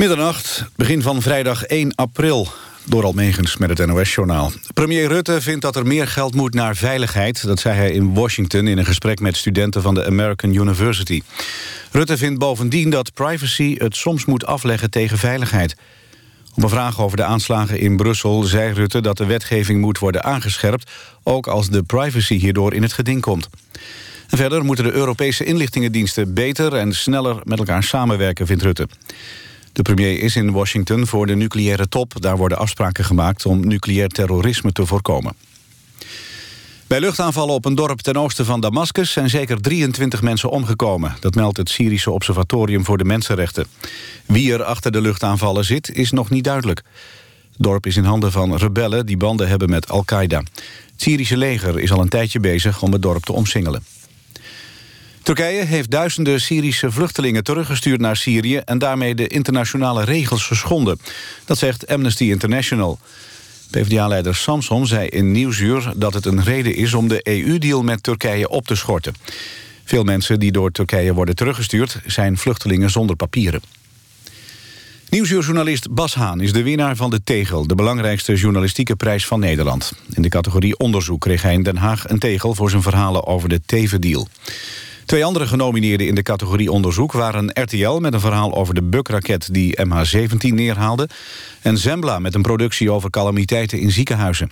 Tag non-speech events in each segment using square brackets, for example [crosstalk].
Middernacht, begin van vrijdag 1 april. Door Almegens met het NOS-journaal. Premier Rutte vindt dat er meer geld moet naar veiligheid. Dat zei hij in Washington in een gesprek met studenten van de American University. Rutte vindt bovendien dat privacy het soms moet afleggen tegen veiligheid. Op een vraag over de aanslagen in Brussel zei Rutte dat de wetgeving moet worden aangescherpt... ook als de privacy hierdoor in het geding komt. En verder moeten de Europese inlichtingendiensten beter en sneller met elkaar samenwerken, vindt Rutte. De premier is in Washington voor de nucleaire top. Daar worden afspraken gemaakt om nucleair terrorisme te voorkomen. Bij luchtaanvallen op een dorp ten oosten van Damascus... zijn zeker 23 mensen omgekomen. Dat meldt het Syrische Observatorium voor de Mensenrechten. Wie er achter de luchtaanvallen zit, is nog niet duidelijk. Het dorp is in handen van rebellen die banden hebben met Al-Qaeda. Het Syrische leger is al een tijdje bezig om het dorp te omsingelen. Turkije heeft duizenden Syrische vluchtelingen teruggestuurd naar Syrië... en daarmee de internationale regels geschonden. Dat zegt Amnesty International. PvdA-leider Samson zei in Nieuwsuur dat het een reden is... om de EU-deal met Turkije op te schorten. Veel mensen die door Turkije worden teruggestuurd... zijn vluchtelingen zonder papieren. Nieuwsuurjournalist Bas Haan is de winnaar van de Tegel... de belangrijkste journalistieke prijs van Nederland. In de categorie onderzoek kreeg hij in Den Haag een tegel... voor zijn verhalen over de Teven-deal. Twee andere genomineerden in de categorie onderzoek waren RTL... met een verhaal over de bukraket die MH17 neerhaalde... en Zembla met een productie over calamiteiten in ziekenhuizen.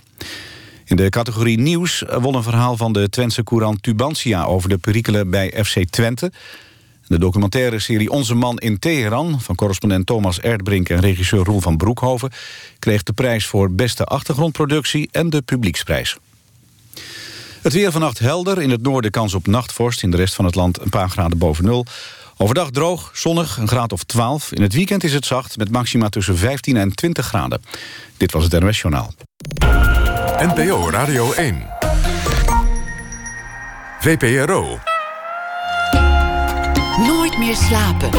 In de categorie nieuws won een verhaal van de Twentse courant Tubantia... over de perikelen bij FC Twente. De documentaire serie Onze Man in Teheran... van correspondent Thomas Erdbrink en regisseur Roel van Broekhoven... kreeg de prijs voor beste achtergrondproductie en de publieksprijs. Het weer vannacht helder. In het noorden kans op nachtvorst. In de rest van het land een paar graden boven nul. Overdag droog, zonnig, een graad of 12. In het weekend is het zacht met maxima tussen 15 en 20 graden. Dit was het NOS Journaal. NPO Radio 1. VPRO. Nooit meer slapen.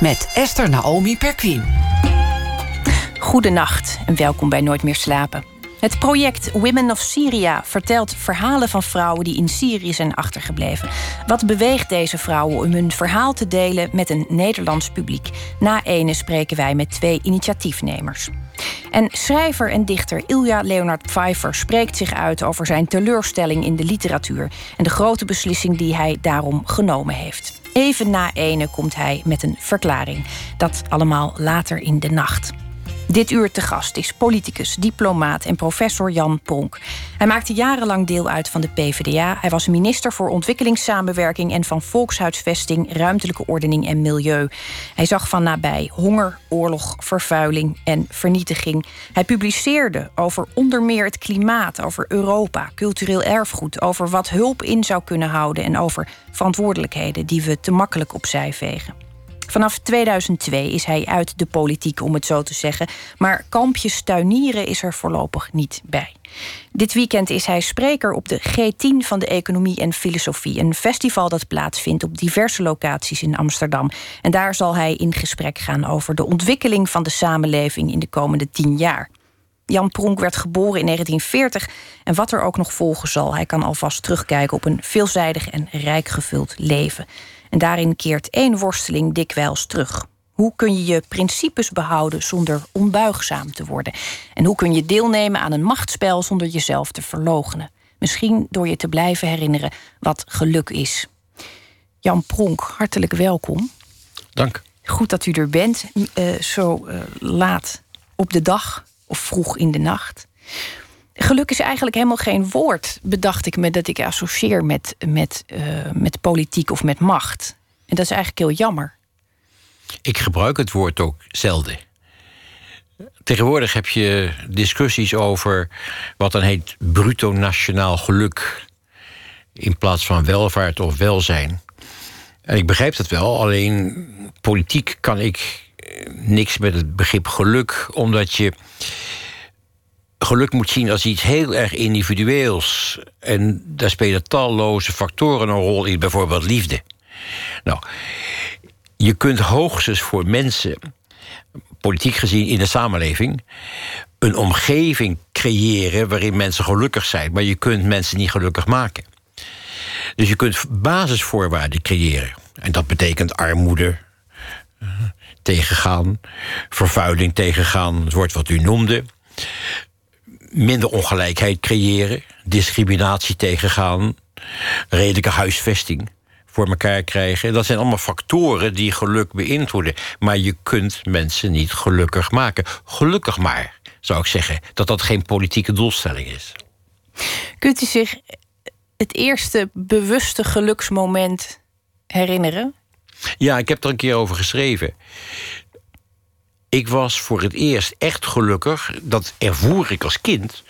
Met Esther Naomi Perquin. Goedenacht en welkom bij Nooit meer slapen. Het project Women of Syria vertelt verhalen van vrouwen die in Syrië zijn achtergebleven. Wat beweegt deze vrouwen om hun verhaal te delen met een Nederlands publiek? Na ene spreken wij met twee initiatiefnemers. En schrijver en dichter Ilja Leonard Pfeiffer spreekt zich uit over zijn teleurstelling in de literatuur en de grote beslissing die hij daarom genomen heeft. Even na ene komt hij met een verklaring. Dat allemaal later in de nacht. Dit uur te gast is politicus, diplomaat en professor Jan Pronk. Hij maakte jarenlang deel uit van de PvdA. Hij was minister voor ontwikkelingssamenwerking en van volkshuisvesting, ruimtelijke ordening en milieu. Hij zag van nabij honger, oorlog, vervuiling en vernietiging. Hij publiceerde over onder meer het klimaat, over Europa, cultureel erfgoed, over wat hulp in zou kunnen houden en over verantwoordelijkheden die we te makkelijk opzij vegen. Vanaf 2002 is hij uit de politiek, om het zo te zeggen. Maar kampjes tuinieren is er voorlopig niet bij. Dit weekend is hij spreker op de G10 van de Economie en Filosofie. Een festival dat plaatsvindt op diverse locaties in Amsterdam. En daar zal hij in gesprek gaan over de ontwikkeling van de samenleving in de komende tien jaar. Jan Pronk werd geboren in 1940 en wat er ook nog volgen zal, hij kan alvast terugkijken op een veelzijdig en rijk gevuld leven. En daarin keert één worsteling dikwijls terug. Hoe kun je je principes behouden zonder onbuigzaam te worden? En hoe kun je deelnemen aan een machtsspel zonder jezelf te verloochenen? Misschien door je te blijven herinneren wat geluk is. Jan Pronk, hartelijk welkom. Dank. Goed dat u er bent, uh, zo uh, laat op de dag of vroeg in de nacht. Geluk is eigenlijk helemaal geen woord, bedacht ik me, dat ik associeer met, met, uh, met politiek of met macht. En dat is eigenlijk heel jammer. Ik gebruik het woord ook zelden. Tegenwoordig heb je discussies over wat dan heet bruto nationaal geluk. In plaats van welvaart of welzijn. En ik begrijp dat wel, alleen politiek kan ik niks met het begrip geluk, omdat je geluk moet zien als iets heel erg individueels. En daar spelen talloze factoren een rol in, bijvoorbeeld liefde. Nou, je kunt hoogstens voor mensen, politiek gezien in de samenleving, een omgeving creëren waarin mensen gelukkig zijn, maar je kunt mensen niet gelukkig maken. Dus je kunt basisvoorwaarden creëren. En dat betekent armoede uh, tegengaan, vervuiling tegengaan, het woord wat u noemde. Minder ongelijkheid creëren, discriminatie tegengaan, redelijke huisvesting voor elkaar krijgen. Dat zijn allemaal factoren die geluk beïnvloeden. Maar je kunt mensen niet gelukkig maken. Gelukkig maar, zou ik zeggen, dat dat geen politieke doelstelling is. Kunt u zich het eerste bewuste geluksmoment herinneren? Ja, ik heb er een keer over geschreven. Ik was voor het eerst echt gelukkig, dat ervoer ik als kind...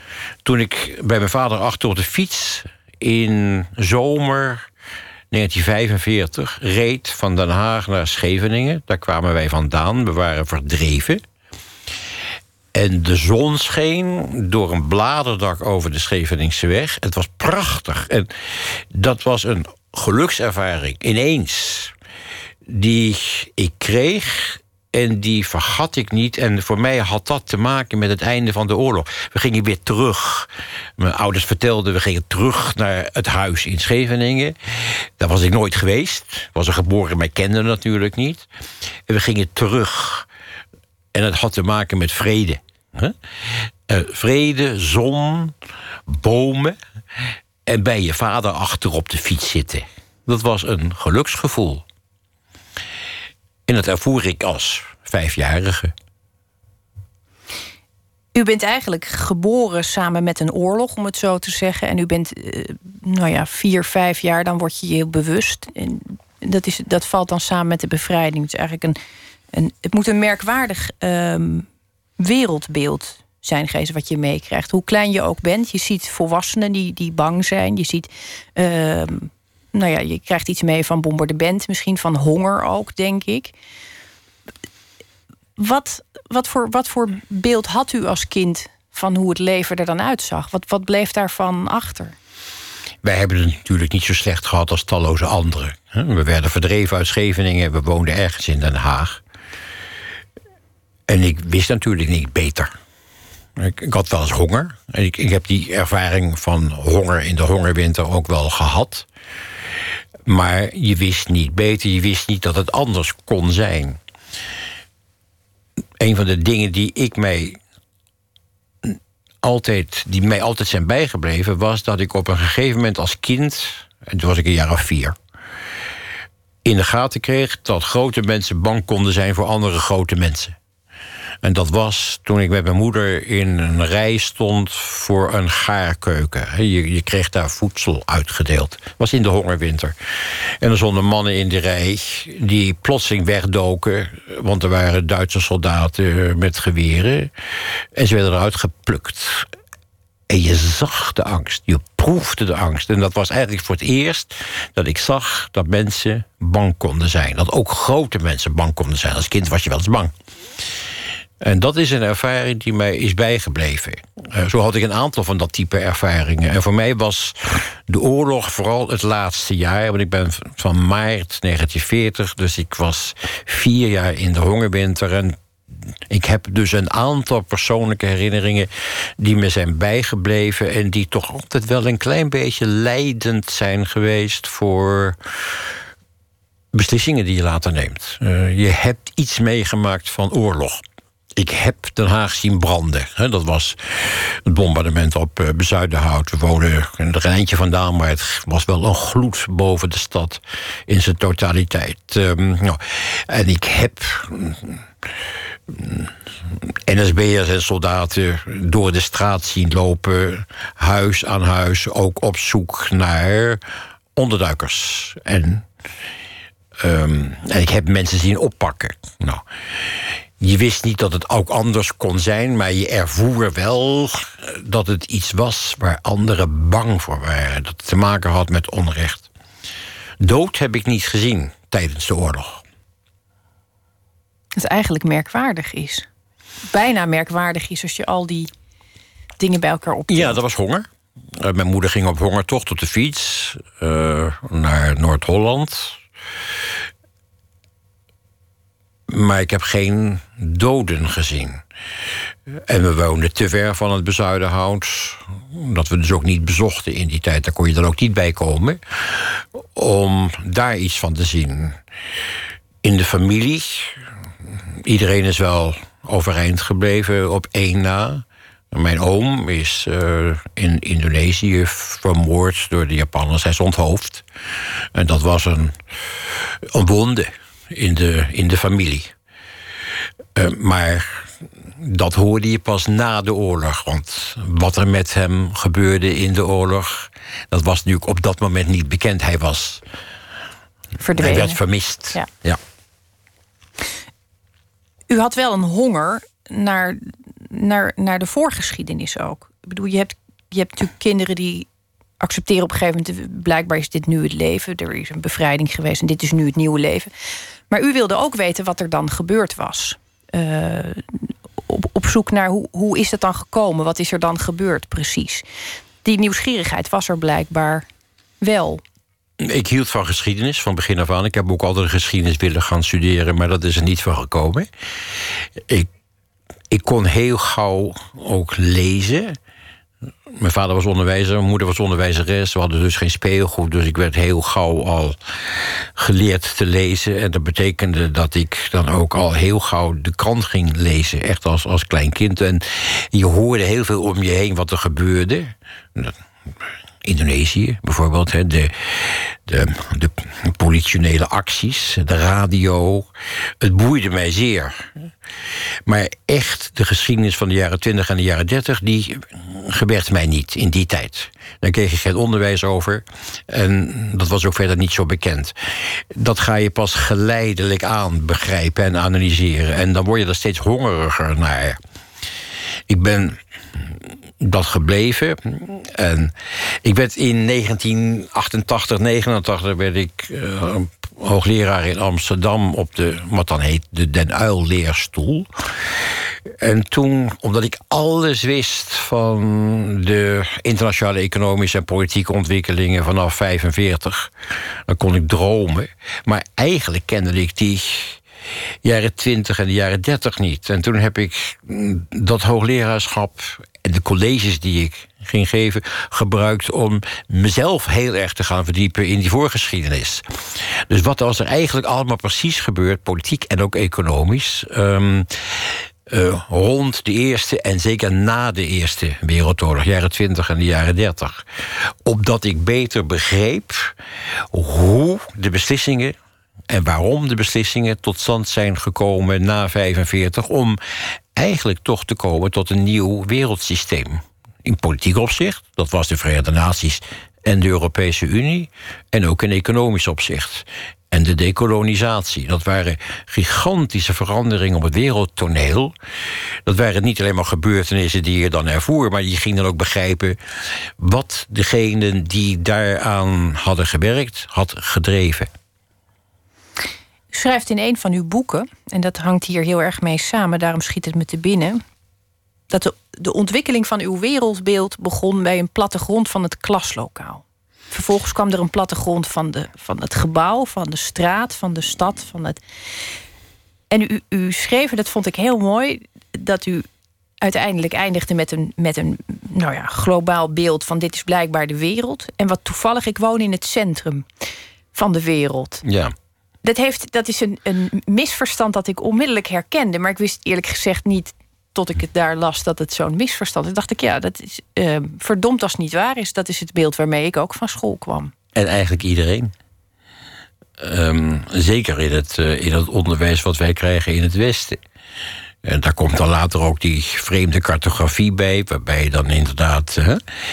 toen ik bij mijn vader achter op de fiets in zomer 1945 reed van Den Haag naar Scheveningen. Daar kwamen wij vandaan, we waren verdreven. En de zon scheen door een bladerdak over de Scheveningse weg. Het was prachtig. En dat was een gelukservaring, ineens, die ik kreeg en die vergat ik niet. En voor mij had dat te maken met het einde van de oorlog. We gingen weer terug. Mijn ouders vertelden, we gingen terug naar het huis in Scheveningen. Daar was ik nooit geweest. Was er geboren, maar kende natuurlijk niet. En we gingen terug. En het had te maken met vrede. Uh, vrede, zon, bomen. En bij je vader achter op de fiets zitten. Dat was een geluksgevoel. En dat ervoer ik als vijfjarige. U bent eigenlijk geboren samen met een oorlog, om het zo te zeggen. En u bent, uh, nou ja, vier, vijf jaar, dan word je je heel bewust. En dat, is, dat valt dan samen met de bevrijding. Het, is eigenlijk een, een, het moet een merkwaardig um, wereldbeeld zijn geweest wat je meekrijgt. Hoe klein je ook bent. Je ziet volwassenen die, die bang zijn. Je ziet... Uh, nou ja, je krijgt iets mee van bombardement, misschien van honger ook, denk ik. Wat, wat, voor, wat voor beeld had u als kind van hoe het leven er dan uitzag? Wat, wat bleef daarvan achter? Wij hebben het natuurlijk niet zo slecht gehad als talloze anderen. We werden verdreven uit Scheveningen, we woonden ergens in Den Haag. En ik wist natuurlijk niet beter. Ik, ik had wel eens honger. Ik, ik heb die ervaring van honger in de hongerwinter ook wel gehad. Maar je wist niet beter, je wist niet dat het anders kon zijn. Een van de dingen die ik mij altijd, die mij altijd zijn bijgebleven, was dat ik op een gegeven moment als kind, en toen was ik een jaar of vier, in de gaten kreeg dat grote mensen bang konden zijn voor andere grote mensen. En dat was toen ik met mijn moeder in een rij stond voor een gaarkeuken. Je, je kreeg daar voedsel uitgedeeld. Was in de hongerwinter. En er stonden mannen in de rij die plotseling wegdoken. Want er waren Duitse soldaten met geweren. En ze werden eruit geplukt. En je zag de angst, je proefde de angst. En dat was eigenlijk voor het eerst dat ik zag dat mensen bang konden zijn. Dat ook grote mensen bang konden zijn. Als kind was je wel eens bang. En dat is een ervaring die mij is bijgebleven. Uh, zo had ik een aantal van dat type ervaringen. En voor mij was de oorlog vooral het laatste jaar. Want ik ben van maart 1940, dus ik was vier jaar in de hongerwinter. En ik heb dus een aantal persoonlijke herinneringen die me zijn bijgebleven. En die toch altijd wel een klein beetje leidend zijn geweest voor beslissingen die je later neemt. Uh, je hebt iets meegemaakt van oorlog. Ik heb Den Haag zien branden. dat was het bombardement op uh, Bezuidenhout. We er een eindje vandaan, maar het was wel een gloed boven de stad in zijn totaliteit. Nou, en ik heb. NSB'ers en soldaten door de straat zien lopen, huis aan huis, ook op zoek naar onderduikers. En, um, en ik heb mensen zien oppakken. Nou, je wist niet dat het ook anders kon zijn, maar je ervoer wel dat het iets was waar anderen bang voor waren. Dat het te maken had met onrecht. Dood heb ik niet gezien tijdens de oorlog. Het eigenlijk merkwaardig is. Bijna merkwaardig is als je al die dingen bij elkaar optelt. Ja, dat was honger. Uh, mijn moeder ging op hongertocht op de fiets uh, naar Noord-Holland. Maar ik heb geen doden gezien. En we woonden te ver van het bezuidenhout. Dat we dus ook niet bezochten in die tijd. Daar kon je dan ook niet bij komen. Om daar iets van te zien. In de familie. Iedereen is wel overeind gebleven op één na. Mijn oom is uh, in Indonesië vermoord door de Japanners. Hij is onthoofd. En dat was een, een wonde in de, in de familie. Uh, maar dat hoorde je pas na de oorlog. Want wat er met hem gebeurde in de oorlog... dat was natuurlijk op dat moment niet bekend. Hij was... Verdwenen. Hij werd vermist. Ja. ja. U had wel een honger naar, naar, naar de voorgeschiedenis ook. Ik bedoel, je hebt, je hebt natuurlijk kinderen die accepteren op een gegeven moment... blijkbaar is dit nu het leven, er is een bevrijding geweest... en dit is nu het nieuwe leven. Maar u wilde ook weten wat er dan gebeurd was. Uh, op, op zoek naar hoe, hoe is het dan gekomen? Wat is er dan gebeurd precies? Die nieuwsgierigheid was er blijkbaar wel. Ik hield van geschiedenis van begin af aan. Ik heb ook altijd geschiedenis willen gaan studeren, maar dat is er niet van gekomen. Ik, ik kon heel gauw ook lezen. Mijn vader was onderwijzer, mijn moeder was onderwijzeres. We hadden dus geen speelgoed, dus ik werd heel gauw al geleerd te lezen. En dat betekende dat ik dan ook al heel gauw de krant ging lezen. Echt als, als klein kind. En je hoorde heel veel om je heen wat er gebeurde. Indonesië bijvoorbeeld. De, de, de politionele acties, de radio. Het boeide mij zeer. Maar echt de geschiedenis van de jaren 20 en de jaren 30... die gebeurt mij niet in die tijd. Daar kreeg ik geen onderwijs over. En dat was ook verder niet zo bekend. Dat ga je pas geleidelijk aan begrijpen en analyseren. En dan word je er steeds hongeriger naar. Ik ben dat gebleven. En ik werd in 1988, 89 werd ik uh, hoogleraar in Amsterdam op de, wat dan heet, de Den Uil leerstoel. En toen, omdat ik alles wist van de internationale economische en politieke ontwikkelingen vanaf 45, dan kon ik dromen. Maar eigenlijk kende ik die jaren 20 en de jaren 30 niet. En toen heb ik dat hoogleraarschap de colleges die ik ging geven, gebruikt om mezelf heel erg te gaan verdiepen in die voorgeschiedenis. Dus wat was er eigenlijk allemaal precies gebeurd, politiek en ook economisch. Um, uh, rond de Eerste en zeker na de Eerste Wereldoorlog, jaren 20 en de jaren 30. Opdat ik beter begreep hoe de beslissingen en waarom de beslissingen tot stand zijn gekomen na 45 om eigenlijk toch te komen tot een nieuw wereldsysteem. In politiek opzicht, dat was de Verenigde Naties en de Europese Unie, en ook in economisch opzicht. En de dekolonisatie. Dat waren gigantische veranderingen op het wereldtoneel. Dat waren niet alleen maar gebeurtenissen die je dan ervoer, maar je ging dan ook begrijpen wat degenen die daaraan hadden gewerkt, had gedreven. Schrijft in een van uw boeken, en dat hangt hier heel erg mee samen, daarom schiet het me te binnen. Dat de, de ontwikkeling van uw wereldbeeld begon bij een plattegrond van het klaslokaal. Vervolgens kwam er een plattegrond van, de, van het gebouw, van de straat, van de stad. Van het... En u, u schreef, dat vond ik heel mooi, dat u uiteindelijk eindigde met een, met een nou ja, globaal beeld van dit is blijkbaar de wereld. En wat toevallig, ik woon in het centrum van de wereld. Ja. Dat, heeft, dat is een, een misverstand dat ik onmiddellijk herkende. Maar ik wist eerlijk gezegd niet tot ik het daar las dat het zo'n misverstand is. dacht ik, ja, dat is uh, verdomd als het niet waar is. Dat is het beeld waarmee ik ook van school kwam. En eigenlijk iedereen. Um, zeker in het, uh, in het onderwijs wat wij krijgen in het Westen. En daar komt dan later ook die vreemde cartografie bij, waarbij dan inderdaad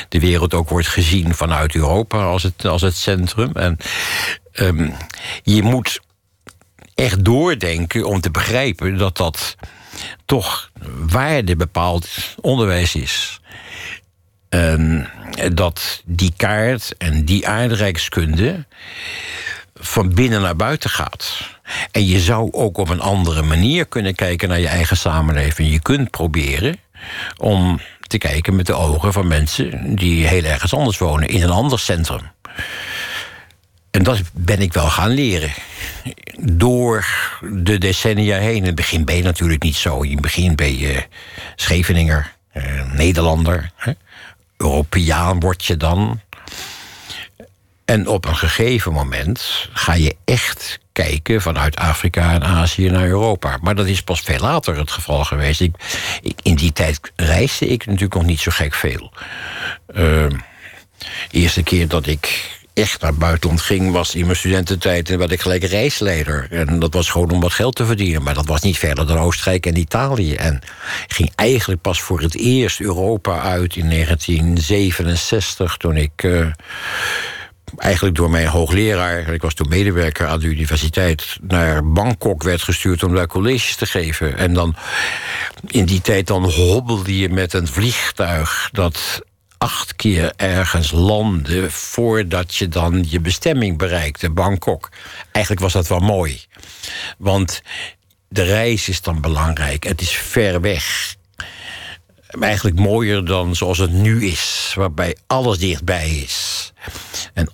de wereld ook wordt gezien vanuit Europa als het, als het centrum. En um, je moet echt doordenken om te begrijpen dat dat toch waarde bepaald onderwijs is. Dat die kaart en die aardrijkskunde van binnen naar buiten gaat. En je zou ook op een andere manier kunnen kijken naar je eigen samenleving. Je kunt proberen om te kijken met de ogen van mensen die heel ergens anders wonen, in een ander centrum. En dat ben ik wel gaan leren. Door de decennia heen. In het begin ben je natuurlijk niet zo. In het begin ben je Scheveninger, eh, Nederlander. Europeaan word je dan. En op een gegeven moment ga je echt kijken vanuit Afrika en Azië naar Europa. Maar dat is pas veel later het geval geweest. Ik, in die tijd reisde ik natuurlijk nog niet zo gek veel. Uh, eerste keer dat ik echt naar buitenland ging, was in mijn studententijd en werd ik gelijk reisleider. En dat was gewoon om wat geld te verdienen. Maar dat was niet verder dan Oostenrijk en Italië. En ging eigenlijk pas voor het eerst Europa uit in 1967, toen ik. Uh, eigenlijk door mijn hoogleraar, ik was toen medewerker aan de universiteit, naar Bangkok werd gestuurd om daar colleges te geven. En dan in die tijd dan hobbelde je met een vliegtuig dat acht keer ergens landen voordat je dan je bestemming bereikte, Bangkok. Eigenlijk was dat wel mooi. Want de reis is dan belangrijk. Het is ver weg. Eigenlijk mooier dan zoals het nu is, waarbij alles dichtbij is. En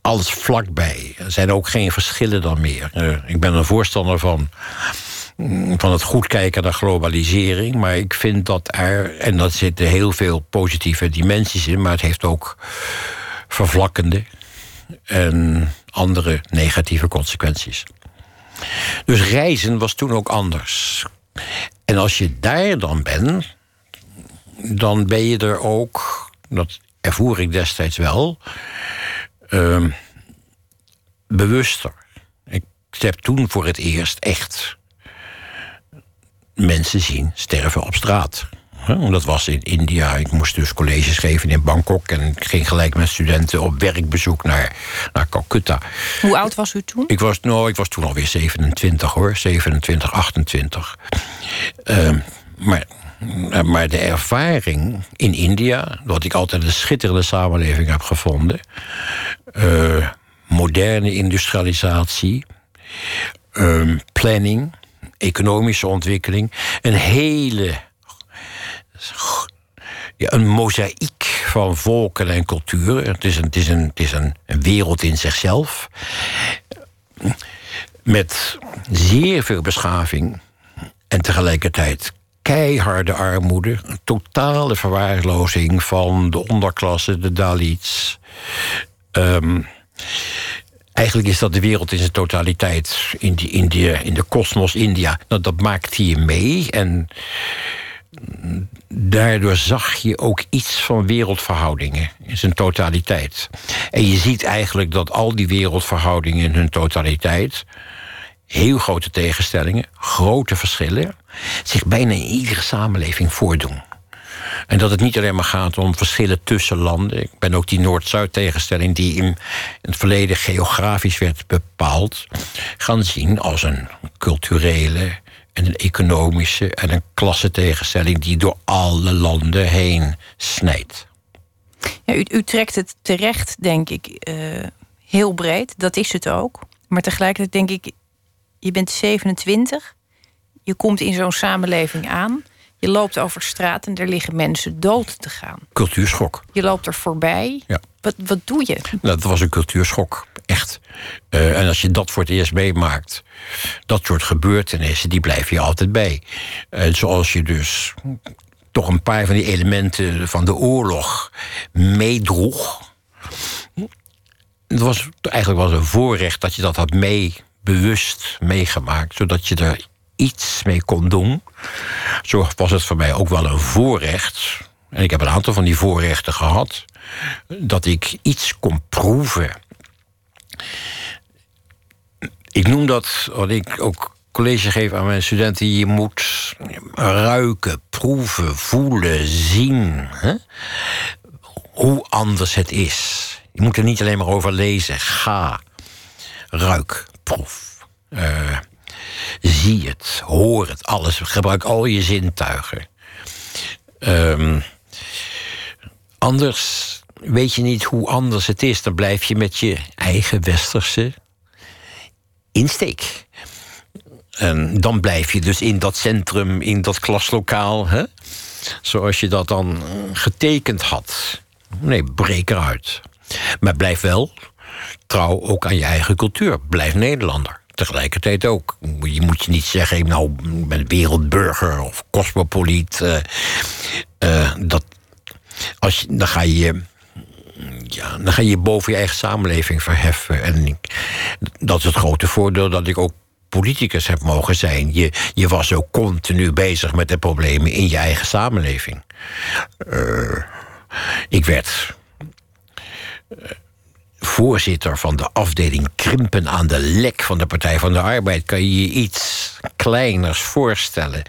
alles vlakbij. Er zijn ook geen verschillen dan meer. Uh, ik ben een voorstander van van het goed kijken naar globalisering. Maar ik vind dat er, en dat zitten heel veel positieve dimensies in, maar het heeft ook vervlakkende en andere negatieve consequenties. Dus reizen was toen ook anders. En als je daar dan bent, dan ben je er ook, dat ervoer ik destijds wel, uh, bewuster. Ik heb toen voor het eerst echt mensen zien sterven op straat. Dat was in India. Ik moest dus colleges geven in Bangkok. En ik ging gelijk met studenten op werkbezoek naar, naar Calcutta. Hoe oud was u toen? Ik was, nou, ik was toen alweer 27 hoor. 27, 28. Uh, maar, maar de ervaring in India... dat ik altijd een schitterende samenleving heb gevonden... Uh, moderne industrialisatie... Uh, planning economische ontwikkeling. Een hele. Ja, een mozaïek van volken en culturen. Het is, een, het is, een, het is een, wereld in zichzelf. Met zeer veel beschaving. En tegelijkertijd keiharde armoede, totale verwaarlozing van de onderklasse, de Dalits. Um, Eigenlijk is dat de wereld in zijn totaliteit. In, die, in, die, in de kosmos India. Nou, dat maakt hier mee. En daardoor zag je ook iets van wereldverhoudingen in zijn totaliteit. En je ziet eigenlijk dat al die wereldverhoudingen in hun totaliteit heel grote tegenstellingen, grote verschillen, zich bijna in iedere samenleving voordoen. En dat het niet alleen maar gaat om verschillen tussen landen. Ik ben ook die Noord-Zuid tegenstelling die in het verleden geografisch werd bepaald, gaan zien als een culturele en een economische en een klassentegenstelling die door alle landen heen snijdt. Ja, u, u, trekt het terecht, denk ik, uh, heel breed. Dat is het ook. Maar tegelijkertijd denk ik, je bent 27, je komt in zo'n samenleving aan. Je loopt over straat en er liggen mensen dood te gaan. Cultuurschok. Je loopt er voorbij. Ja. Wat, wat doe je? Nou, dat was een cultuurschok, echt. Uh, en als je dat voor het eerst meemaakt, dat soort gebeurtenissen, die blijven je altijd bij. Uh, zoals je dus toch een paar van die elementen van de oorlog meedroeg. Het was eigenlijk was een voorrecht dat je dat had mee bewust meegemaakt, zodat je er iets mee kon doen. Zo was het voor mij ook wel een voorrecht. En ik heb een aantal van die voorrechten gehad. Dat ik iets kon proeven. Ik noem dat, wat ik ook college geef aan mijn studenten... je moet ruiken, proeven, voelen, zien. Hè? Hoe anders het is. Je moet er niet alleen maar over lezen. Ga, ruik, proef. Uh, Zie het, hoor het, alles. Gebruik al je zintuigen. Um, anders weet je niet hoe anders het is. Dan blijf je met je eigen westerse insteek. En dan blijf je dus in dat centrum, in dat klaslokaal, hè? zoals je dat dan getekend had. Nee, breek eruit. Maar blijf wel trouw ook aan je eigen cultuur. Blijf Nederlander. Tegelijkertijd ook. Je moet je niet zeggen, nou, ik ben wereldburger of cosmopoliet. Uh, uh, dat, als dan ga je ja, dan ga je boven je eigen samenleving verheffen. En dat is het grote voordeel dat ik ook politicus heb mogen zijn. Je, je was ook continu bezig met de problemen in je eigen samenleving. Uh, ik werd voorzitter van de afdeling Krimpen aan de Lek van de Partij van de Arbeid. Kan je je iets kleiners voorstellen?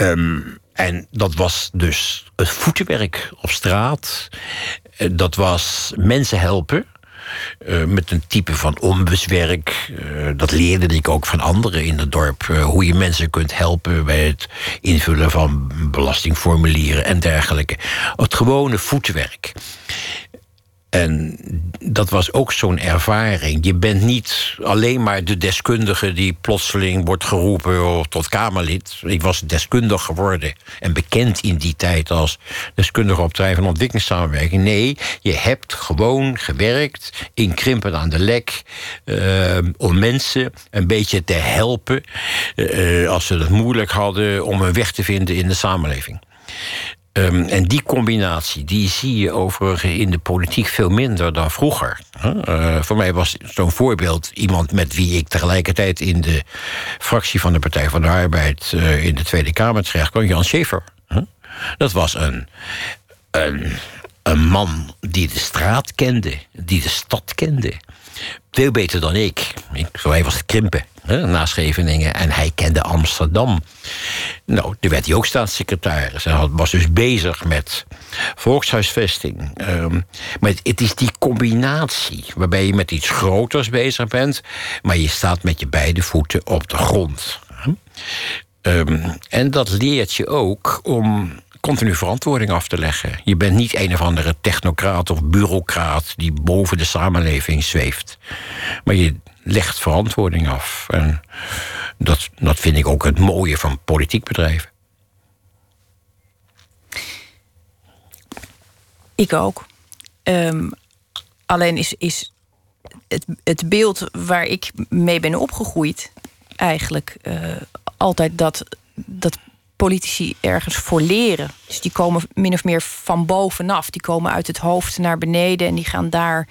Um, en dat was dus het voetenwerk op straat. Eh, dat was mensen helpen. Uh, met een type van ombuswerk. Uh, dat leerde ik ook van anderen in het dorp. Hoe je mensen kunt helpen bij het invullen van belastingformulieren en dergelijke. Het gewone voetwerk. En dat was ook zo'n ervaring. Je bent niet alleen maar de deskundige die plotseling wordt geroepen tot Kamerlid. Ik was deskundig geworden en bekend in die tijd als deskundige op terrein van ontwikkelingssamenwerking. Nee, je hebt gewoon gewerkt in Krimpen aan de Lek uh, om mensen een beetje te helpen uh, als ze het moeilijk hadden om een weg te vinden in de samenleving. Um, en die combinatie, die zie je overigens in de politiek veel minder dan vroeger. Uh, voor mij was zo'n voorbeeld iemand met wie ik tegelijkertijd in de fractie van de Partij van de Arbeid uh, in de Tweede Kamer terecht kwam, Jan Schaefer. Dat was een, een, een man die de straat kende, die de stad kende. Veel beter dan ik. ik zo hij was krimpen hè, na Scheveningen. En hij kende Amsterdam. Nou, toen werd hij ook staatssecretaris. Hij was dus bezig met volkshuisvesting. Um, maar het, is die combinatie waarbij je met iets groters bezig bent... maar je staat met je beide voeten op de grond. Um, en dat leert je ook om continu verantwoording af te leggen. Je bent niet een of andere technocraat of bureaucraat die boven de samenleving zweeft. Maar je legt verantwoording af. En dat, dat vind ik ook het mooie van politiek bedrijven. Ik ook. Um, alleen is, is het, het beeld waar ik mee ben opgegroeid eigenlijk uh, altijd dat, dat politici ergens voor leren. Dus die komen min of meer van bovenaf. Die komen uit het hoofd naar beneden en die gaan daar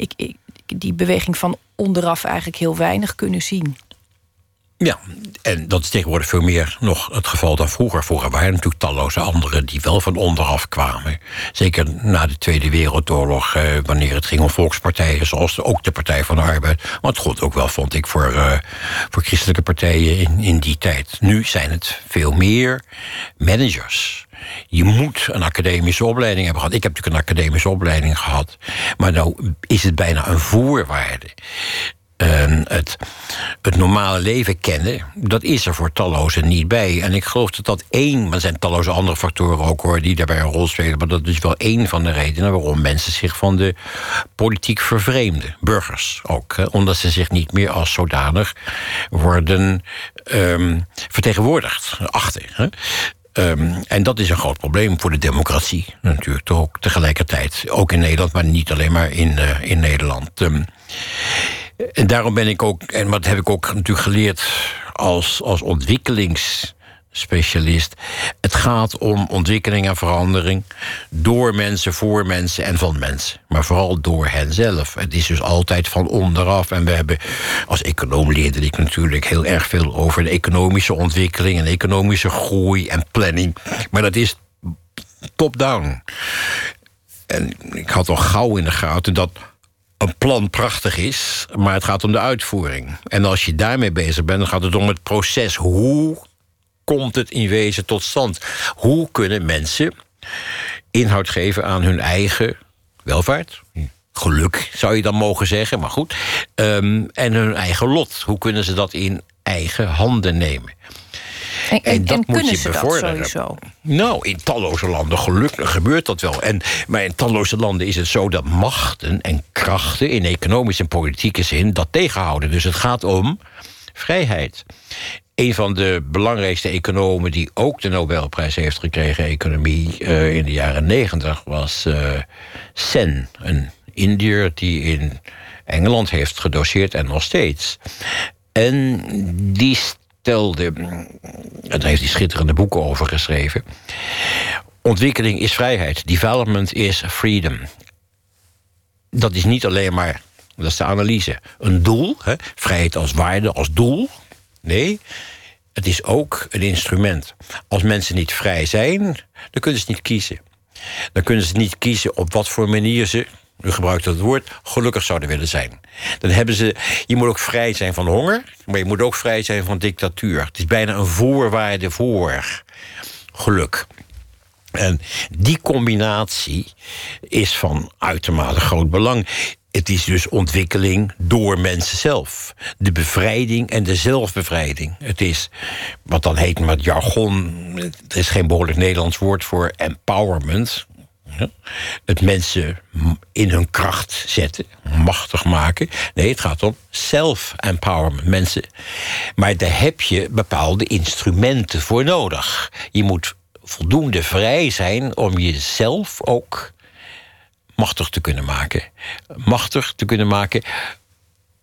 ik, ik, die beweging van onderaf eigenlijk heel weinig kunnen zien. Ja, en dat is tegenwoordig veel meer nog het geval dan vroeger. Vroeger waren er natuurlijk talloze anderen die wel van onderaf kwamen. Zeker na de Tweede Wereldoorlog, eh, wanneer het ging om volkspartijen... zoals ook de Partij van de Arbeid. Maar het gold ook wel, vond ik, voor, uh, voor christelijke partijen in, in die tijd. Nu zijn het veel meer managers. Je moet een academische opleiding hebben gehad. Ik heb natuurlijk een academische opleiding gehad. Maar nou is het bijna een voorwaarde het, het normale leven kennen, dat is er voor tallozen niet bij. En ik geloof dat dat één, maar er zijn talloze andere factoren ook hoor, die daarbij een rol spelen, maar dat is wel één van de redenen waarom mensen zich van de politiek vervreemden. Burgers ook, hè, omdat ze zich niet meer als zodanig worden um, vertegenwoordigd, achter. Hè. Um, en dat is een groot probleem voor de democratie, natuurlijk toch ook tegelijkertijd. Ook in Nederland, maar niet alleen maar in, uh, in Nederland. Um, en daarom ben ik ook, en wat heb ik ook natuurlijk geleerd als, als ontwikkelingsspecialist. Het gaat om ontwikkeling en verandering door mensen, voor mensen en van mensen. Maar vooral door hen zelf. Het is dus altijd van onderaf. En we hebben als econoom leerde ik natuurlijk heel erg veel over de economische ontwikkeling en economische groei en planning. Maar dat is top-down. En ik had al gauw in de gaten dat een plan prachtig is, maar het gaat om de uitvoering. En als je daarmee bezig bent, dan gaat het om het proces. Hoe komt het in wezen tot stand? Hoe kunnen mensen inhoud geven aan hun eigen welvaart? Geluk zou je dan mogen zeggen, maar goed. Um, en hun eigen lot. Hoe kunnen ze dat in eigen handen nemen? En, en, en dat moet je bevorderen. sowieso? Nou, in talloze landen gelukkig gebeurt dat wel. En, maar in talloze landen is het zo dat machten en krachten... in economische en politieke zin dat tegenhouden. Dus het gaat om vrijheid. Een van de belangrijkste economen die ook de Nobelprijs heeft gekregen... economie uh, in de jaren negentig was uh, Sen, een Indiër die in Engeland heeft gedoseerd en nog steeds. En die stelde, en daar heeft hij schitterende boeken over geschreven. Ontwikkeling is vrijheid. Development is freedom. Dat is niet alleen maar, dat is de analyse, een doel. Hè? Vrijheid als waarde, als doel. Nee, het is ook een instrument. Als mensen niet vrij zijn, dan kunnen ze niet kiezen. Dan kunnen ze niet kiezen op wat voor manier ze, u gebruikt het woord, gelukkig zouden willen zijn. Dan hebben ze, je moet ook vrij zijn van honger, maar je moet ook vrij zijn van dictatuur. Het is bijna een voorwaarde voor geluk. En die combinatie is van uitermate groot belang. Het is dus ontwikkeling door mensen zelf. De bevrijding en de zelfbevrijding. Het is wat dan heet met jargon. Er is geen behoorlijk Nederlands woord voor empowerment. Het mensen in hun kracht zetten, machtig maken. Nee, het gaat om self-empowerment. Mensen. Maar daar heb je bepaalde instrumenten voor nodig. Je moet voldoende vrij zijn om jezelf ook machtig te kunnen maken. Machtig te kunnen maken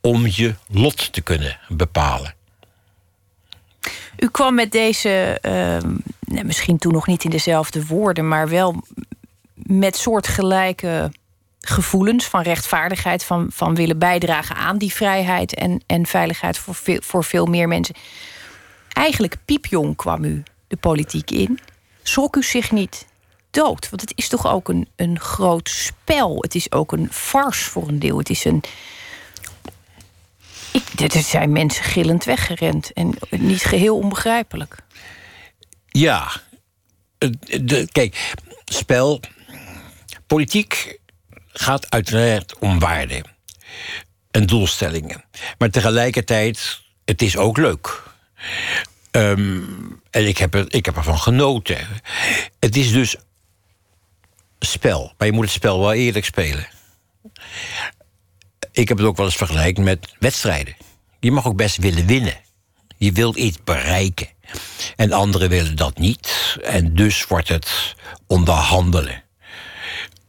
om je lot te kunnen bepalen. U kwam met deze, uh, misschien toen nog niet in dezelfde woorden, maar wel met soortgelijke gevoelens van rechtvaardigheid, van, van willen bijdragen aan die vrijheid en, en veiligheid voor veel, voor veel meer mensen. Eigenlijk piepjong kwam u de politiek in. Schrok u zich niet Want het is toch ook een, een groot spel. Het is ook een farce voor een deel. Het is een. Ik, er zijn mensen gillend weggerend en niet geheel onbegrijpelijk. Ja, de, kijk, spel. Politiek gaat uiteraard om waarden en doelstellingen. Maar tegelijkertijd, het is ook leuk. Um, en ik heb, er, ik heb ervan genoten. Het is dus spel. Maar je moet het spel wel eerlijk spelen. Ik heb het ook wel eens vergelijkt met wedstrijden. Je mag ook best willen winnen. Je wilt iets bereiken. En anderen willen dat niet. En dus wordt het onderhandelen.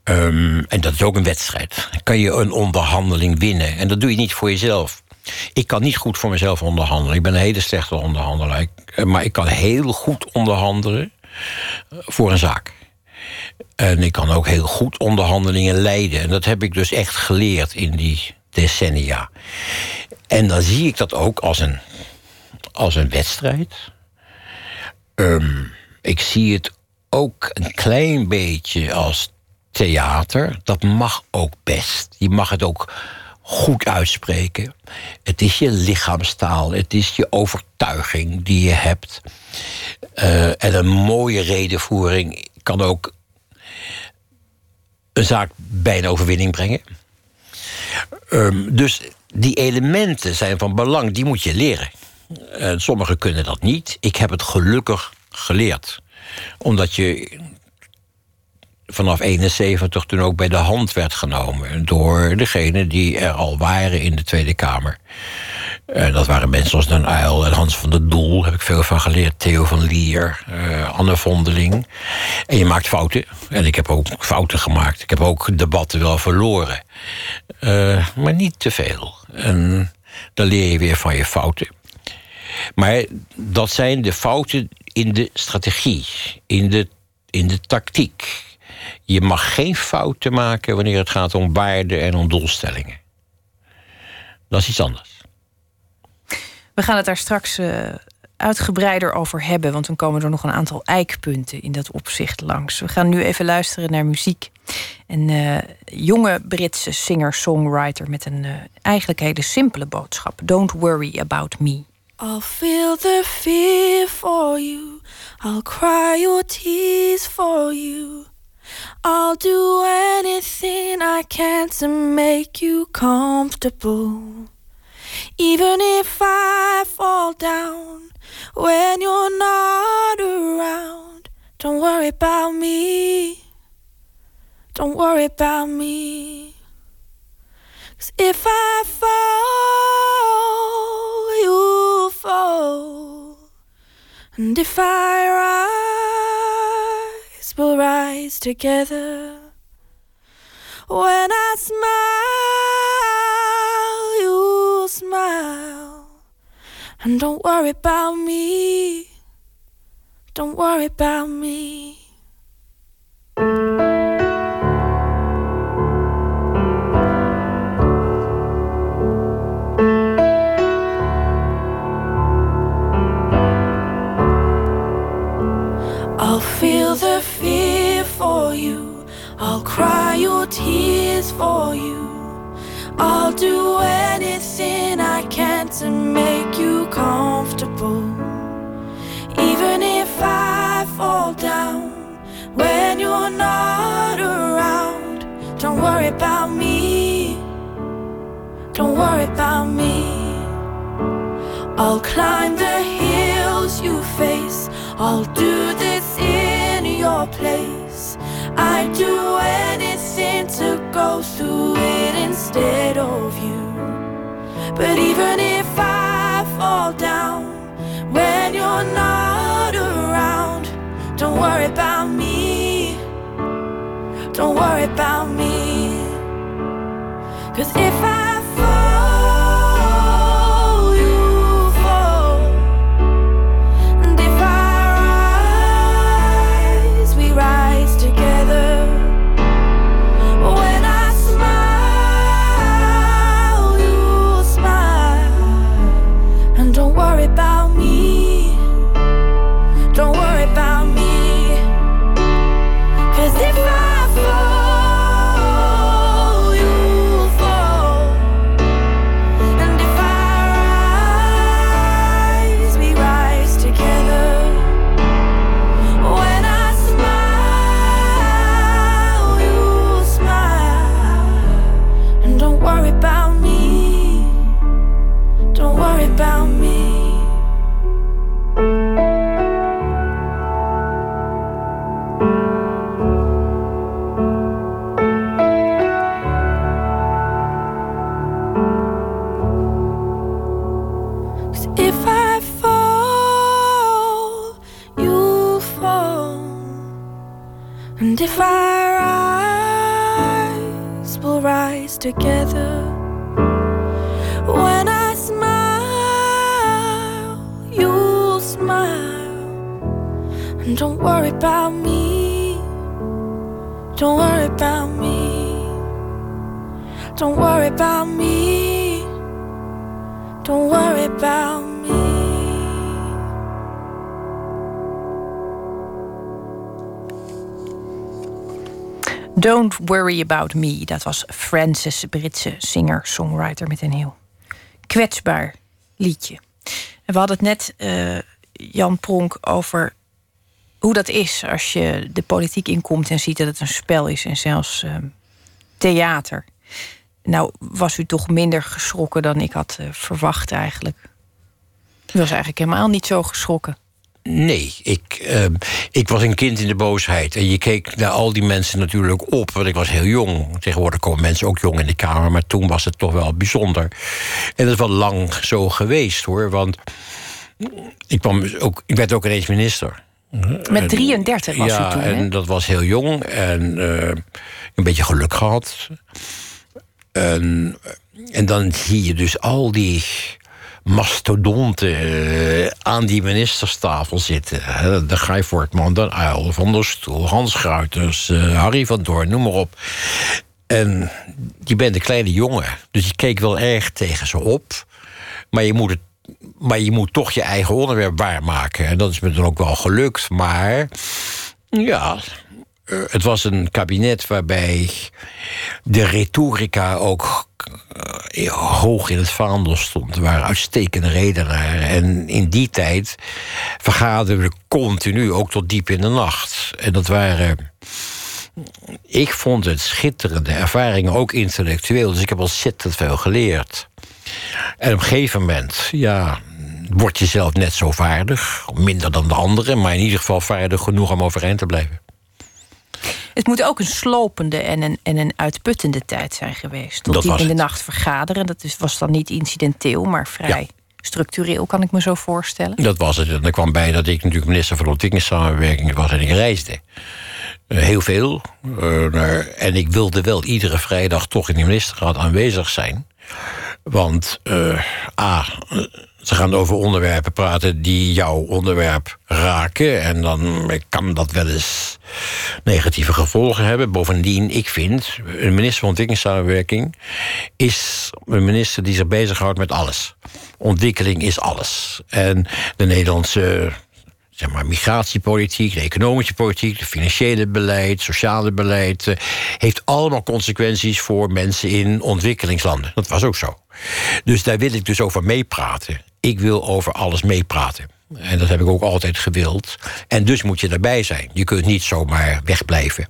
Um, en dat is ook een wedstrijd. kan je een onderhandeling winnen. En dat doe je niet voor jezelf. Ik kan niet goed voor mezelf onderhandelen. Ik ben een hele slechte onderhandelaar. Eh, maar ik kan heel goed onderhandelen voor een zaak. En ik kan ook heel goed onderhandelingen leiden. En dat heb ik dus echt geleerd in die decennia. En dan zie ik dat ook als een, als een wedstrijd. Um, ik zie het ook een klein beetje als theater. Dat mag ook best. Je mag het ook goed uitspreken. Het is je lichaamstaal, het is je overtuiging die je hebt. Uh, en een mooie redenvoering kan ook een zaak bij een overwinning brengen. Um, dus die elementen zijn van belang, die moet je leren. Uh, sommigen kunnen dat niet. Ik heb het gelukkig geleerd. Omdat je vanaf 71 toen ook bij de hand werd genomen door degenen die er al waren in de Tweede Kamer. Uh, dat waren mensen als Den Uyl en Hans van der Doel, heb ik veel van geleerd. Theo van Lier, uh, Anne Vondeling. En je maakt fouten. En ik heb ook fouten gemaakt. Ik heb ook debatten wel verloren. Uh, maar niet te veel. En dan leer je weer van je fouten. Maar dat zijn de fouten in de strategie, in de, in de tactiek. Je mag geen fouten maken wanneer het gaat om waarden en om doelstellingen. Dat is iets anders. We gaan het daar straks uh, uitgebreider over hebben, want dan komen er nog een aantal eikpunten in dat opzicht langs. We gaan nu even luisteren naar muziek. Een uh, jonge Britse singer-songwriter met een uh, eigenlijk hele simpele boodschap: Don't worry about me. I'll feel the fear for you. I'll cry your tears for you. I'll do anything I can to make you comfortable. Even if I fall down when you're not around, don't worry about me. Don't worry about me. Cause if I fall, you fall. And if I rise, we'll rise together. When I smile, smile. And don't worry about me. Don't worry about me. Don't Worry About Me. Dat was Frances, Britse singer-songwriter met een heel kwetsbaar liedje. En we hadden het net, eh, Jan Pronk, over hoe dat is als je de politiek inkomt en ziet dat het een spel is en zelfs eh, theater. Nou, was u toch minder geschrokken dan ik had eh, verwacht eigenlijk? U was eigenlijk helemaal niet zo geschrokken. Nee, ik, ehm, ik was een kind in de boosheid. En je keek naar al die mensen natuurlijk op. Want ik was heel jong. Tegenwoordig komen mensen ook jong in de Kamer. Maar toen was het toch wel bijzonder. En dat is wel lang zo geweest hoor. Want ik, kwam dus ook, ik werd ook ineens minister. Met 33 was ja, u toen, hè? en dat was heel jong. En eh, een beetje geluk gehad. En, en dan zie je dus al die mastodonten eh, aan die ministerstafel zitten. De Guy Voortman, Dan Uil, Van der Stoel, Hans Gruiters, eh, Harry van Doorn, noem maar op. En je bent een kleine jongen, dus je keek wel erg tegen ze op. Maar je moet, het, maar je moet toch je eigen onderwerp waarmaken. En dat is me dan ook wel gelukt. Maar ja, eh, het was een kabinet waarbij de retorica ook eh, hoog in het vaandel stond. Er waren uitstekende redenaren. En in die tijd vergaderden we continu, ook tot diep in de nacht. En dat waren. Ik vond het schitterende ervaringen, ook intellectueel. Dus ik heb ontzettend veel geleerd. En op een gegeven moment, ja, word je zelf net zo vaardig. Minder dan de anderen, maar in ieder geval vaardig genoeg om overeind te blijven. Het moet ook een slopende en een, en een uitputtende tijd zijn geweest. Tot Dat was in de het. nacht vergaderen. Dat is, was dan niet incidenteel, maar vrij structureel, kan ik me zo voorstellen. Dat was het. En er kwam bij dat ik natuurlijk minister van ontwikkelingssamenwerking was en ik reisde. Eh, heel veel. Eh, en ik wilde wel iedere vrijdag toch in de ministerraad aanwezig zijn. Want eh, A, ze gaan over onderwerpen praten die jouw onderwerp raken. En dan kan dat wel eens negatieve gevolgen hebben. Bovendien, ik vind, een minister van ontwikkelingssamenwerking is een minister die zich bezighoudt met alles. Ontwikkeling is alles. En de Nederlandse zeg maar, migratiepolitiek, de economische politiek, de financiële beleid, sociale beleid, eh, heeft allemaal consequenties voor mensen in ontwikkelingslanden. Dat was ook zo. Dus daar wil ik dus over meepraten. Ik wil over alles meepraten. En dat heb ik ook altijd gewild. En dus moet je erbij zijn. Je kunt niet zomaar wegblijven.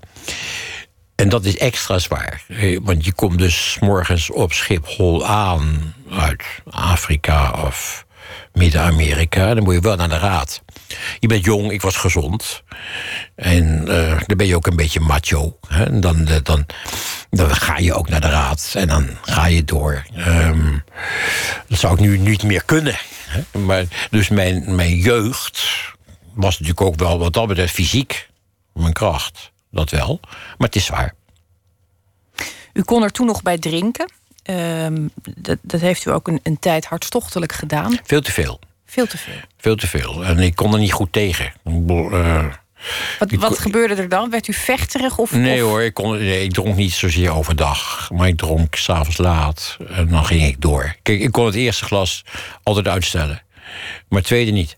En dat is extra zwaar. Eh, want je komt dus morgens op Schiphol aan uit Afrika of Midden-Amerika. Dan moet je wel naar de raad. Je bent jong, ik was gezond. En uh, dan ben je ook een beetje macho. Hè? En dan, eh, dan, dan ga je ook naar de raad en dan ga je door. Um, dat zou ik nu niet meer kunnen. Hè? Maar, dus mijn, mijn jeugd was natuurlijk ook wel wat dat betreft fysiek. Mijn kracht, dat wel. Maar het is zwaar. U kon er toen nog bij drinken. Um, dat, dat, heeft u ook een, een tijd hartstochtelijk gedaan. Veel te veel. Veel te veel. Veel te veel. En ik kon er niet goed tegen. Uh, wat, wat gebeurde er dan? Werd u vechterig? Of, nee hoor, ik, kon, nee, ik dronk niet zozeer overdag. Maar ik dronk s'avonds laat. En dan ging ik door. Kijk, ik kon het eerste glas altijd uitstellen. Maar het tweede niet.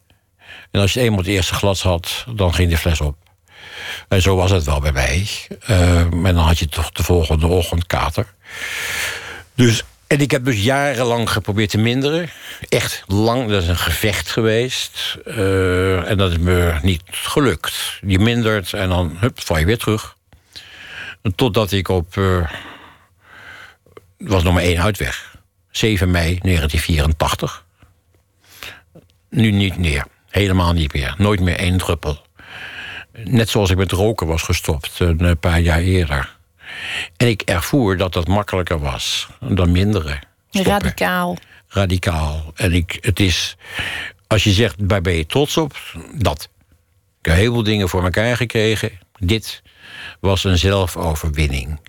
En als je eenmaal het eerste glas had, dan ging de fles op. En zo was het wel bij mij. Uh, en dan had je toch de volgende ochtend kater. Dus en ik heb dus jarenlang geprobeerd te minderen. Echt lang, dat is een gevecht geweest. Uh, en dat is me niet gelukt. Je mindert en dan hup, val je weer terug. Totdat ik op... Uh, was nog maar één uitweg. 7 mei 1984. Nu niet meer. Helemaal niet meer. Nooit meer één druppel. Net zoals ik met roken was gestopt een paar jaar eerder. En ik ervoer dat dat makkelijker was dan minderen. Stoppen. Radicaal. Radicaal. En ik, het is, als je zegt, waar ben je trots op? Dat. Ik heb heel veel dingen voor elkaar gekregen. Dit was een zelfoverwinning.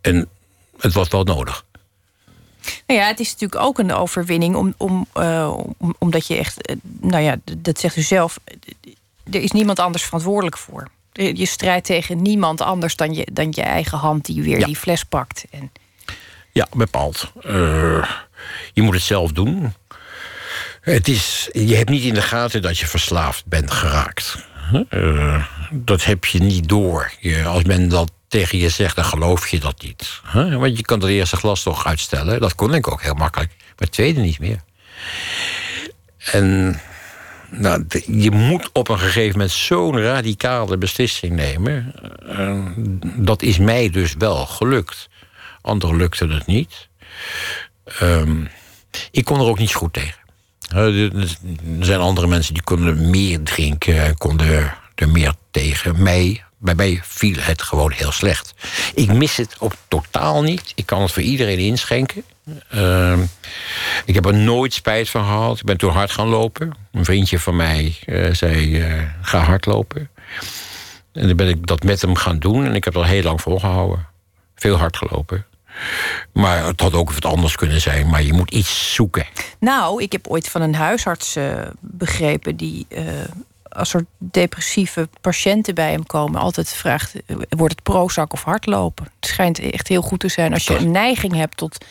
En het was wel nodig. Nou ja, het is natuurlijk ook een overwinning, om, om, uh, om, omdat je echt, uh, nou ja, dat zegt u zelf, er is niemand anders verantwoordelijk voor. Je strijdt tegen niemand anders dan je, dan je eigen hand die weer die fles pakt. En... Ja, bepaald. Uh, je moet het zelf doen. Het is, je hebt niet in de gaten dat je verslaafd bent geraakt. Uh, dat heb je niet door. Je, als men dat tegen je zegt, dan geloof je dat niet. Want je kan het eerste glas toch uitstellen. Dat kon ik ook heel makkelijk. Maar het tweede niet meer. En nou, je moet op een gegeven moment zo'n radicale beslissing nemen. Uh, dat is mij dus wel gelukt. Anderen lukte het niet. Um, ik kon er ook niet goed tegen. Er zijn andere mensen die konden meer drinken, konden er meer tegen. Mij, bij mij viel het gewoon heel slecht. Ik mis het ook totaal niet. Ik kan het voor iedereen inschenken. Uh, ik heb er nooit spijt van gehad. Ik ben toen hard gaan lopen. Een vriendje van mij uh, zei: uh, ga hardlopen. En dan ben ik dat met hem gaan doen. En ik heb dat heel lang volgehouden. Veel hard gelopen. Maar het had ook wat anders kunnen zijn. Maar je moet iets zoeken. Nou, ik heb ooit van een huisarts uh, begrepen die als er depressieve patiënten bij hem komen, altijd vraagt: wordt het prozak of hardlopen? Het schijnt echt heel goed te zijn als je een neiging hebt tot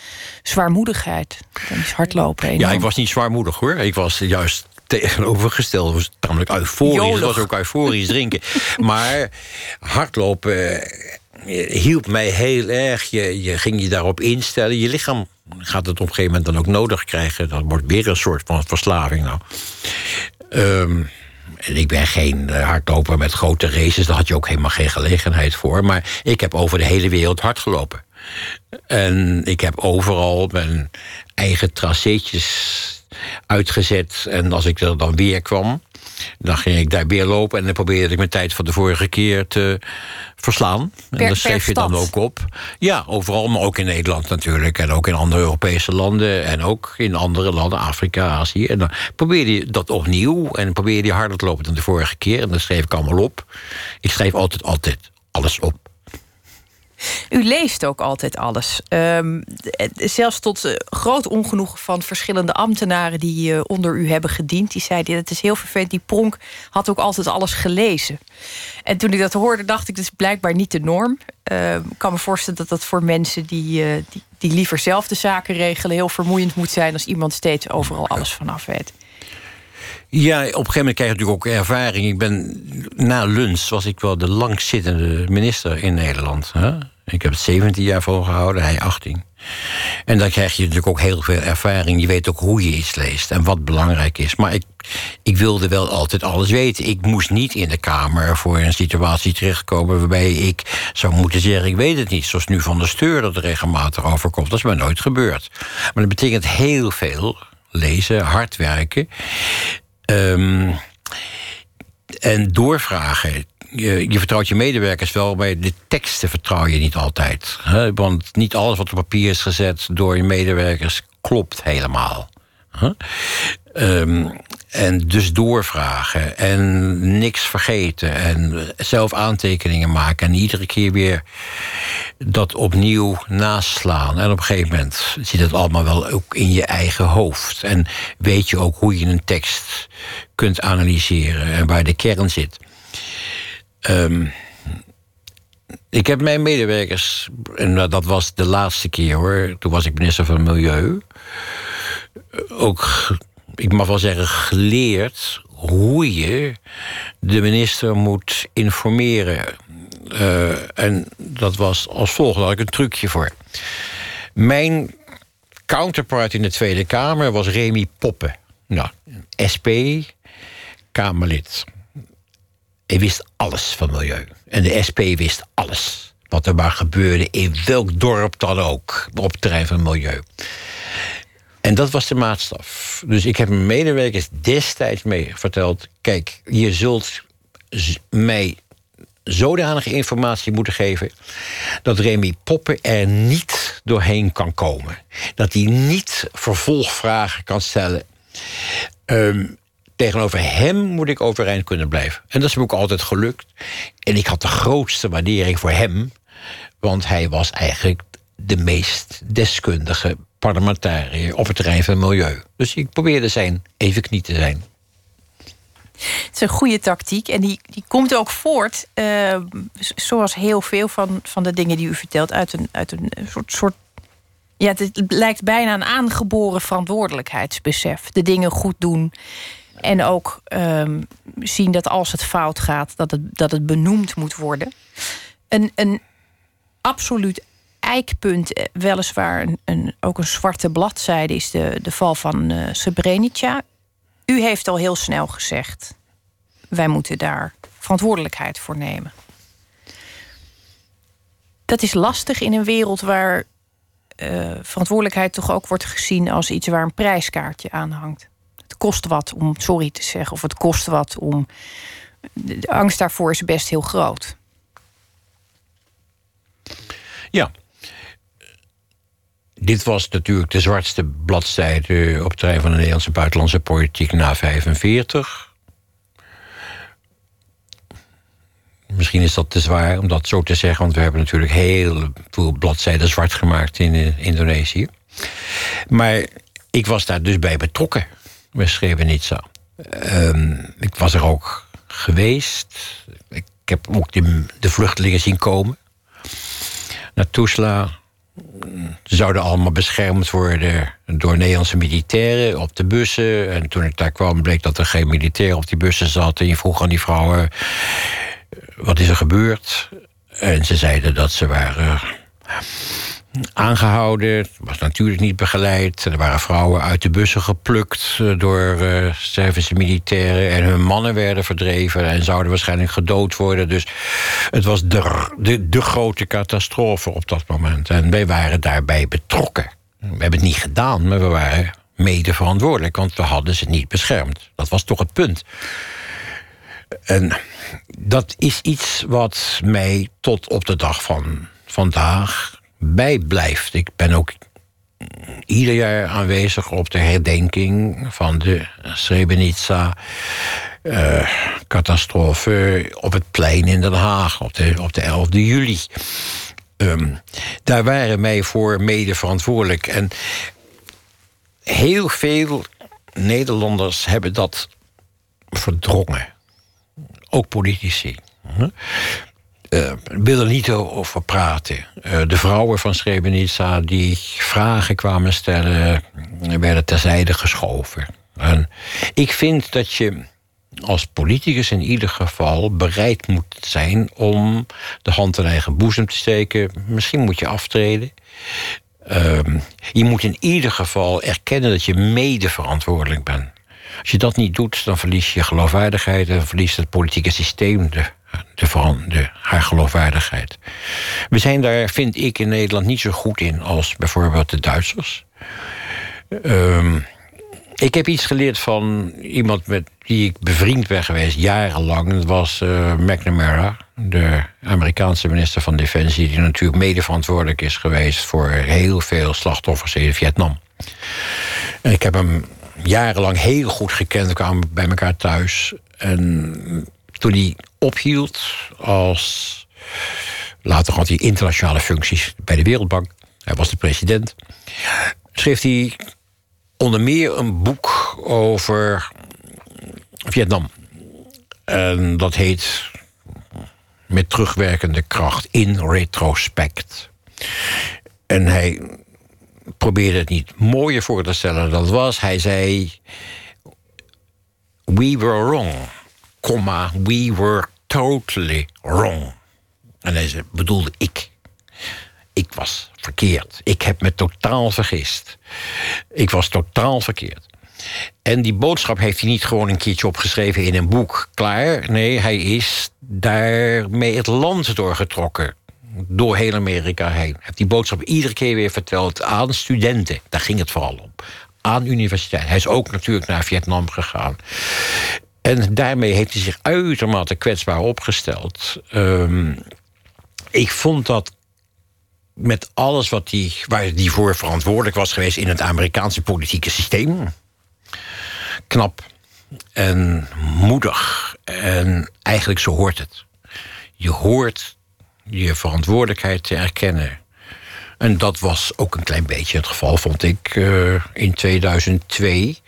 zwaarmoedigheid. Dan is hardlopen. Enorm. Ja, ik was niet zwaarmoedig hoor. Ik was juist tegenovergesteld. was namelijk euforisch. Het was ook euforisch drinken. [laughs] maar hardlopen eh, hielp mij heel erg. Je, je ging je daarop instellen. Je lichaam gaat het op een gegeven moment dan ook nodig krijgen. Dat wordt weer een soort van verslaving. Nou. Um, ik ben geen eh, hardloper met grote races, daar had je ook helemaal geen gelegenheid voor. Maar ik heb over de hele wereld hard gelopen. En ik heb overal mijn eigen tracéetjes uitgezet. En als ik er dan weer kwam, dan ging ik daar weer lopen en dan probeerde ik mijn tijd van de vorige keer te verslaan. Per, en dat schreef je dan ook op. Ja, overal, maar ook in Nederland natuurlijk. En ook in andere Europese landen. En ook in andere landen, Afrika, Azië. En dan probeerde je dat opnieuw. En dan probeerde je harder te lopen dan de vorige keer. En dat schreef ik allemaal op. Ik schreef altijd, altijd alles op. U leest ook altijd alles. Um, zelfs tot uh, groot ongenoegen van verschillende ambtenaren die uh, onder u hebben gediend. Die zeiden: Het is heel vervelend. Die pronk had ook altijd alles gelezen. En toen ik dat hoorde, dacht ik: Dat is blijkbaar niet de norm. Uh, ik kan me voorstellen dat dat voor mensen die, die, die liever zelf de zaken regelen heel vermoeiend moet zijn als iemand steeds overal alles vanaf weet. Ja, op een gegeven moment krijg je natuurlijk ook ervaring. Ik ben na lunch was ik wel de langzittende minister in Nederland. Hè? Ik heb het 17 jaar volgehouden, hij 18. En dan krijg je natuurlijk ook heel veel ervaring. Je weet ook hoe je iets leest en wat belangrijk is. Maar ik, ik wilde wel altijd alles weten. Ik moest niet in de Kamer voor een situatie terechtkomen... waarbij ik zou moeten zeggen, ik weet het niet. Zoals nu van de steur dat er regelmatig overkomt. Dat is mij nooit gebeurd. Maar dat betekent heel veel lezen, hard werken. Um, en doorvragen. Je, vertrouwt je medewerkers wel, maar de teksten vertrouw je niet altijd. Hè? Want niet alles wat op papier is gezet door je medewerkers klopt helemaal. Um, en dus doorvragen en niks vergeten en zelf aantekeningen maken en iedere keer weer dat opnieuw naslaan. En op een gegeven moment zit het allemaal wel ook in je eigen hoofd. En weet je ook hoe je een tekst kunt analyseren en waar de kern zit. Um, ik heb mijn medewerkers, en dat was de laatste keer hoor, toen was ik minister van Milieu, ook ik mag wel zeggen, geleerd hoe je de minister moet informeren. Uh, en dat was als volgt, daar had ik een trucje voor. Mijn counterpart in de Tweede Kamer was Remy Poppen. Nou, SP, Kamerlid. Hij wist alles van milieu. En de SP wist alles. Wat er maar gebeurde in welk dorp dan ook. Op het terrein van milieu. En dat was de maatstaf. Dus ik heb mijn medewerkers destijds mee verteld... kijk, je zult mij zodanige informatie moeten geven... dat Remy Poppen er niet doorheen kan komen. Dat hij niet vervolgvragen kan stellen. Um, tegenover hem moet ik overeind kunnen blijven. En dat is me ook altijd gelukt. En ik had de grootste waardering voor hem... want hij was eigenlijk de meest deskundige parlementariër op het terrein van milieu. Dus ik probeerde zijn evenknie te zijn. Het is een goede tactiek en die, die komt ook voort, uh, zoals heel veel van, van de dingen die u vertelt, uit een, uit een soort, soort. Ja, het lijkt bijna een aangeboren verantwoordelijkheidsbesef. De dingen goed doen. En ook um, zien dat als het fout gaat, dat het, dat het benoemd moet worden. Een, een absoluut eikpunt, eh, weliswaar een, ook een zwarte bladzijde, is de, de val van uh, Srebrenica. U heeft al heel snel gezegd: wij moeten daar verantwoordelijkheid voor nemen. Dat is lastig in een wereld waar uh, verantwoordelijkheid toch ook wordt gezien als iets waar een prijskaartje aan hangt. Het kost wat om sorry te zeggen, of het kost wat om. De angst daarvoor is best heel groot. Ja, dit was natuurlijk de zwartste bladzijde op het terrein van de Nederlandse buitenlandse politiek na 45. Misschien is dat te zwaar om dat zo te zeggen, want we hebben natuurlijk heel veel bladzijden zwart gemaakt in eh, Indonesië. Maar ik was daar dus bij betrokken, bij Srebrenica. Um, ik was er ook geweest. Ik heb ook de, de vluchtelingen zien komen naar Tuzla ze zouden allemaal beschermd worden door Nederlandse militairen op de bussen. En toen ik daar kwam, bleek dat er geen militair op die bussen zat. En je vroeg aan die vrouwen: wat is er gebeurd? En ze zeiden dat ze waren aangehouden. was natuurlijk niet begeleid. Er waren vrouwen uit de bussen geplukt eh, door uh, Servische militairen. En hun mannen werden verdreven en zouden waarschijnlijk gedood worden. Dus het was de, de, grote catastrofe op dat moment. En wij waren daarbij betrokken. We hebben het niet gedaan, maar we waren mede verantwoordelijk. Want we hadden ze niet beschermd. Dat was toch het punt. En dat is iets wat mij tot op de dag van vandaag bijblijft. Ik ben ook ieder jaar aanwezig op de herdenking van de Srebrenica-catastrofe op het plein in Den Haag op de, op de 11 juli. Ehm, daar waren wij voor mede verantwoordelijk. En heel veel Nederlanders hebben dat verdrongen. Ook politici. Uh, wil er niet over praten. Uh, de vrouwen van Srebrenica die vragen kwamen stellen, werden terzijde geschoven. En ik vind dat je als politicus in ieder geval bereid moet zijn om de hand in eigen boezem te steken. Misschien moet je aftreden. Ehm, je moet in ieder geval erkennen dat je mede verantwoordelijk bent. Als je dat niet doet, dan verlies je geloofwaardigheid en verliest het politieke systeem de, de, de, haar geloofwaardigheid. We zijn daar, vind ik, in Nederland niet zo goed in als bijvoorbeeld de Duitsers. Um, ik heb iets geleerd van iemand met wie ik bevriend ben geweest jarenlang. Dat was uh, McNamara, de Amerikaanse minister van Defensie... die natuurlijk mede verantwoordelijk is geweest... voor heel veel slachtoffers in Vietnam. Ik heb hem jarenlang heel goed gekend. We kwamen bij elkaar thuis. En toen hij ophield als... Later had hij internationale functies bij de Wereldbank. Hij was de president. Schreef hij onder meer een boek over Vietnam. En dat heet Met terugwerkende kracht in retrospect. En hij probeerde het niet mooier voor te stellen dan het was. Hij zei: We were wrong, comma, we were totally wrong. En hij bedoelde ik. Ik was verkeerd. Ik heb me totaal vergist. Ik was totaal verkeerd. En die boodschap heeft hij niet gewoon een keertje opgeschreven in een boek. Klaar. Nee, hij is daarmee het land doorgetrokken. Door heel Amerika heen. Hij heeft die boodschap iedere keer weer verteld aan studenten. Daar ging het vooral om. Aan universiteit. Hij is ook natuurlijk naar Vietnam gegaan. En daarmee heeft hij zich uitermate kwetsbaar opgesteld. Um, ik vond dat met alles wat die, waar hij voor verantwoordelijk was geweest in het Amerikaanse politieke systeem. Knap en moedig. En eigenlijk zo hoort het. Je hoort je verantwoordelijkheid te erkennen. En dat was ook een klein beetje het geval, vond ik, uh, in 2002.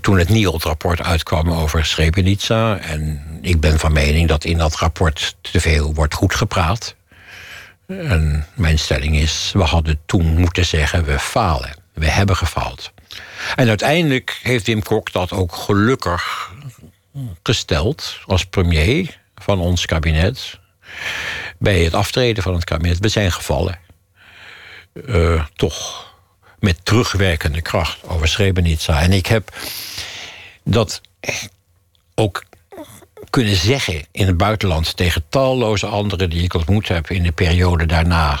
Toen het NIOD-rapport uitkwam over Srebrenica. En ik ben van mening dat in dat rapport te veel wordt goed gepraat. En mijn stelling is, we hadden toen moeten zeggen, we falen. We hebben gefaald. En uiteindelijk heeft Wim Kok dat ook gelukkig gesteld als premier van ons kabinet. Bij het aftreden van het kabinet. We zijn gevallen. Uh, toch met terugwerkende kracht over Srebrenica. En ik heb dat ook kunnen zeggen in het buitenland tegen talloze anderen die ik ontmoet heb in de periode daarna.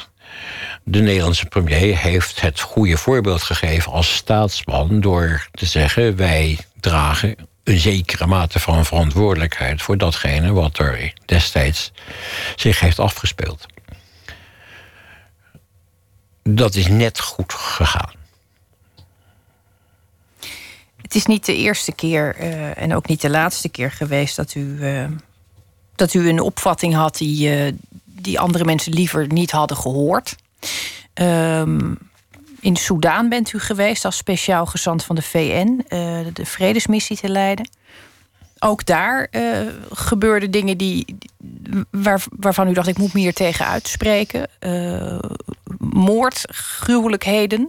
De Nederlandse premier heeft het goede voorbeeld gegeven als staatsman door te zeggen: wij dragen een zekere mate van verantwoordelijkheid voor datgene wat er destijds zich heeft afgespeeld. Dat is net goed gegaan. Het is niet de eerste keer uh, en ook niet de laatste keer geweest dat u, uh, dat u een opvatting had die, uh, die andere mensen liever niet hadden gehoord. Um, in Soudaan bent u geweest als speciaal gezant van de VN, de vredesmissie te leiden. Ook daar gebeurden dingen die, waar, waarvan u dacht: ik moet me hier tegen uitspreken. moord, gruwelijkheden.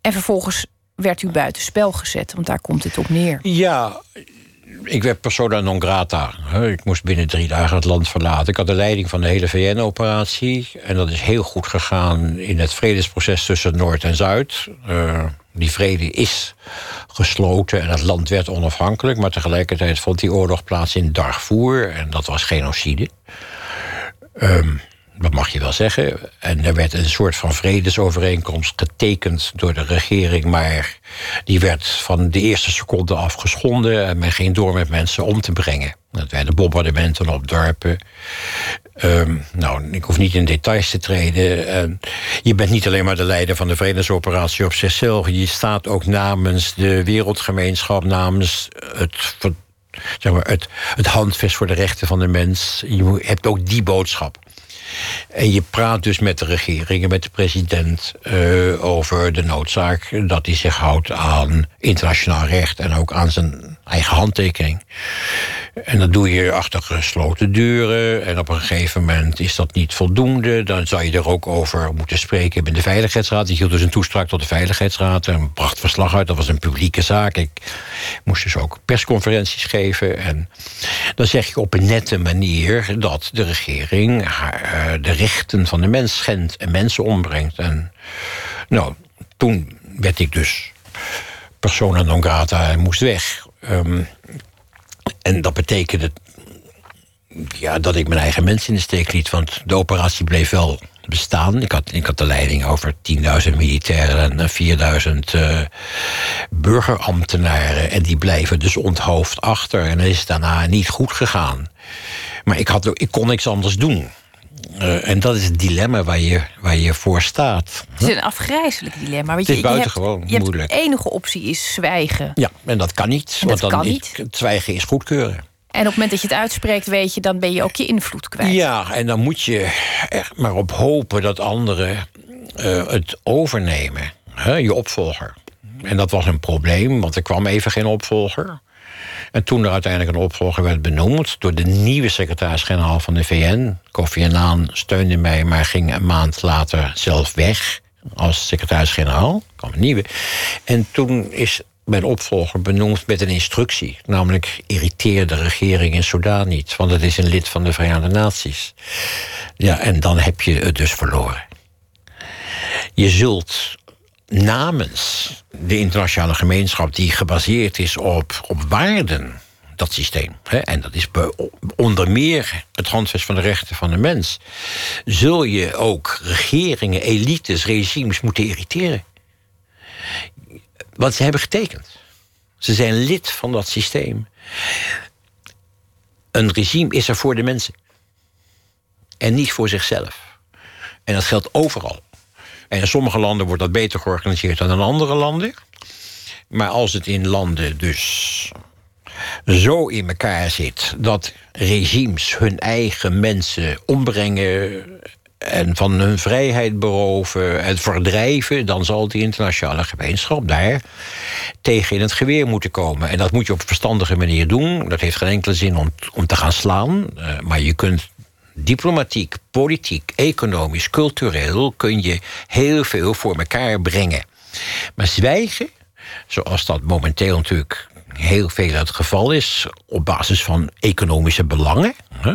En vervolgens werd u buitenspel gezet, want daar komt het op neer. Ja, ik werd persona non grata. Ik moest binnen drie dagen het land verlaten. Ik had de leiding van de hele VN-operatie. En dat is heel goed gegaan in het vredesproces tussen Noord en Zuid. Uh, die vrede is gesloten en het land werd onafhankelijk. Maar tegelijkertijd vond die oorlog plaats in Darfur. En dat was genocide. Um, dat mag je wel zeggen. En er werd een soort van vredesovereenkomst getekend door de regering, maar die werd van de eerste seconde af geschonden en men ging door met mensen om te brengen. Dat werden bombardementen op dorpen. Um, nou, ik hoef niet in details te treden. Uh, je bent niet alleen maar de leider van de vredesoperatie op zichzelf. Je staat ook namens de wereldgemeenschap, namens het, zeg maar, het, het handvest voor de rechten van de mens. Je hebt ook die boodschap. En je praat dus met de regering en met de president uh, over de noodzaak dat hij zich houdt aan internationaal recht en ook aan zijn eigen handtekening. En dat doe je achter gesloten deuren. En op een gegeven moment is dat niet voldoende. Dan zou je er ook over moeten spreken met de Veiligheidsraad. Die hield dus een toespraak tot de Veiligheidsraad. En bracht verslag uit. Dat was een publieke zaak. Ik moest dus ook persconferenties geven. En dan zeg je op een nette manier dat de regering eh, de rechten van de mens schendt en mensen ombrengt. En nou, toen werd ik dus persona non grata en moest weg. Um, en dat betekende ja, dat ik mijn eigen mensen in de steek liet. Want de operatie bleef wel bestaan. Ik had, ik had de leiding over 10.000 militairen en 4.000 uh, burgerambtenaren. En die blijven dus onthoofd achter. En is daarna niet goed gegaan. Maar ik, had, ik kon niks anders doen. Uh, en dat is het dilemma waar je, waar je voor staat. Het is een afgrijzelijk dilemma. Want het is buitengewoon je moeilijk. De enige optie is zwijgen. Ja, en dat kan niet. En want dat dan kan niet. Het zwijgen is goedkeuren. En op het moment dat je het uitspreekt, weet je, dan ben je ook je invloed kwijt. Ja, en dan moet je er maar op hopen dat anderen uh, het overnemen. Hè, je opvolger. En dat was een probleem, want er kwam even geen opvolger. En toen er uiteindelijk een opvolger werd benoemd door de nieuwe secretaris-generaal van de VN, Kofi Annan steunde mij, maar ging een maand later zelf weg als secretaris-generaal. kwam een nieuwe. En toen is mijn opvolger benoemd met een instructie. Namelijk, irriteer de regering in Sudan niet. Want het is een lid van de Verenigde Naties. Ja, en dan heb je het dus verloren. Je zult namens de internationale gemeenschap... die gebaseerd is op, op waarden, dat systeem... Hè, en dat is onder meer het handvest van de rechten van de mens... zul je ook regeringen, elites, regimes moeten irriteren. Want ze hebben getekend. Ze zijn lid van dat systeem. Een regime is er voor de mensen. En niet voor zichzelf. En dat geldt overal. En in sommige landen wordt dat beter georganiseerd dan in andere landen. Maar als het in landen dus zo in elkaar zit dat regimes hun eigen mensen ombrengen en van hun vrijheid beroven en verdrijven, dan zal de internationale gemeenschap daar tegen in het geweer moeten komen. En dat moet je op een verstandige manier doen. Dat heeft geen enkele zin om, om te gaan slaan. Uh, maar je kunt diplomatiek, politiek, economisch, cultureel kun je heel veel voor elkaar brengen. Maar zwijgen, zoals dat momenteel natuurlijk heel veel het geval is, op basis van economische belangen, hè,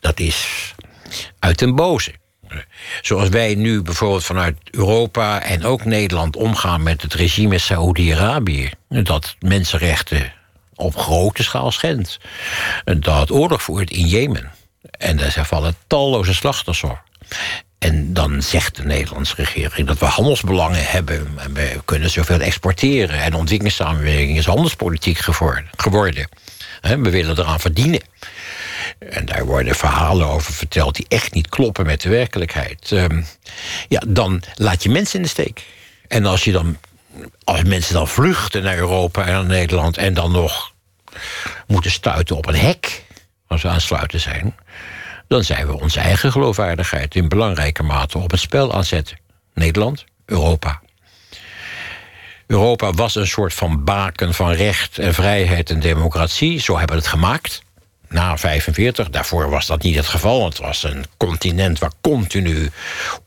dat is uit den boze. Zoals wij nu bijvoorbeeld vanuit Europa en ook Nederland omgaan met het regime Saoedi-Arabië, dat mensenrechten op grote schaal schendt, dat oorlog voert in Jemen. En daar vallen talloze slachtoffers. En dan zegt de Nederlandse regering dat we handelsbelangen hebben. En we kunnen zoveel exporteren. En ontwikkelingssamenwerking is handelspolitiek geworden. We willen eraan verdienen. En daar worden verhalen over verteld die echt niet kloppen met de werkelijkheid. Um, ja, dan laat je mensen in de steek. En als je dan. Als mensen dan vluchten naar Europa en naar Nederland en dan nog moeten stuiten op een hek als we aansluiten zijn, dan zijn we onze eigen geloofwaardigheid in belangrijke mate op het spel aan zetten. Nederland, Europa. Europa was een soort van baken van recht en vrijheid en democratie. Zo hebben we het gemaakt. Na 45, daarvoor was dat niet het geval. Het was een continent waar continu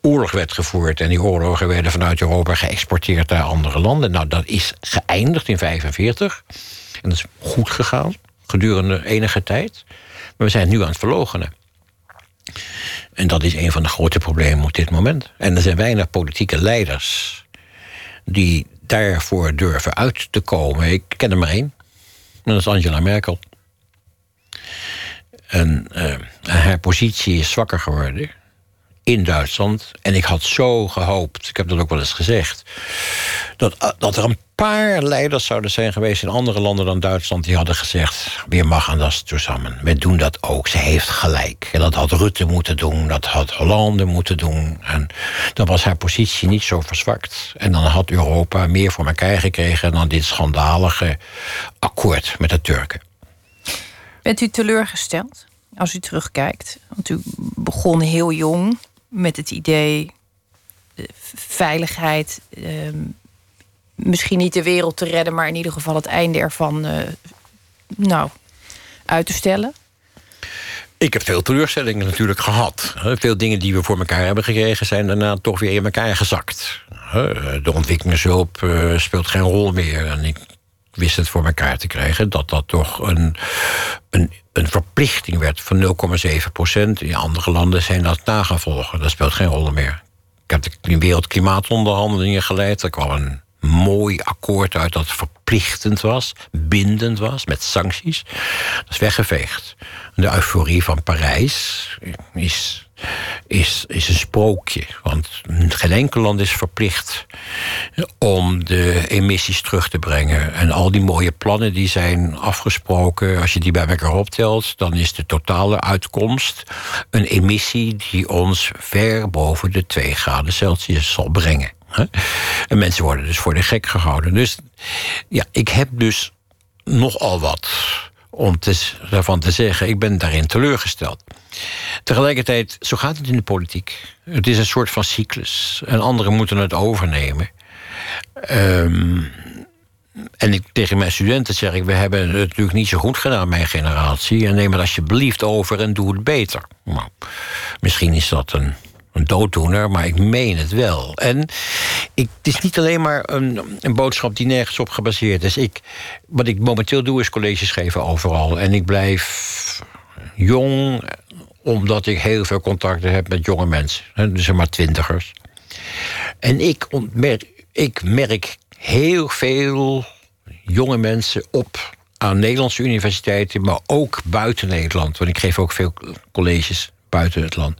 oorlog werd gevoerd. En die oorlogen werden vanuit Europa geëxporteerd naar andere landen. Nou, dat is geëindigd in 45. En dat is goed gegaan gedurende enige tijd. Maar we zijn nu aan het verlogenen. En dat is een van de grote problemen op dit moment. En er zijn weinig politieke leiders die daarvoor durven uit te komen. Ik ken er maar één. Dat is Angela Merkel. En uh, haar positie is zwakker geworden in Duitsland. En ik had zo gehoopt, ik heb dat ook wel eens gezegd... dat, dat er een paar leiders zouden zijn geweest in andere landen dan Duitsland... die hadden gezegd, we mag dat samen. We doen dat ook, ze heeft gelijk. En dat had Rutte moeten doen, dat had Hollande moeten doen. En dan was haar positie niet zo verzwakt. En dan had Europa meer voor elkaar gekregen... dan dit schandalige akkoord met de Turken. Bent u teleurgesteld? als u terugkijkt? Want u begon heel jong met het idee... De veiligheid, ehm, misschien niet de wereld te redden... maar in ieder geval het einde ervan uh, nou, uit te stellen. Ik heb veel teleurstellingen natuurlijk gehad. Veel dingen die we voor elkaar hebben gekregen... zijn daarna toch weer in elkaar gezakt. De ontwikkelingshulp eh, speelt geen rol meer. En ik wist het voor elkaar te krijgen... dat dat toch een, een, een verplichting werd van 0,7 procent. In andere landen zijn dat nagevolgen. Dat speelt geen rol meer. Ik heb de wereldklimaatonderhandelingen geleid. Er kwam een mooi akkoord uit dat verplichtend was, bindend was, met sancties. Dat is weggeveegd. De euforie van Parijs is, is, is een sprookje. Want geen enkel land is verplicht om de emissies terug te brengen. En al die mooie plannen die zijn afgesproken, als je die bij elkaar optelt, dan is de totale uitkomst een emissie die ons ver boven de 2 graden Celsius zal brengen. En mensen worden dus voor de gek gehouden. Dus ja, ik heb dus nogal wat om te, daarvan te zeggen. Ik ben daarin teleurgesteld. Tegelijkertijd, zo gaat het in de politiek. Het is een soort van cyclus. En anderen moeten het overnemen. Ehm, en ik, tegen mijn studenten zeg ik... we hebben het natuurlijk niet zo goed gedaan, mijn generatie... en neem het alsjeblieft over en doe het beter. Nou, misschien is dat een een dooddoener, maar ik meen het wel. En het is niet alleen maar een, een boodschap die nergens op gebaseerd is. Ik, wat ik momenteel doe is colleges geven overal. En ik blijf jong, omdat ik heel veel contacten heb met jonge mensen. Dus zeg maar twintigers. En ik, ontmerk, ik merk heel veel jonge mensen op aan Nederlandse universiteiten, maar ook buiten Nederland. Want ik geef ook veel colleges buiten het land.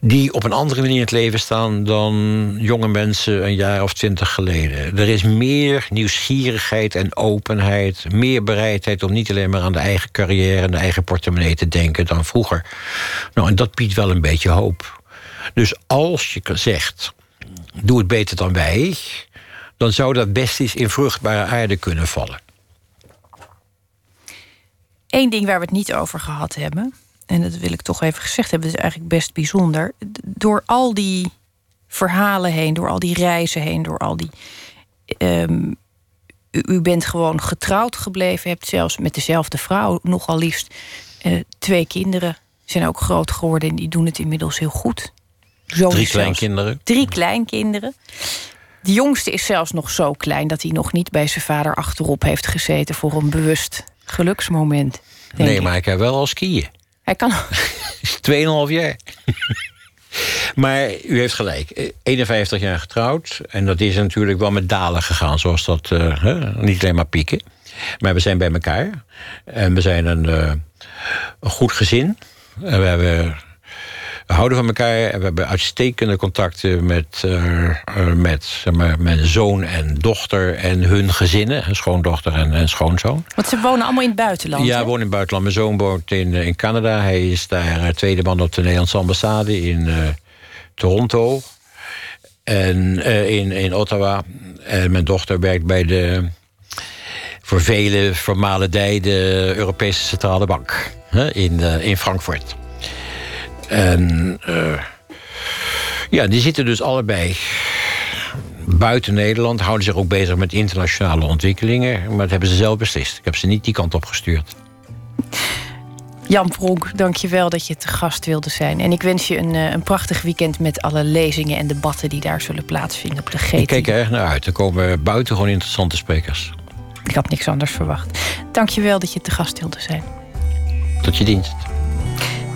Die op een andere manier in het leven staan dan jonge mensen een jaar of twintig geleden. Er is meer nieuwsgierigheid en openheid. Meer bereidheid om niet alleen maar aan de eigen carrière en de eigen portemonnee te denken dan vroeger. Nou, en dat biedt wel een beetje hoop. Dus als je zegt, doe het beter dan wij, dan zou dat best eens in vruchtbare aarde kunnen vallen. Eén ding waar we het niet over gehad hebben, en dat wil ik toch even gezegd hebben, is eigenlijk best bijzonder. Door al die verhalen heen, door al die reizen heen, door al die. Um, u, bent gewoon getrouwd gebleven, hebt zelfs met dezelfde vrouw nogal liefst uh, twee kinderen. Zijn ook groot geworden en die doen het inmiddels heel goed. Zo drie kleinkinderen. Drie kleinkinderen. De jongste is zelfs nog zo klein dat hij nog niet bij zijn vader achterop heeft gezeten voor een bewust geluksmoment. Nee, maar ik heb wel al skiën. Hij kan. 2,5 [laughs] jaar. [laughs] maar u heeft gelijk. 51 jaar getrouwd. En dat is natuurlijk wel met dalen gegaan, zoals dat. Uh, niet alleen maar pieken. Maar we zijn bij elkaar. En we zijn een, uh, een goed gezin. En we hebben we houden van elkaar en we hebben uitstekende contacten met, uh, met zeg maar, mijn zoon en dochter en hun gezinnen. Schoondochter en, en schoonzoon. Want ze wonen allemaal in het buitenland? Ja, wonen in het buitenland. Mijn zoon woont in, eh, in Canada. Hij is daar tweede man op de Nederlandse ambassade in uh, Toronto. En in, in Ottawa. En mijn dochter werkt bij de voor vele formale de Europese Centrale Bank in, in Frankfurt. En uh, ja, die zitten dus allebei buiten Nederland. Houden zich ook bezig met internationale ontwikkelingen. Maar dat hebben ze zelf beslist. Ik heb ze niet die kant op gestuurd. Jan Pronk, dank je wel dat je te gast wilde zijn. En ik wens je een, eh, een prachtig weekend met alle lezingen en debatten die daar zullen plaatsvinden op de GT. Ik kijk er erg naar uit. Er komen buitengewoon interessante sprekers. Ik had niks anders verwacht. Dank je wel dat je te gast wilde zijn. Tot je dienst.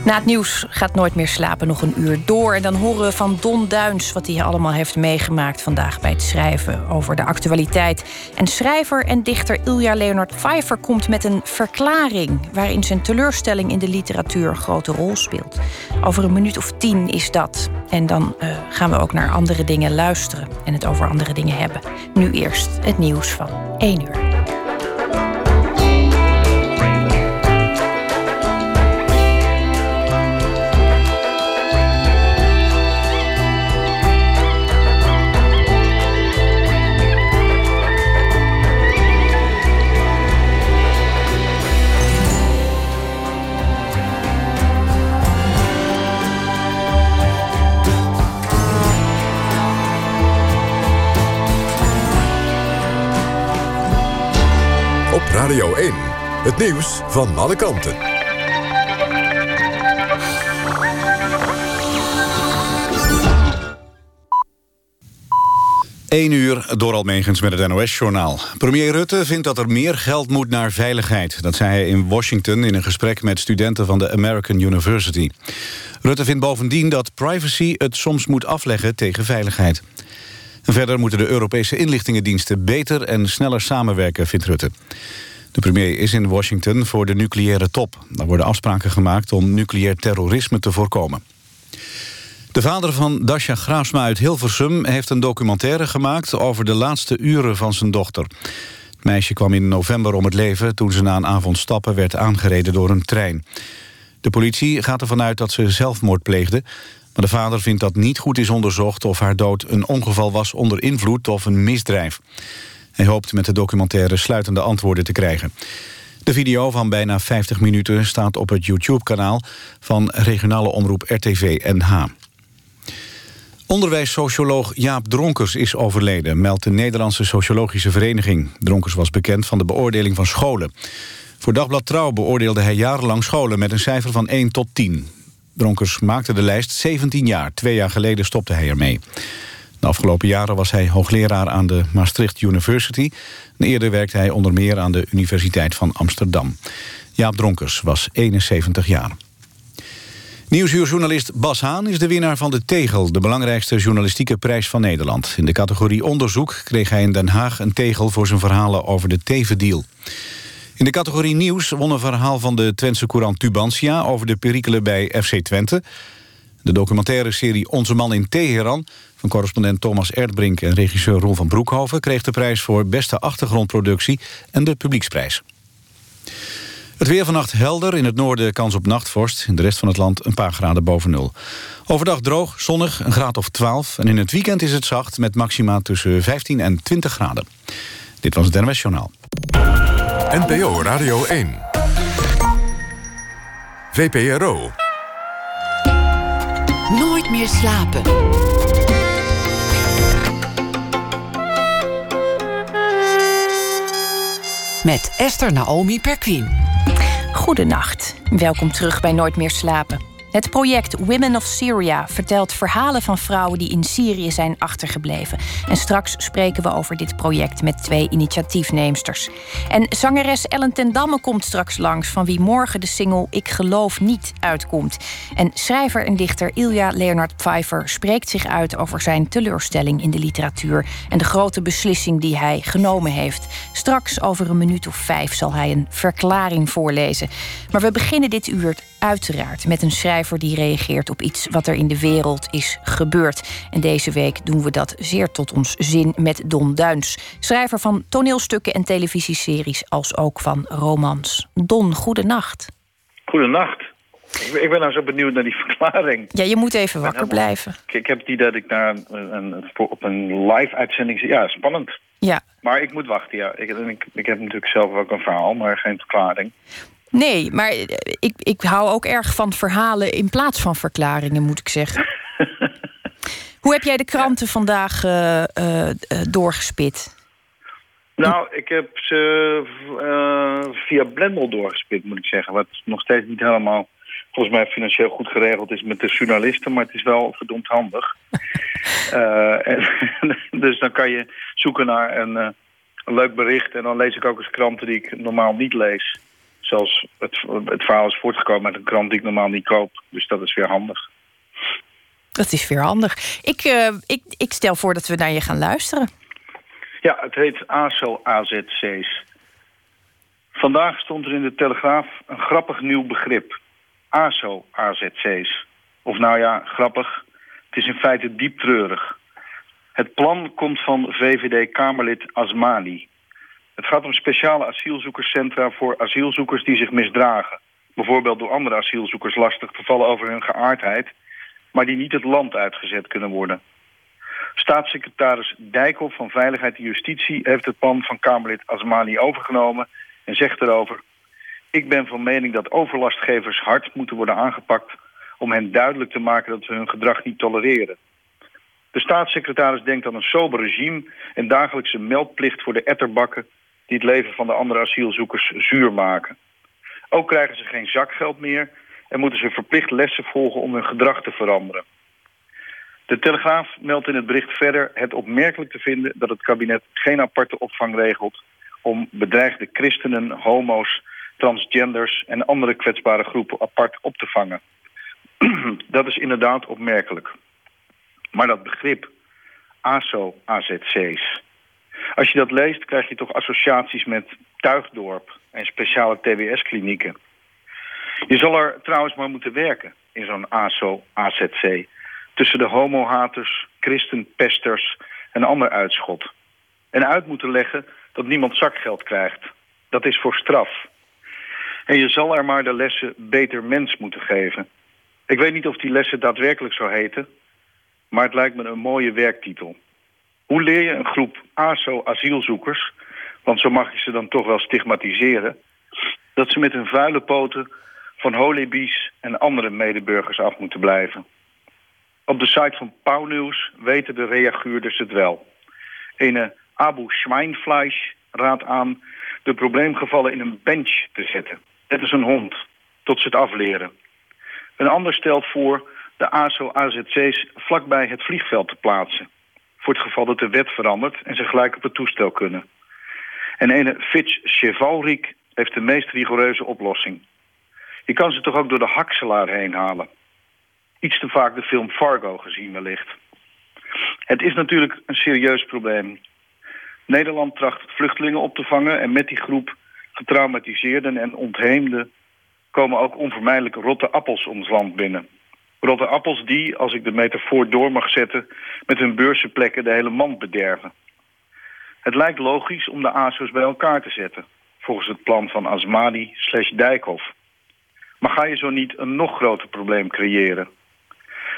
Na het nieuws gaat Nooit meer slapen nog een uur door. En dan horen we van Don Duins wat hij allemaal heeft meegemaakt vandaag bij het schrijven over de actualiteit. En schrijver en dichter Ilja Leonard Pfeiffer komt met een verklaring waarin zijn teleurstelling in de literatuur een grote rol speelt. Over een minuut of tien is dat. En dan uh, gaan we ook naar andere dingen luisteren en het over andere dingen hebben. Nu eerst het nieuws van 1 uur. Radio 1. Het nieuws van alle kanten. 1 uur door Almegens met het NOS-journaal. Premier Rutte vindt dat er meer geld moet naar veiligheid. Dat zei hij in Washington in een gesprek met studenten van de American University. Rutte vindt bovendien dat privacy het soms moet afleggen tegen veiligheid. Verder moeten de Europese inlichtingendiensten beter en sneller samenwerken, vindt Rutte. De premier is in Washington voor de nucleaire top. Daar worden afspraken gemaakt om nucleair terrorisme te voorkomen. De vader van Dasha Graafsma uit Hilversum heeft een documentaire gemaakt... over de laatste uren van zijn dochter. Het meisje kwam in november om het leven... toen ze na een avond stappen werd aangereden door een trein. De politie gaat ervan uit dat ze zelfmoord pleegde... maar de vader vindt dat niet goed is onderzocht... of haar dood een ongeval was onder invloed of een misdrijf. Hij hoopt met de documentaire sluitende antwoorden te krijgen. De video van bijna 50 minuten staat op het YouTube-kanaal... van regionale omroep RTV NH. Onderwijssocioloog Jaap Dronkers is overleden... meldt de Nederlandse Sociologische Vereniging. Dronkers was bekend van de beoordeling van scholen. Voor Dagblad Trouw beoordeelde hij jarenlang scholen... met een cijfer van 1 tot 10. Dronkers maakte de lijst 17 jaar. Twee jaar geleden stopte hij ermee. De afgelopen jaren was hij hoogleraar aan de Maastricht University. Eerder werkte hij onder meer aan de Universiteit van Amsterdam. Jaap Dronkers was 71 jaar. Nieuwsuurjournalist Bas Haan is de winnaar van de Tegel... de belangrijkste journalistieke prijs van Nederland. In de categorie onderzoek kreeg hij in Den Haag een tegel... voor zijn verhalen over de Tevendeal. In de categorie nieuws won een verhaal van de Twentse courant Tubantia... over de perikelen bij FC Twente. De documentaire serie Onze Man in Teheran... van correspondent Thomas Erdbrink en regisseur Roel van Broekhoven... kreeg de prijs voor beste achtergrondproductie en de publieksprijs. Het weer vannacht helder, in het noorden kans op nachtvorst. In de rest van het land een paar graden boven nul. Overdag droog, zonnig, een graad of 12. En in het weekend is het zacht met maxima tussen 15 en 20 graden. Dit was het NWS Journaal. NPO Radio 1. VPRO. Nooit meer slapen. Met Esther Naomi Perquin. Goedenacht. Welkom terug bij Nooit meer slapen. Het project Women of Syria vertelt verhalen van vrouwen die in Syrië zijn achtergebleven. En straks spreken we over dit project met twee initiatiefneemsters. En zangeres Ellen ten Damme komt straks langs, van wie morgen de single Ik geloof niet uitkomt. En schrijver en dichter Ilja Leonard Pfeiffer spreekt zich uit over zijn teleurstelling in de literatuur en de grote beslissing die hij genomen heeft. Straks over een minuut of vijf zal hij een verklaring voorlezen. Maar we beginnen dit uur uiteraard met een schrijver die reageert op iets wat er in de wereld is gebeurd. En deze week doen we dat zeer tot ons zin met Don Duins, schrijver van toneelstukken en televisieseries als ook van romans. Don, goedenacht. Goedenacht. Ik ben nou zo benieuwd naar die [laughs] verklaring. Ja, je moet even wakker blijven. Ik heb het idee dat ik naar een, een, op een live uitzending... Ja, spannend. Ja. Maar ik moet wachten, ja. Ik, ik, ik heb natuurlijk zelf ook een verhaal, maar geen verklaring. Nee, maar ik, ik hou ook erg van verhalen in plaats van verklaringen, moet ik zeggen. [laughs] Hoe heb jij de kranten vandaag uh, uh, doorgespit? Nou, ik heb ze uh, via Blendel doorgespit, moet ik zeggen. Wat nog steeds niet helemaal, volgens mij, financieel goed geregeld is met de journalisten. Maar het is wel verdomd handig. [laughs] en, [laughs] dus dan kan je zoeken naar een, een leuk bericht. En dan lees ik ook eens kranten die ik normaal niet lees zelfs het, het verhaal is voortgekomen uit een krant die ik normaal niet koop. Dus dat is weer handig. Dat is weer handig. Ik, uh, ik, ik stel voor dat we naar je gaan luisteren. Ja, het heet ASO AZC's. Vandaag stond er in de Telegraaf een grappig nieuw begrip. ASO AZC's. Of nou ja, grappig. Het is in feite diep treurig. Het plan komt van VVD-Kamerlid Asmani. Het gaat om speciale asielzoekerscentra voor asielzoekers die zich misdragen. Bijvoorbeeld door andere asielzoekers lastig te vallen over hun geaardheid... maar die niet het land uitgezet kunnen worden. Staatssecretaris Dijkhoff van Veiligheid en Justitie... heeft het plan van Kamerlid Asmani overgenomen en zegt erover... Ik ben van mening dat overlastgevers hard moeten worden aangepakt... om hen duidelijk te maken dat we hun gedrag niet tolereren. De staatssecretaris denkt aan een sober regime... en dagelijkse meldplicht voor de etterbakken die het leven van de andere asielzoekers zuur maken. Ook krijgen ze geen zakgeld meer en moeten ze verplicht lessen volgen om hun gedrag te veranderen. De Telegraaf meldt in het bericht verder het opmerkelijk te vinden dat het kabinet geen aparte opvang regelt om bedreigde christenen, homo's, transgenders en andere kwetsbare groepen apart op te vangen. [clears throat] dat is inderdaad opmerkelijk. Maar dat begrip ASO-AZC's, als je dat leest krijg je toch associaties met Tuigdorp en speciale TWS-klinieken. Je zal er trouwens maar moeten werken in zo'n ASO-AZC tussen de homohaters, christenpesters en ander uitschot. En uit moeten leggen dat niemand zakgeld krijgt. Dat is voor straf. En je zal er maar de lessen beter mens moeten geven. Ik weet niet of die lessen daadwerkelijk zo heten... maar het lijkt me een mooie werktitel. Hoe leer je een groep ASO-asielzoekers... want zo mag je ze dan toch wel stigmatiseren... dat ze met hun vuile poten van holibies en andere medeburgers af moeten blijven... Op de site van Pauwnieuws weten de reaguurders het wel. Ene Abu Schweinfleisch raadt aan de probleemgevallen in een bench te zetten. Het is een hond, tot ze het afleren. Een ander stelt voor de ASO-AZC's vlakbij het vliegveld te plaatsen. Voor het geval dat de wet verandert en ze gelijk op het toestel kunnen. En ene Fitch Chevalriek heeft de meest rigoureuze oplossing. Je kan ze toch ook door de hakselaar heen halen iets te vaak de film Fargo gezien wellicht. Het is natuurlijk een serieus probleem. Nederland tracht vluchtelingen op te vangen... en met die groep getraumatiseerden en ontheemden... komen ook onvermijdelijk rotte appels ons land binnen. Rotte appels die, als ik de metafoor door mag zetten... met hun beursenplekken de hele mand bederven. Het lijkt logisch om de ASO's bij elkaar te zetten... volgens het plan van Asmadi slash Dijkhoff. Maar ga je zo niet een nog groter probleem creëren...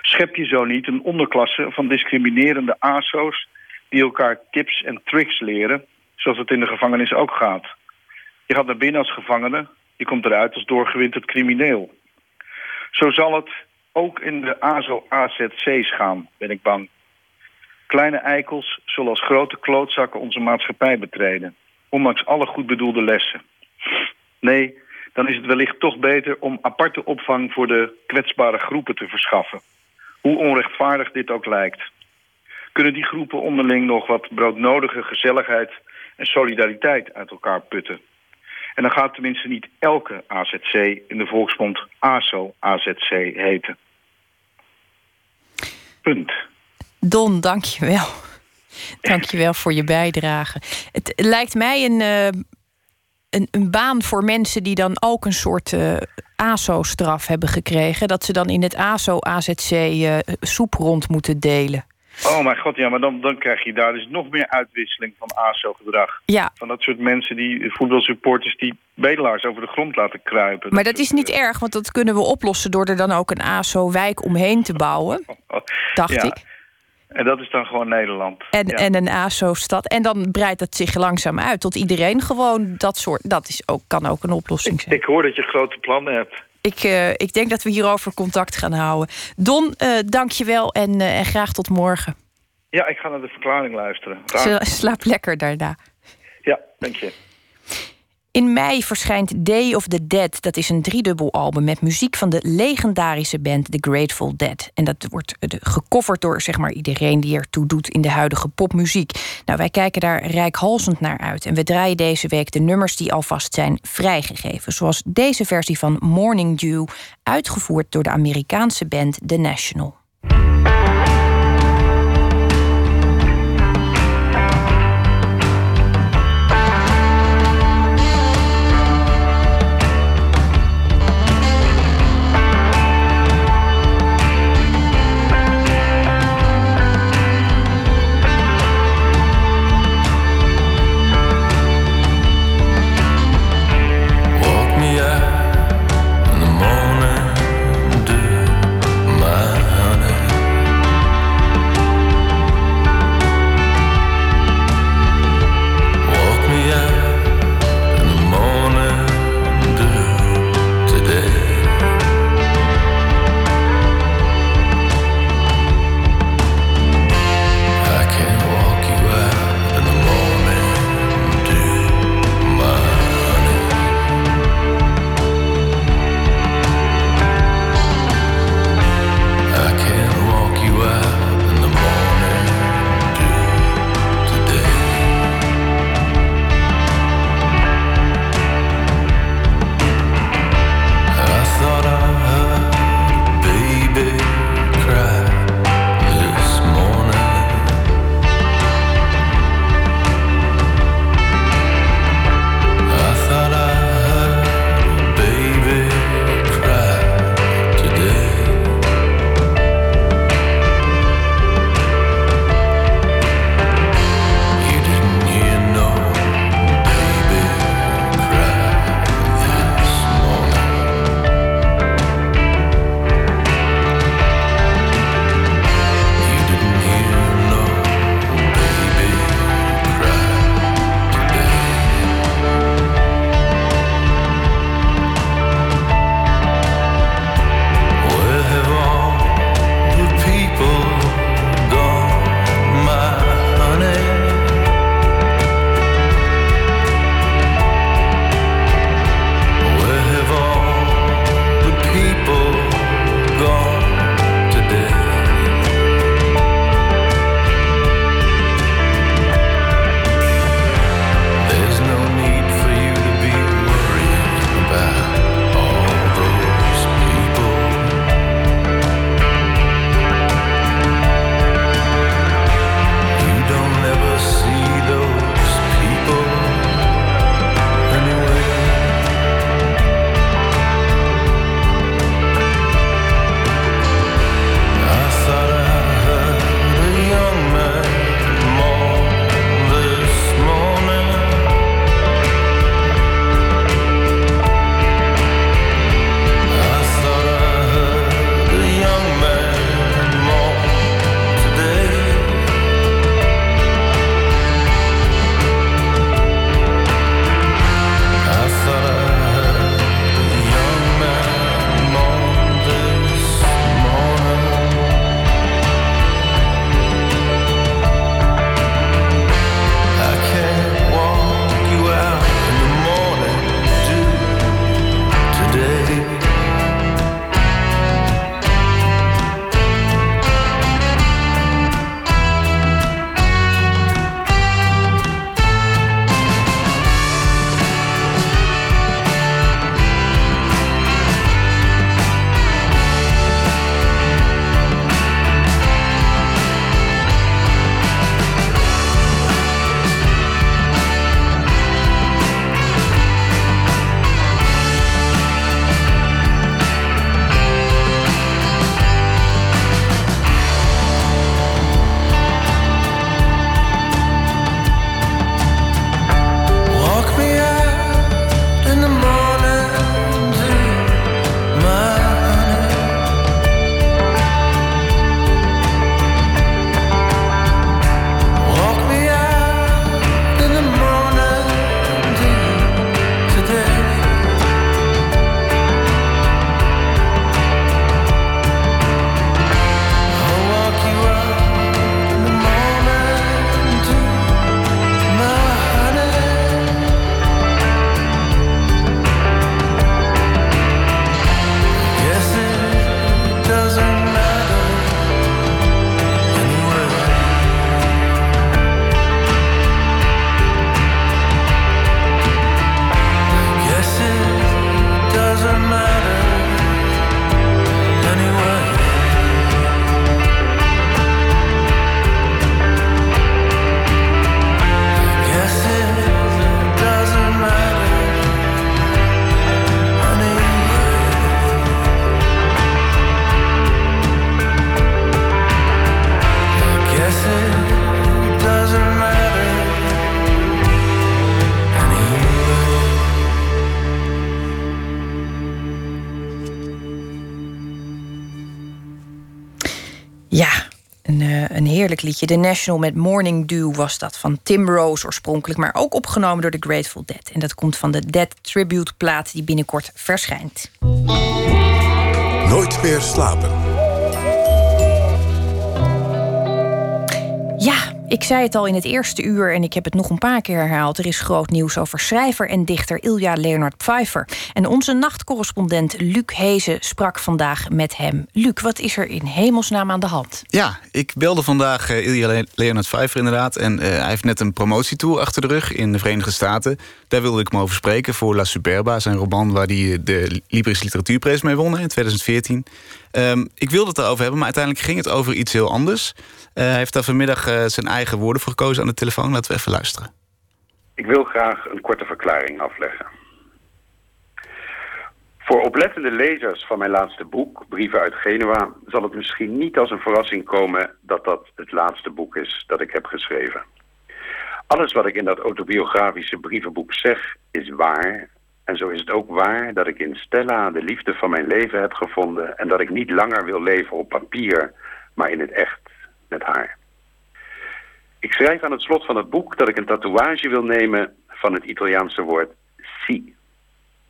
Schep je zo niet een onderklasse van discriminerende ASO's... die elkaar tips en tricks leren, zoals het in de gevangenis ook gaat. Je gaat naar binnen als gevangene, je komt eruit als doorgewinterd crimineel. Zo zal het ook in de ASO-AZC's gaan, ben ik bang. Kleine eikels zullen als grote klootzakken onze maatschappij betreden. Ondanks alle goed bedoelde lessen. Nee, dan is het wellicht toch beter om aparte opvang voor de kwetsbare groepen te verschaffen. Hoe onrechtvaardig dit ook lijkt. Kunnen die groepen onderling nog wat broodnodige gezelligheid en solidariteit uit elkaar putten. En dan gaat tenminste niet elke AZC in de volksmond ASO-AZC heten. Punt. Don, dank je wel. Dank je wel voor je bijdrage. Het lijkt mij een, uh, een, een, baan voor mensen die dan ook een soort uh, ASO-straf hebben gekregen. Dat ze dan in het ASO-AZC eh, soep rond moeten delen. Oh mijn god, ja, maar dan, dan krijg je daar dus nog meer uitwisseling van ASO-gedrag. Ja. Van dat soort mensen, die voetbalsupporters die bedelaars over de grond laten kruipen. Maar dat, is niet erg, want dat kunnen we oplossen... door er dan ook een ASO-wijk omheen te bouwen, [laughs] dacht ja. ik. En dat is dan gewoon Nederland. En, ja. en een ASO-stad. En dan breidt het zich langzaam uit tot iedereen gewoon dat soort... Dat is ook, kan ook een oplossing zijn. Ik hoor dat je grote plannen hebt. Ik, uh, ik denk dat we hierover contact gaan houden. Don, uh, dank je wel en, uh, en graag tot morgen. Ja, ik ga naar de verklaring luisteren. Slaap lekker daarna. Ja, dank je. In mei verschijnt Day of the Dead. Dat is een driedubbel album met muziek van de legendarische band The Grateful Dead. En dat wordt gecoverd door zeg maar, iedereen die ertoe doet in de huidige popmuziek. Nou, wij kijken daar rijkhalsend naar uit. En we draaien deze week de nummers die alvast zijn vrijgegeven. Zoals deze versie van Morning Dew, uitgevoerd door de Amerikaanse band The National. Heerlijk liedje. The National met Morning Dew was dat van Tim Rose oorspronkelijk... maar ook opgenomen door de Grateful Dead. En dat komt van de Dead Tribute plaat die binnenkort verschijnt. Nooit meer slapen. Ja, ik zei het al in het eerste uur en ik heb het nog een paar keer herhaald. Er is groot nieuws over schrijver en dichter Ilja Leonard Pfeiffer. En onze nachtcorrespondent Luc Hezen sprak vandaag met hem. Luc, wat is er in hemelsnaam aan de hand? Ja, ik belde vandaag uh, Ilja Leonard Pfeiffer inderdaad. En uh, hij heeft net een promotietour achter de rug in de Verenigde Staten. Daar wilde ik hem over spreken voor La Superba, zijn roman... waar hij de Libris Literatuurprijs mee won in 2014. Um, ik wilde het erover hebben, maar uiteindelijk ging het over iets heel anders. Uh, hij heeft daar vanmiddag uh, zijn eigen woorden voor gekozen aan de telefoon. Laten we even luisteren. Ik wil graag een korte verklaring afleggen. Voor oplettende lezers van mijn laatste boek, Brieven uit Genua... zal het misschien niet als een verrassing komen dat dat het laatste boek is dat ik heb geschreven. Alles wat ik in dat autobiografische brievenboek zeg is waar en zo is het ook waar dat ik in Stella de liefde van mijn leven heb gevonden... en dat ik niet langer wil leven op papier, maar in het echt, met haar. Ik schrijf aan het slot van het boek dat ik een tatoeage wil nemen van het Italiaanse woord si.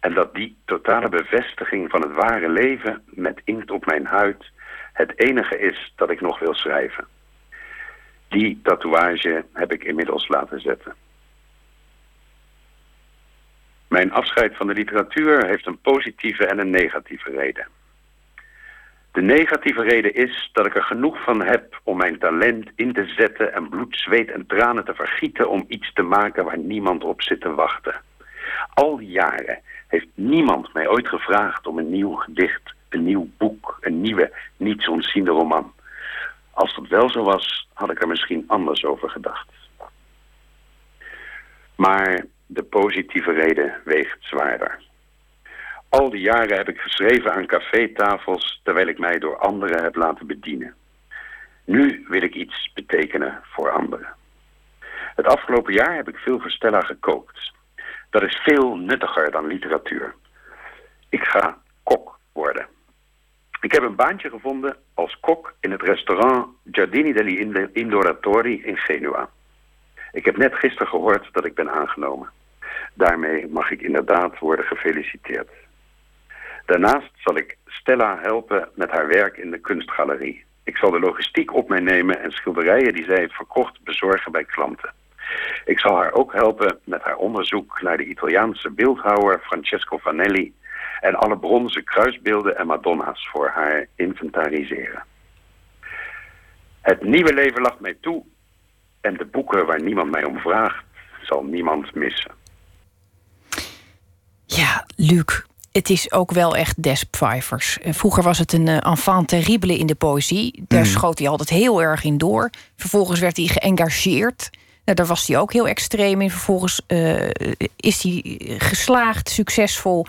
En dat die totale bevestiging van het ware leven met inkt op mijn huid het enige is dat ik nog wil schrijven. Die tatoeage heb ik inmiddels laten zetten. Mijn afscheid van de literatuur heeft een positieve en een negatieve reden. De negatieve reden is dat ik er genoeg van heb om mijn talent in te zetten en bloed, zweet en tranen te vergieten om iets te maken waar niemand op zit te wachten. Al jaren heeft niemand mij ooit gevraagd om een nieuw gedicht, een nieuw boek, een nieuwe, niets ontziende roman. Als dat wel zo was, had ik er misschien anders over gedacht. Maar de positieve reden weegt zwaarder. Al die jaren heb ik geschreven aan cafétafels terwijl ik mij door anderen heb laten bedienen. Nu wil ik iets betekenen voor anderen. Het afgelopen jaar heb ik veel voor Stella gekookt. Dat is veel nuttiger dan literatuur. Ik ga kok worden. Ik heb een baantje gevonden als kok in het restaurant Giardini degli Indoratori in Genua. Ik heb net gisteren gehoord dat ik ben aangenomen. Daarmee mag ik inderdaad worden gefeliciteerd. Daarnaast zal ik Stella helpen met haar werk in de kunstgalerie. Ik zal de logistiek op mij nemen en schilderijen die zij heeft verkocht bezorgen bij klanten. Ik zal haar ook helpen met haar onderzoek naar de Italiaanse beeldhouwer Francesco Vanelli en alle bronzen kruisbeelden en madonna's voor haar inventariseren. Het nieuwe leven lacht mij toe en de boeken waar niemand mij om vraagt, zal niemand missen. Ja, Luc, het is ook wel echt des Pfeiffers. Vroeger was het een uh, enfant terrible in de poëzie. Daar mm. schoot hij altijd heel erg in door. Vervolgens werd hij geëngageerd. Nou, daar was hij ook heel extreem in. Vervolgens uh, is hij geslaagd, succesvol.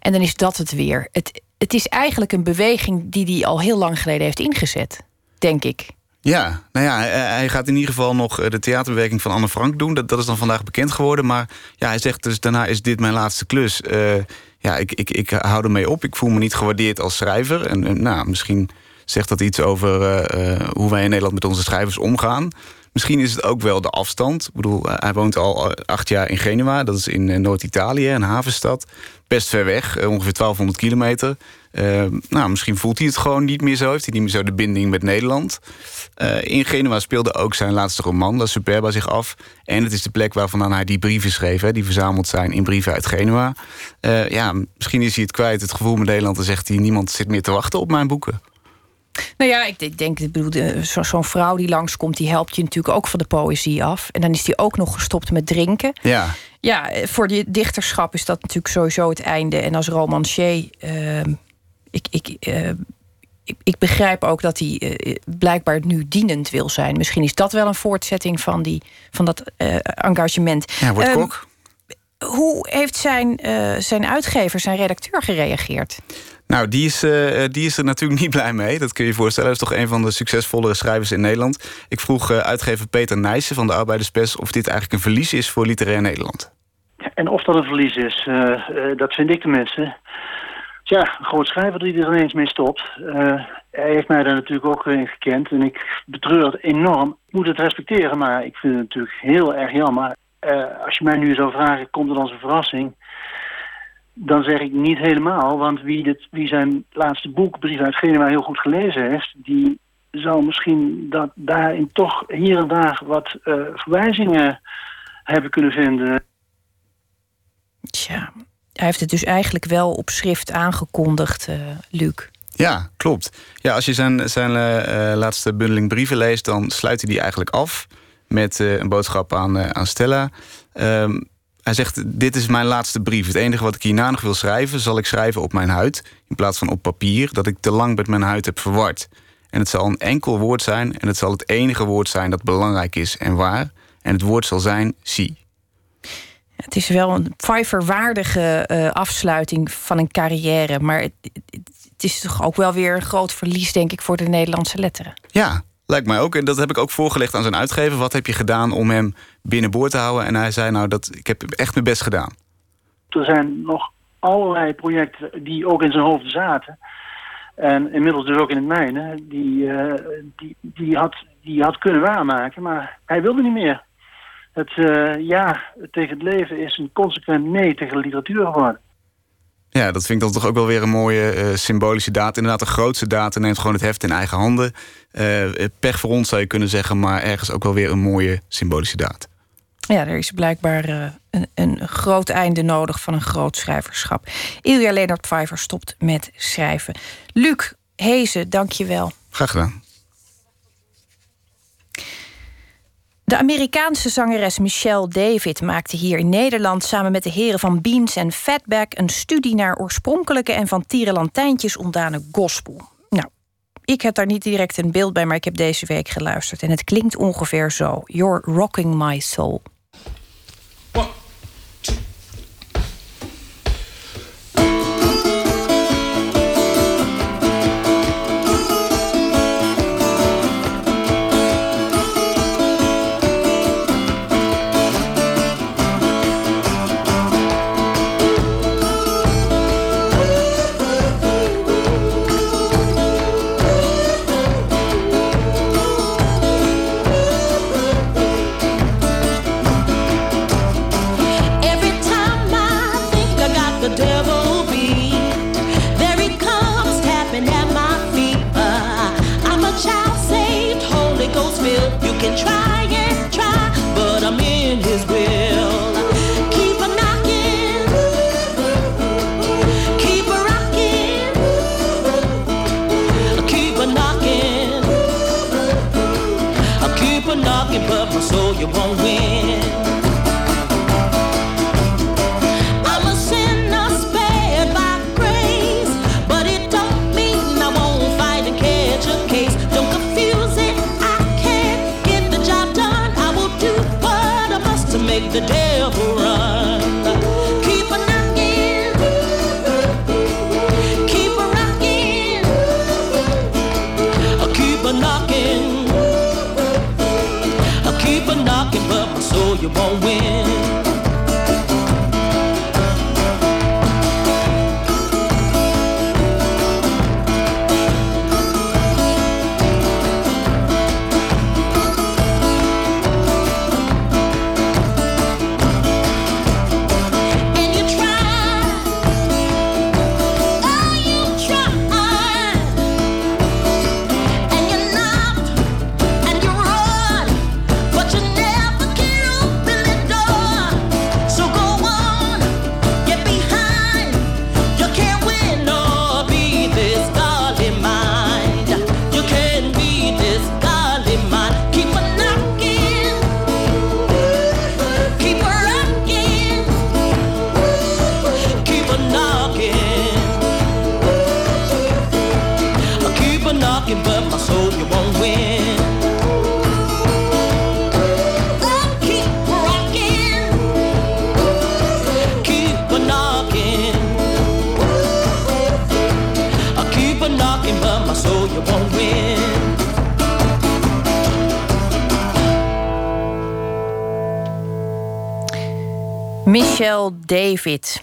En dan is dat het weer. Het, het is eigenlijk een beweging die hij al heel lang geleden heeft ingezet, denk ik. Ja, nou ja, hij gaat in ieder geval nog de theaterbewerking van Anne Frank doen. Dat, dat is dan vandaag bekend geworden. Maar ja, hij zegt dus daarna is dit mijn laatste klus. Uh, ja, ik, ik, ik hou ermee op. Ik voel me niet gewaardeerd als schrijver. En, nou, misschien zegt dat iets over hoe wij in Nederland met onze schrijvers omgaan. Misschien is het ook wel de afstand. Ik bedoel, hij woont al acht jaar in Genua. Dat is in Noord-Italië, een havenstad. Best ver weg, ongeveer 1200 kilometer. Nou, misschien voelt hij het gewoon niet meer zo. Heeft hij niet meer zo de binding met Nederland. In Genua speelde ook zijn laatste roman, La Superba, zich af. En het is de plek waarvan hij die brieven schreef... Hè, die verzameld zijn in brieven uit Genua. Ja, misschien is hij het kwijt, het gevoel met Nederland... en zegt hij, niemand zit meer te wachten op mijn boeken. Nou ja, ik denk, ik bedoel, zo'n vrouw die langskomt... die helpt je natuurlijk ook van de poëzie af. En dan is die ook nog gestopt met drinken. Ja. Ja, voor die dichterschap is dat natuurlijk sowieso het einde. En als romancier... Uh, ik, ik, uh, ik, ik, begrijp ook dat hij uh, blijkbaar nu dienend wil zijn. Misschien is dat wel een voortzetting van, die, van dat uh, engagement. Ja, wordt um, kok. Hoe heeft zijn, zijn uitgever, zijn redacteur gereageerd? Nou, die is, uh, die is er natuurlijk [laughs] niet blij mee. Dat kun je je voorstellen. Hij is toch een van de succesvollere schrijvers in Nederland. Ik vroeg uh, uitgever Peter Nijssen van de Arbeiderspers... of dit eigenlijk een verlies is voor literair Nederland. En of dat een verlies is, dat vind ik tenminste. Tja, een groot schrijver die er ineens mee stopt. Hij heeft mij daar natuurlijk ook in gekend en ik betreur het enorm. Ik moet het respecteren, maar ik vind het natuurlijk heel erg jammer. Als je mij nu zou vragen, komt het als een verrassing? Dan zeg ik niet helemaal, want wie, dit, wie zijn laatste boek, Brief uit Genua, heel goed gelezen heeft... die zou misschien dat daarin toch hier en daar wat uh, verwijzingen hebben kunnen vinden. Tja, hij heeft het dus eigenlijk wel op schrift aangekondigd, uh, Luc. Ja, klopt. Ja, als je zijn, zijn uh, laatste bundeling brieven leest... dan sluit hij die eigenlijk af met uh, een boodschap aan, aan Stella. Um, hij zegt, dit is mijn laatste brief. Het enige wat ik hierna nog wil schrijven... zal ik schrijven op mijn huid, in plaats van op papier... dat ik te lang met mijn huid heb verward. En het zal een enkel woord zijn... en het zal het enige woord zijn dat belangrijk is en waar. En het woord zal zijn, zie. Het is wel een Pfeiffer-waardige uh, afsluiting van een carrière. Maar het, het, is toch ook wel weer een groot verlies, denk ik, voor de Nederlandse letteren. Ja, lijkt mij ook. En dat heb ik ook voorgelegd aan zijn uitgever. Wat heb je gedaan om hem binnenboord te houden? En hij zei, nou, dat, ik heb echt mijn best gedaan. Er zijn nog allerlei projecten die ook in zijn hoofd zaten. En inmiddels dus ook in het mijne. Die, uh, die, die, had, die had kunnen waarmaken, maar hij wilde niet meer het uh, ja tegen het leven is een consequent nee tegen de literatuur geworden. Ja, dat vind ik dan toch ook wel weer een mooie uh, symbolische daad. Inderdaad, de grootste daad neemt gewoon het heft in eigen handen. Pech voor ons zou je kunnen zeggen, maar ergens ook wel weer een mooie symbolische daad. Ja, er is blijkbaar een, een, groot einde nodig van een groot schrijverschap. Ilja Leonard Pfeiffer stopt met schrijven. Luc Hezen, dank je wel. Graag gedaan. De Amerikaanse zangeres Michelle David maakte hier in Nederland samen met de heren van Beans en Fatback een studie naar oorspronkelijke en van tierenlantijntjes ontdane gospel. Nou, ik heb daar niet direct een beeld bij, maar ik heb deze week geluisterd en het klinkt ongeveer zo: You're rocking my soul. wind.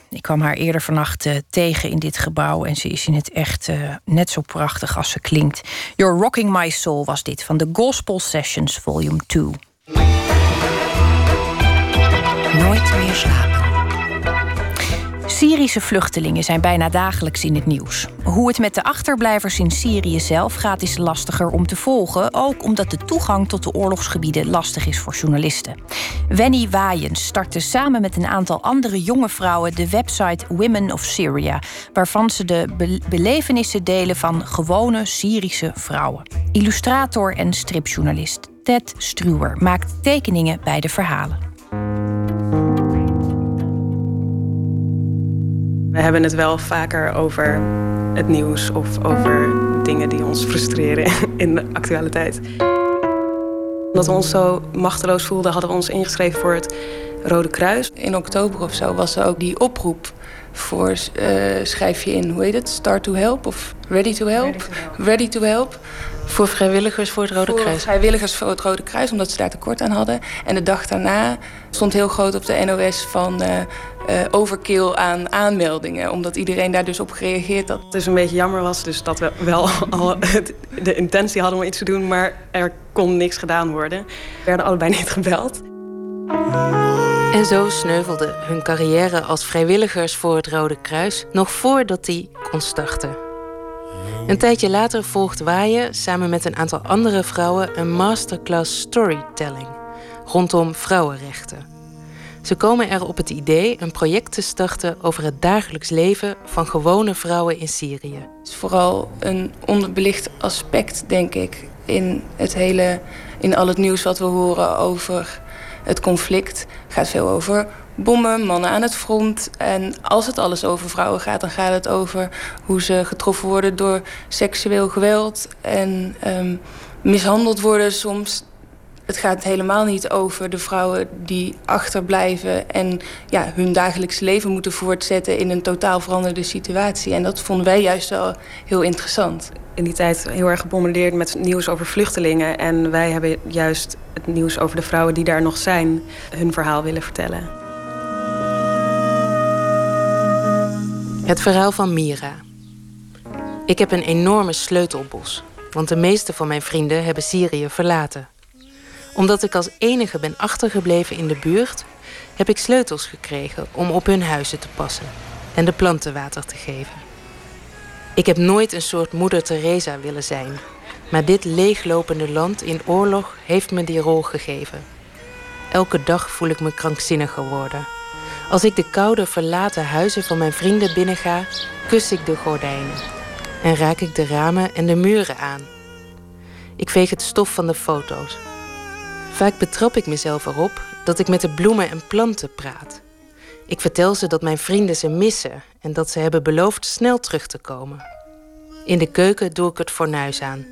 Ik kwam haar eerder vannacht uh, tegen in dit gebouw en ze is in het echt uh, net zo prachtig als ze klinkt. You're Rocking My Soul was dit van de Gospel Sessions Volume 2. Nooit meer slapen. Syrische vluchtelingen zijn bijna dagelijks in het nieuws. Hoe het met de achterblijvers in Syrië zelf gaat, is lastiger om te volgen. Ook omdat de toegang tot de oorlogsgebieden lastig is voor journalisten. Wenny Waaiens startte samen met een aantal andere jonge vrouwen de website Women of Syria, waarvan ze de be belevenissen delen van gewone Syrische vrouwen. Illustrator en stripjournalist Ted Struwer maakt tekeningen bij de verhalen. We hebben het wel vaker over het nieuws of over dingen die ons frustreren [laughs] in de actualiteit. Omdat we ons zo machteloos voelden, hadden we ons ingeschreven voor het Rode Kruis. In oktober of zo was er ook die oproep voor uh, schrijf je in, hoe heet het? Start to help of ready to help? Ready to help. Ready to help. Voor vrijwilligers voor het Rode voor Kruis? Vrijwilligers voor het Rode Kruis, omdat ze daar tekort aan hadden. En de dag daarna stond heel groot op de NOS van uh, uh, overkill aan aanmeldingen. Omdat iedereen daar dus op gereageerd had. Het is een beetje jammer was, dus dat we wel [laughs] al de intentie hadden om iets te doen, maar er kon niks gedaan worden. We werden allebei niet gebeld. En zo sneuvelde hun carrière als vrijwilligers voor het Rode Kruis nog voordat die kon starten. Een tijdje later volgt Waaien samen met een aantal andere vrouwen een masterclass storytelling rondom vrouwenrechten. Ze komen er op het idee een project te starten over het dagelijks leven van gewone vrouwen in Syrië. Het is vooral een onderbelicht aspect, denk ik, in het hele, in al het nieuws wat we horen over het conflict. Het gaat veel over bommen, mannen aan het front. En als het alles over vrouwen gaat, dan gaat het over hoe ze getroffen worden door seksueel geweld en um, mishandeld worden soms. Het gaat helemaal niet over de vrouwen die achterblijven en ja, hun dagelijks leven moeten voortzetten in een totaal veranderde situatie. En dat vonden wij juist wel heel interessant. In die tijd heel erg gebombardeerd met nieuws over vluchtelingen. En wij hebben juist het nieuws over de vrouwen die daar nog zijn, hun verhaal willen vertellen. Het verhaal van Mira. Ik heb een enorme sleutelbos, want de meeste van mijn vrienden hebben Syrië verlaten. Omdat ik als enige ben achtergebleven in de buurt, heb ik sleutels gekregen om op hun huizen te passen en de planten water te geven. Ik heb nooit een soort moeder Teresa willen zijn, maar dit leeglopende land in oorlog heeft me die rol gegeven. Elke dag voel ik me krankzinnig geworden. Als ik de koude, verlaten huizen van mijn vrienden binnenga, kus ik de gordijnen en raak ik de ramen en de muren aan. Ik veeg het stof van de foto's. Vaak betrap ik mezelf erop dat ik met de bloemen en planten praat. Ik vertel ze dat mijn vrienden ze missen en dat ze hebben beloofd snel terug te komen. In de keuken doe ik het fornuis aan.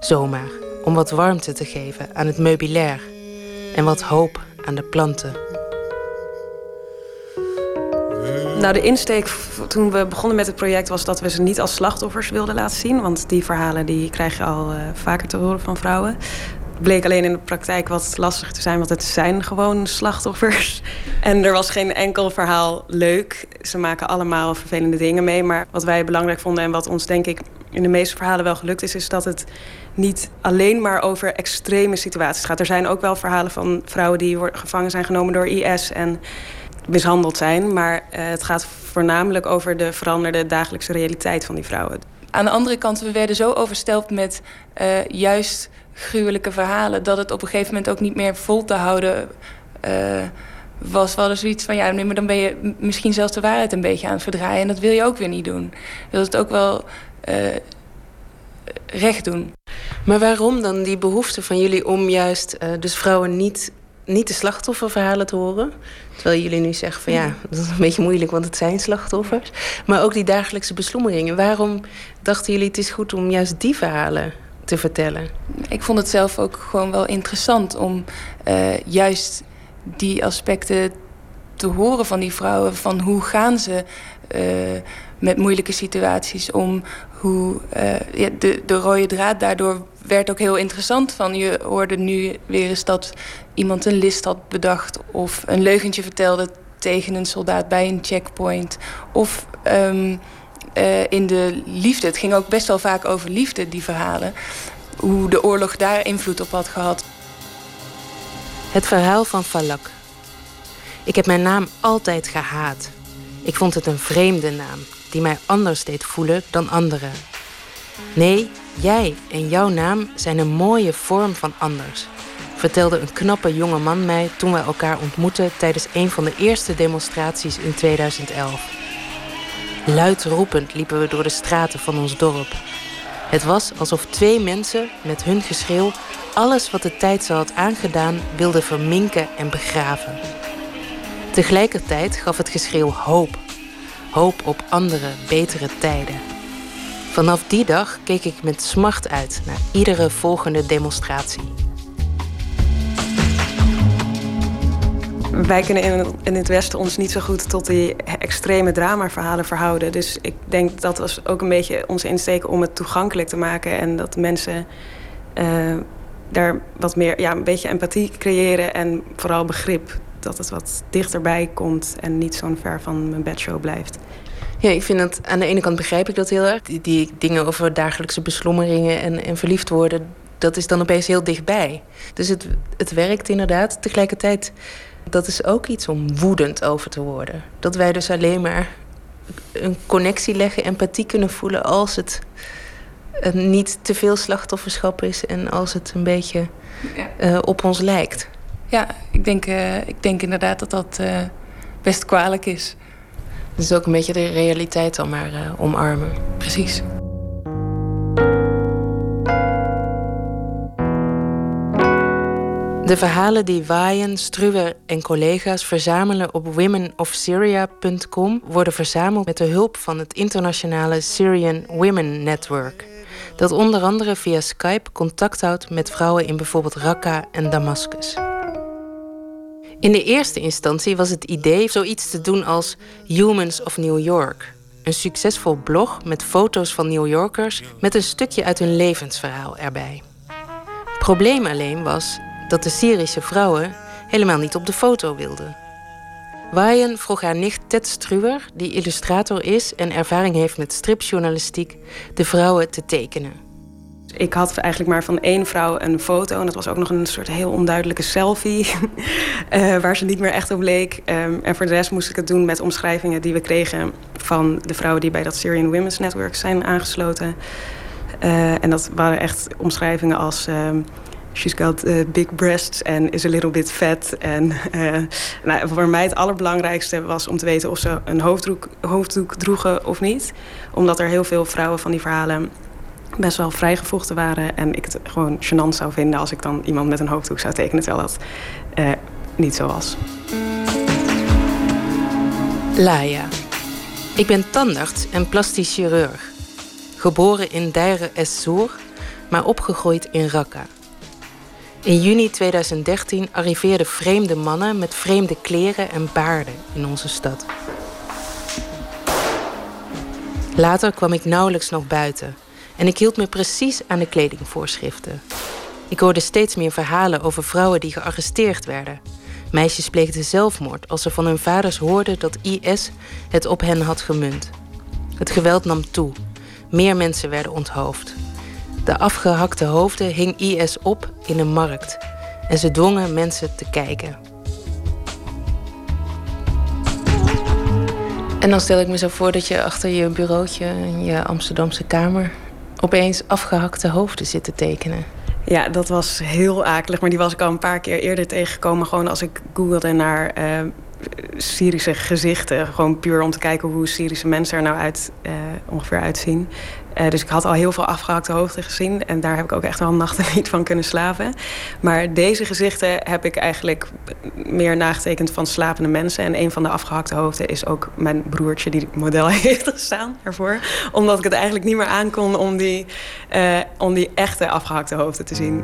Zomaar, om wat warmte te geven aan het meubilair en wat hoop aan de planten. Nou, de insteek toen we begonnen met het project was dat we ze niet als slachtoffers wilden laten zien. Want die verhalen die krijg je al uh, vaker te horen van vrouwen. Bleek alleen in de praktijk wat lastig te zijn, want het zijn gewoon slachtoffers. [laughs] En er was geen enkel verhaal leuk. Ze maken allemaal vervelende dingen mee. Maar wat wij belangrijk vonden en wat ons denk ik in de meeste verhalen wel gelukt is, is dat het niet alleen maar over extreme situaties gaat. Er zijn ook wel verhalen van vrouwen die gevangen zijn genomen door IS en mishandeld zijn. Maar uh, het gaat voornamelijk over de veranderde dagelijkse realiteit van die vrouwen. Aan de andere kant, we werden zo overstelpt met uh, juist gruwelijke verhalen... dat het op een gegeven moment ook niet meer vol te houden uh, was. We hadden zoiets van, ja, nee, maar dan ben je misschien zelfs de waarheid een beetje aan het verdraaien. En dat wil je ook weer niet doen. Je wilt het ook wel recht doen. Maar waarom dan die behoefte van jullie om juist dus vrouwen niet niet de slachtofferverhalen te horen. Terwijl jullie nu zeggen van ja, dat is een beetje moeilijk, want het zijn slachtoffers. Maar ook die dagelijkse beslommeringen. Waarom dachten jullie het is goed om juist die verhalen te vertellen? Ik vond het zelf ook gewoon wel interessant om uh, juist die aspecten te horen van die vrouwen. Van hoe gaan ze uh, met moeilijke situaties om? Hoe ja, de, de rode draad daardoor werd ook heel interessant. Van je hoorde nu weer eens dat iemand een list had bedacht of een leugentje vertelde tegen een soldaat bij een checkpoint. Of ehm, eh, in de liefde. Het ging ook best wel vaak over liefde, die verhalen. Hoe de oorlog daar invloed op had gehad. Het verhaal van Falak. Ik heb mijn naam altijd gehaat. Ik vond het een vreemde naam, die mij anders deed voelen dan anderen. Nee, jij en jouw naam zijn een mooie vorm van anders, vertelde een knappe jonge man mij toen we elkaar ontmoetten tijdens een van de eerste demonstraties in 2011. Luidroepend liepen we door de straten van ons dorp. Het was alsof twee mensen met hun geschreeuw alles wat de tijd ze had aangedaan wilden verminken en begraven. Tegelijkertijd gaf het geschreeuw hoop. Hoop op andere, betere tijden. Vanaf die dag keek ik met smacht uit naar iedere volgende demonstratie. Wij kunnen in, in het Westen ons niet zo goed tot die extreme dramaverhalen verhouden. Dus ik denk dat was ook een beetje onze insteek om het toegankelijk te maken. En dat mensen uh, daar wat meer, ja, een beetje empathie creëren en vooral begrip. Dat het wat dichterbij komt en niet zo'n ver van mijn bedshow blijft. Ja, ik vind dat aan de ene kant begrijp ik dat heel erg. Die, die dingen over dagelijkse beslommeringen en, en verliefd worden, dat is dan opeens heel dichtbij. Dus het, het werkt inderdaad. Tegelijkertijd, dat is ook iets om woedend over te worden. Dat wij dus alleen maar een connectie leggen, empathie kunnen voelen als het niet te veel slachtofferschap is en als het een beetje uh, op ons lijkt. Ja, ik denk, uh, ik denk inderdaad dat dat uh, best kwalijk is. Dus ook een beetje de realiteit dan maar omarmen. Precies. De verhalen die Waaien, Struwer en collega's verzamelen op womenofsyria.com worden verzameld met de hulp van het internationale Syrian Women Network dat onder andere via Skype contact houdt met vrouwen in bijvoorbeeld Raqqa en Damascus. In de eerste instantie was het idee zoiets te doen als Humans of New York. Een succesvol blog met foto's van New Yorkers met een stukje uit hun levensverhaal erbij. Probleem alleen was dat de Syrische vrouwen helemaal niet op de foto wilden. Waaien vroeg haar nicht Ted Struwer, die illustrator is en ervaring heeft met stripjournalistiek, de vrouwen te tekenen. Ik had eigenlijk maar van één vrouw een foto. En dat was ook nog een soort heel onduidelijke selfie. uh, [laughs] waar ze niet meer echt op leek. Um, en voor de rest moest ik het doen met omschrijvingen die we kregen van de vrouwen die bij dat Syrian Women's Network zijn aangesloten. Uh, en dat waren echt omschrijvingen als. Um, She's got uh, big breasts and is a little bit fat. En uh, nou, voor mij het allerbelangrijkste was om te weten of ze een hoofddoek, droegen of niet. Omdat er heel veel vrouwen van die verhalen best wel vrijgevochten waren. En ik het gewoon gênant zou vinden als ik dan iemand met een hoofddoek zou tekenen, terwijl dat uh, niet zo was. Laia. Ik ben tandarts en plastisch chirurg. Geboren in Deire es-Sour, maar opgegroeid in Raqqa. In juni 2013 arriveerden vreemde mannen met vreemde kleren en baarden in onze stad. Later kwam ik nauwelijks nog buiten en ik hield me precies aan de kledingvoorschriften. Ik hoorde steeds meer verhalen over vrouwen die gearresteerd werden. Meisjes pleegden zelfmoord als ze van hun vaders hoorden dat IS het op hen had gemunt. Het geweld nam toe. Meer mensen werden onthoofd. De afgehakte hoofden hing IS op in een markt en ze dwongen mensen te kijken. En dan stel ik me zo voor dat je achter je bureautje in je Amsterdamse kamer opeens afgehakte hoofden zit te tekenen. Ja, dat was heel akelig, maar die was ik al een paar keer eerder tegengekomen. Gewoon als ik googelde naar uh, Syrische gezichten. Gewoon puur om te kijken hoe Syrische mensen er nou uit, uh, ongeveer uitzien. Uh, dus ik had al heel veel afgehakte hoofden gezien. En daar heb ik ook echt wel nachten [laughs] niet van kunnen slapen. Maar deze gezichten heb ik eigenlijk meer nagetekend van slapende mensen. En een van de afgehakte hoofden is ook mijn broertje die model [laughs] heeft gestaan ervoor. Omdat ik het eigenlijk niet meer aankon om die, uh, om die echte afgehakte hoofden te zien.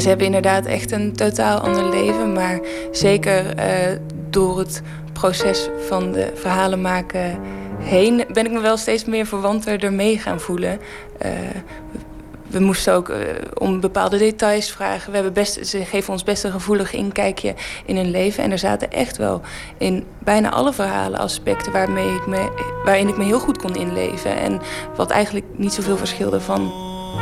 Ze hebben inderdaad echt een totaal ander leven. Maar zeker uh, door het proces van de verhalen maken heen... ben ik me wel steeds meer verwanter ermee gaan voelen. Uh, We moesten ook uh, om bepaalde details vragen. We hebben best, ze geven ons best een gevoelig inkijkje in hun leven. En er zaten echt wel in bijna alle verhalen aspecten waarmee ik me, waarin ik me heel goed kon inleven. En wat eigenlijk niet zoveel verschilde van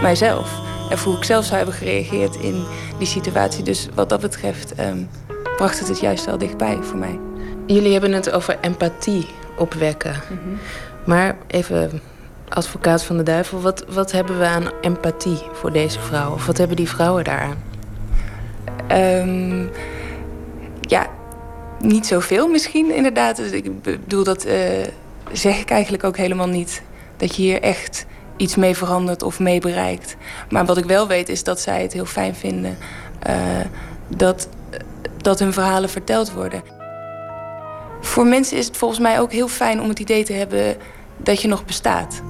mijzelf. En hoe ik zelf zou hebben gereageerd in die situatie. Dus wat dat betreft um, bracht het het juist wel dichtbij voor mij. Jullie hebben het over empathie opwekken. Mm -hmm. Maar even advocaat van de duivel, wat, wat hebben we aan empathie voor deze vrouw? Of wat hebben die vrouwen daaraan? Um, ja, niet zoveel misschien inderdaad. Dus ik bedoel, dat uh, zeg ik eigenlijk ook helemaal niet. Dat je hier echt iets mee verandert of mee bereikt. Maar wat ik wel weet is dat zij het heel fijn vinden uh, dat, dat hun verhalen verteld worden. Voor mensen is het volgens mij ook heel fijn om het idee te hebben dat je nog bestaat.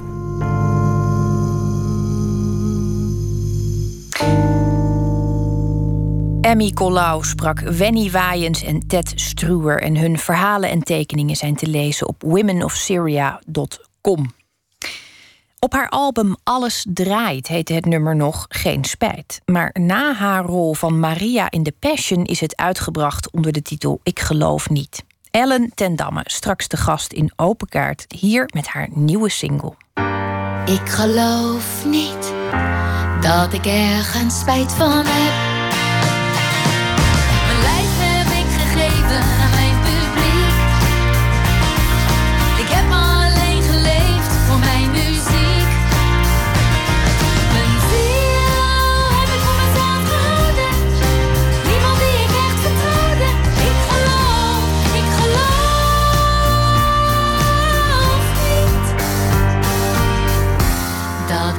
Emmy Colau sprak Wenny Waaiens en Ted Struwer... en hun verhalen en tekeningen zijn te lezen op womenofsyria.com. Op haar album Alles Draait heette het nummer nog Geen Spijt. Maar na haar rol van Maria in The Passion is het uitgebracht onder de titel Ik geloof niet. Ellen ten Damme, straks de gast in Open Kaart, hier met haar nieuwe single. Ik geloof niet dat ik ergens spijt van heb.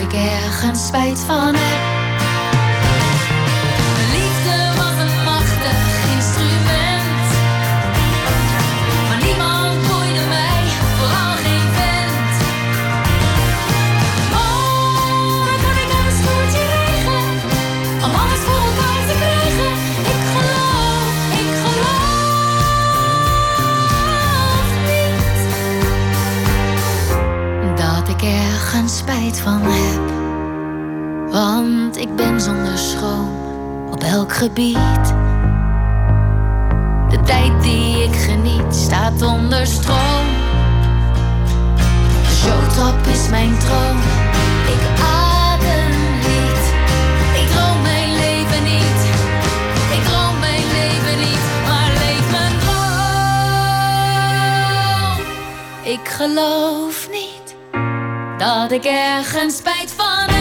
Ik ergens spijt van heb. Spijt van heb. Want ik ben zonder schroom op elk gebied. De tijd die ik geniet staat onder stroom. De showtop is mijn droom. Ik adem niet. Ik droom mijn leven niet. Ik droom mijn leven niet, maar leef mijn droom. Ik geloof niet dat ik ergens spijt van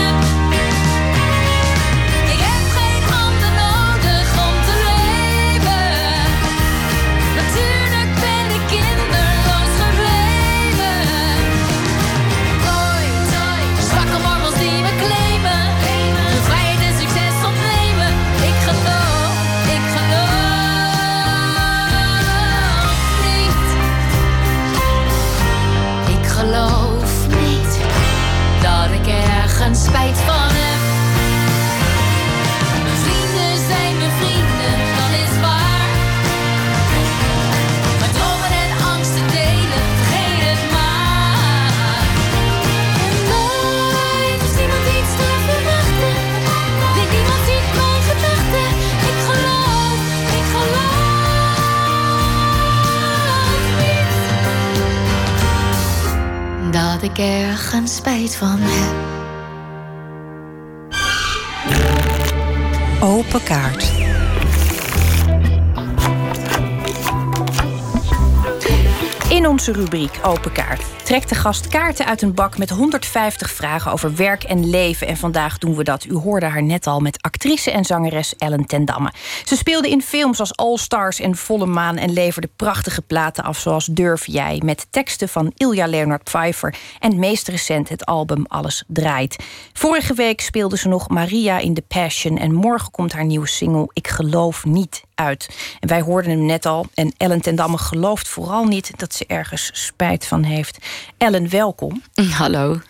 onze rubriek Open Kaart trekt de gast kaarten uit een bak met 150 vragen over werk en leven. En vandaag doen we dat. U hoorde haar net al met actrice en zangeres Ellen ten Damme. Ze speelde in films als All Stars en Volle Maan en leverde prachtige platen af zoals Durf Jij met teksten van Ilja Leonard Pfeiffer en meest recent het album Alles Draait. Vorige week speelde ze nog Maria in The Passion en morgen komt haar nieuwe single Ik geloof niet uit. En wij hoorden hem net al. En Ellen ten Damme gelooft vooral niet dat ze ergens spijt van heeft. Ellen, welkom. [laughs] Hallo.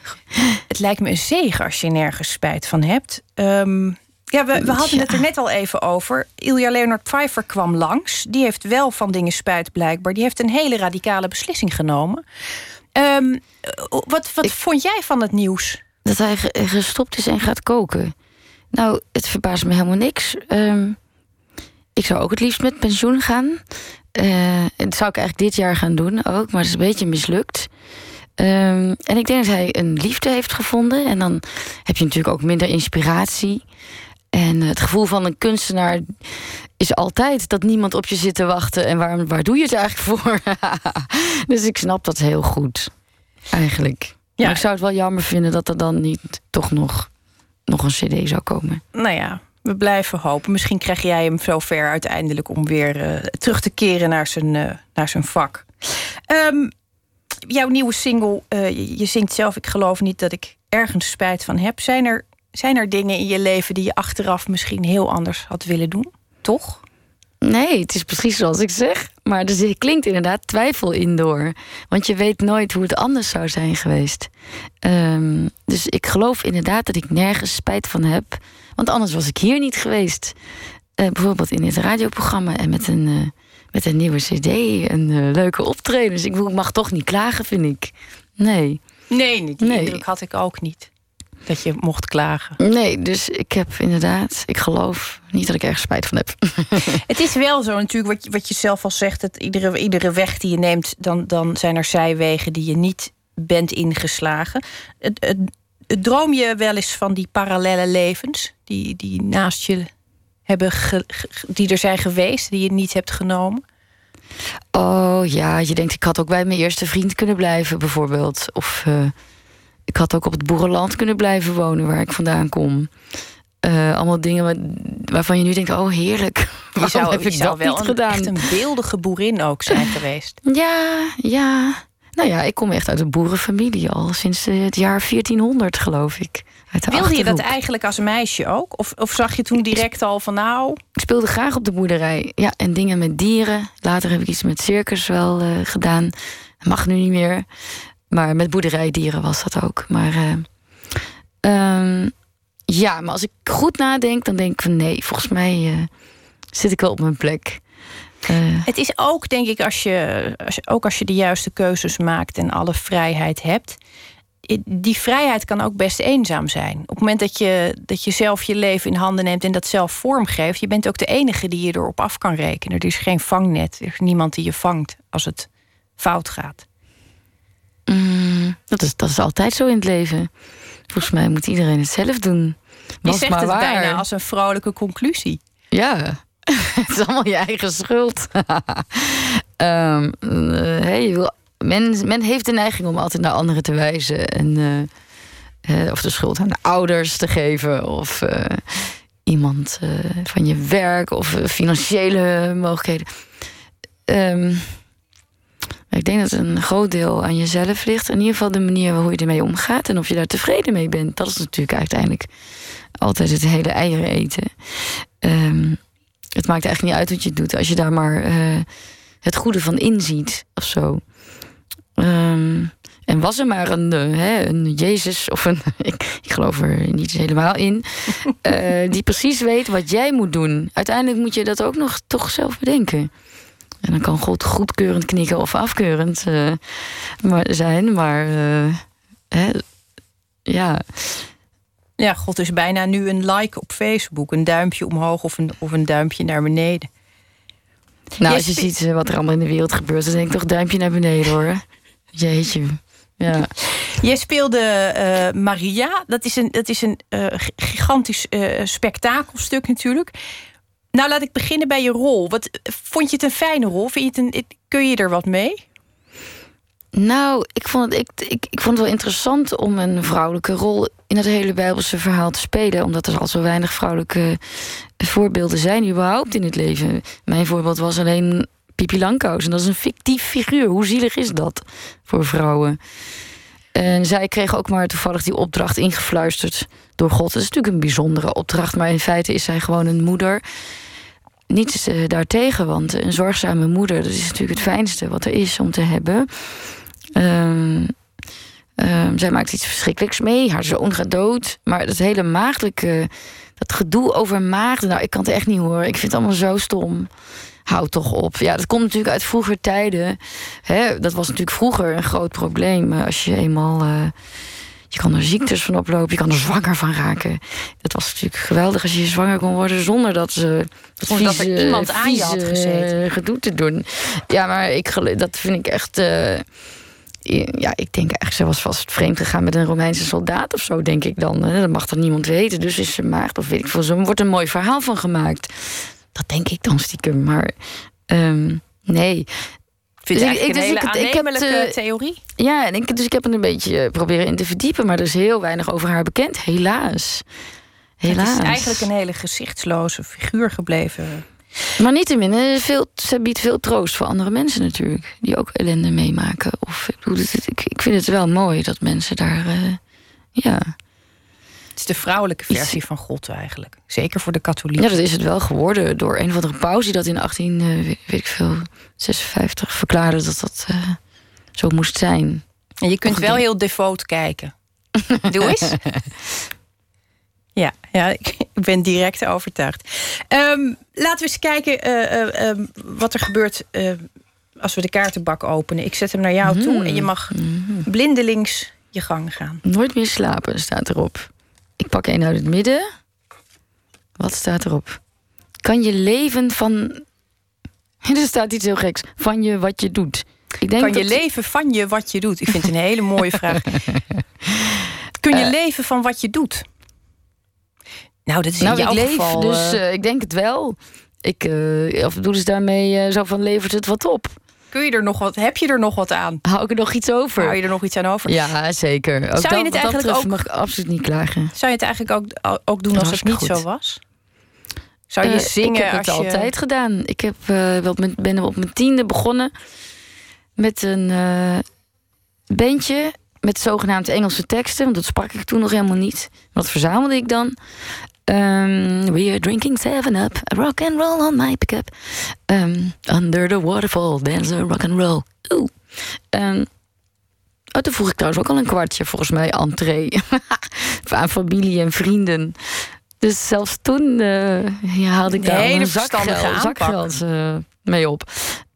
Het lijkt me een zegen als je nergens spijt van hebt. Ehm, ja, we, we hadden het er net al even over. Ilja Leonard Pfeiffer kwam langs. Die heeft wel van dingen spijt blijkbaar. Die heeft een hele radicale beslissing genomen. Ehm, wat wat vond jij van het nieuws? dat hij ge- gestopt is en gaat koken. Nou, het verbaast me helemaal niks. Ehm, ik zou ook het liefst met pensioen gaan. Eh, dat zou ik eigenlijk dit jaar gaan doen ook, maar het is een beetje mislukt. Ehm, en ik denk dat hij een liefde heeft gevonden. En dan heb je natuurlijk ook minder inspiratie. En het gevoel van een kunstenaar is altijd dat niemand op je zit te wachten. En waar, waar doe je het eigenlijk voor? [laughs] dus ik snap dat heel goed, eigenlijk. Maar ik zou het wel jammer vinden dat er dan niet toch nog, nog een cd zou komen. Nou ja, we blijven hopen. Misschien krijg jij hem zover uiteindelijk om weer eh, terug te keren naar zijn, eh, naar zijn vak. Ehm, jouw nieuwe single, eh, je, zingt zelf, ik geloof niet dat ik ergens spijt van heb. Zijn er, zijn er dingen in je leven die je achteraf misschien heel anders had willen doen? Toch? Nee, het is precies zoals ik zeg. Maar er klinkt inderdaad twijfel in door. Want je weet nooit hoe het anders zou zijn geweest. Ehm, dus ik geloof inderdaad dat ik nergens spijt van heb. Want anders was ik hier niet geweest. Eh, bijvoorbeeld in dit radioprogramma en met een, eh, met een nieuwe cd. Een eh, leuke optreden. Dus ik mag toch niet klagen, vind ik. Nee. Nee, niet. Die Nee. indruk had ik ook niet. Dat je mocht klagen. Nee, dus ik heb inderdaad, ik geloof niet dat ik ergens spijt van heb. [laughs] Het is wel zo natuurlijk, wat je, wat je zelf al zegt... dat iedere, iedere weg die je neemt, dan, dan zijn er zijwegen... die je niet bent ingeslagen. Het, het droom je wel eens van die parallele levens... die, die naast je hebben ge- die er zijn geweest, die je niet hebt genomen? Oh ja, je denkt, ik had ook bij mijn eerste vriend kunnen blijven, bijvoorbeeld. Of eh, ik had ook op het boerenland kunnen blijven wonen, waar ik vandaan kom. Eh, allemaal dingen waar- waarvan je nu denkt, oh heerlijk. Je Waarom zou, heb je ik zou dat wel niet gedaan? echt een beeldige boerin ook zijn [laughs] geweest. Ja, ja. Nou ja, ik kom echt uit een boerenfamilie al sinds eh, het jaar 1400, geloof ik. Uit de Wilde je dat eigenlijk als meisje ook? Of, of zag je toen direct al van nou... Ik speelde graag op de boerderij. Ja, en dingen met dieren. Later heb ik iets met circus wel eh, gedaan. Dat mag nu niet meer. Maar met boerderijdieren was dat ook. Maar eh, ehm, ja, maar als ik goed nadenk, dan denk ik van nee, volgens mij zit ik wel op mijn plek. Eh, Het is ook, denk ik, als je, als ook als je de juiste keuzes maakt en alle vrijheid hebt. Die vrijheid kan ook best eenzaam zijn. Op het moment dat je, dat je zelf je leven in handen neemt en dat zelf vormgeeft, je bent ook de enige die je erop af kan rekenen. Er is geen vangnet, er is niemand die je vangt als het fout gaat. mm, dat, is, dat is altijd zo in het leven. Volgens mij moet iedereen het zelf doen. Je zegt maar het waar. bijna als een vrolijke conclusie. Ja, [laughs] het is allemaal je eigen schuld. [laughs] Je wil, men, heeft de neiging om altijd naar anderen te wijzen. En, eh, eh, of de schuld aan de ouders te geven. Of iemand van je werk. Of financiële mogelijkheden. Ehm, ik denk dat een groot deel aan jezelf ligt. In ieder geval de manier hoe je ermee omgaat. En of je daar tevreden mee bent. Dat is natuurlijk uiteindelijk altijd het hele eieren eten. Ehm, het maakt eigenlijk niet uit wat je doet. Als je daar maar eh, het goede van inziet of zo. Ehm, en was er maar een, eh, hè, een Jezus of een. [laughs] Ik, ik geloof er niet helemaal in. [laughs] eh, die precies weet wat jij moet doen. Uiteindelijk moet je dat ook nog toch zelf bedenken. En dan kan God goedkeurend knikken of afkeurend maar zijn. Maar hè, ja. Ja, God is bijna nu een like op Facebook. Een duimpje omhoog of een, of een duimpje naar beneden. Nou, als je ziet eh, wat er allemaal in de wereld gebeurt, dan denk ik toch duimpje naar beneden hoor. [laughs] Jeetje. Ja. Jij speelde eh, Maria. Dat is een, dat is een eh, gigantisch spektakelstuk natuurlijk. Nou, laat ik beginnen bij je rol. Wat, vond je het een fijne rol? Vind je het een, kun je er wat mee? Nou, ik vond, het, ik, ik, vond het wel interessant om een vrouwelijke rol in het hele Bijbelse verhaal te spelen. Omdat er al zo weinig vrouwelijke voorbeelden zijn überhaupt in het leven. Mijn voorbeeld was alleen Pipi. En dat is een fictief figuur. Hoe zielig is dat voor vrouwen? En zij kreeg ook maar toevallig die opdracht ingefluisterd door God. Dat is natuurlijk een bijzondere opdracht, maar in feite is zij gewoon een moeder. Niets eh, daartegen, want een zorgzame moeder, dat is natuurlijk het fijnste wat er is om te hebben. Ehm, ehm, zij maakt iets verschrikkelijks mee. Haar zoon gaat dood. Maar dat hele maagdelijke, dat gedoe over maagden, nou, ik kan het echt niet horen. Ik vind het allemaal zo stom. Houd toch op. Ja, dat komt natuurlijk uit vroeger tijden. Hè, dat was natuurlijk vroeger een groot probleem. eh, Als je eenmaal eh, Je kan er ziektes van oplopen, je kan er zwanger van raken. Het was natuurlijk geweldig als je zwanger kon worden zonder dat ze. dat Zonder dat er vieze- iemand aan je had vieze, gezeten. gedoe te doen. Ja, maar ik, dat vind ik echt. eh, ja, ik denk eigenlijk, ze was vast vreemd gegaan met een Romeinse soldaat of zo, denk ik dan. Dat mag dan niemand weten. Dus is ze maagd of weet ik veel. Er wordt een mooi verhaal van gemaakt. Dat denk ik dan stiekem. Maar ehm, nee. vind Dus het eigenlijk een hele ik ik heb eh, theorie. Ja, en ik, dus ik heb er een beetje eh, proberen in te verdiepen. Maar er is heel weinig over haar bekend, helaas. Helaas. Het is eigenlijk een hele gezichtsloze figuur gebleven. Maar niettemin, eh, veel, ze biedt veel troost voor andere mensen natuurlijk. Die ook ellende meemaken. Of, ik, bedoel, ik, ik vind het wel mooi dat mensen daar... eh, ja. Het is de vrouwelijke versie van God eigenlijk. Zeker voor de katholieken. ja, dat is het wel geworden door een of andere paus... die dat in 18, eh, weet, weet ik veel, 56 verklaarde dat dat zo moest zijn. En je kunt wel heel devoot kijken. Doe eens. [laughs] Ja, ja [laughs] ik ik ben direct overtuigd. Ehm, laten we eens kijken eh, eh, ehm, wat er gebeurt eh, als we de kaartenbak openen. Ik zet hem naar jou toe en je mag blindelings je gang gaan. Nooit meer slapen staat erop. Ik pak één uit het midden. Wat staat erop? Kan je leven van. [laughs] Er staat iets heel geks. Van je wat je doet. Ik denk kan je leven van je wat je doet? Ik vind het een hele mooie [laughs] vraag. Kun je leven van wat je doet? Nou, dat is in nou, jouw ik leef, geval... dus eh, eh, ik denk het wel. Ik, eh, of bedoel dus daarmee zo van levert het wat op? kun je er nog wat, heb je er nog wat aan? Hou ik er nog iets over? Hou je er nog iets aan over? Ja, zeker. Ook Zou je dat- het eigenlijk betreft ook- mag ik absoluut niet klagen. Zou je het eigenlijk ook, ook doen Dat als het niet goed. zo was? Zou je zingen Ik heb het als je... altijd gedaan. Ik heb, eh, wel met, ben op mijn tiende begonnen met een eh bandje met zogenaamde Engelse teksten. Want dat sprak ik toen nog helemaal niet. Wat verzamelde ik dan? Ehm, we are drinking seven up, rock and roll on my pick-up. Ehm, under the waterfall, dance a rock and roll. Oeh. Oh, toen vroeg ik trouwens ook al een kwartje, volgens mij, entree. [laughs] aan familie en vrienden. Dus zelfs toen eh, ja, haalde ik daar een zakgeld, zakgeld eh, mee op.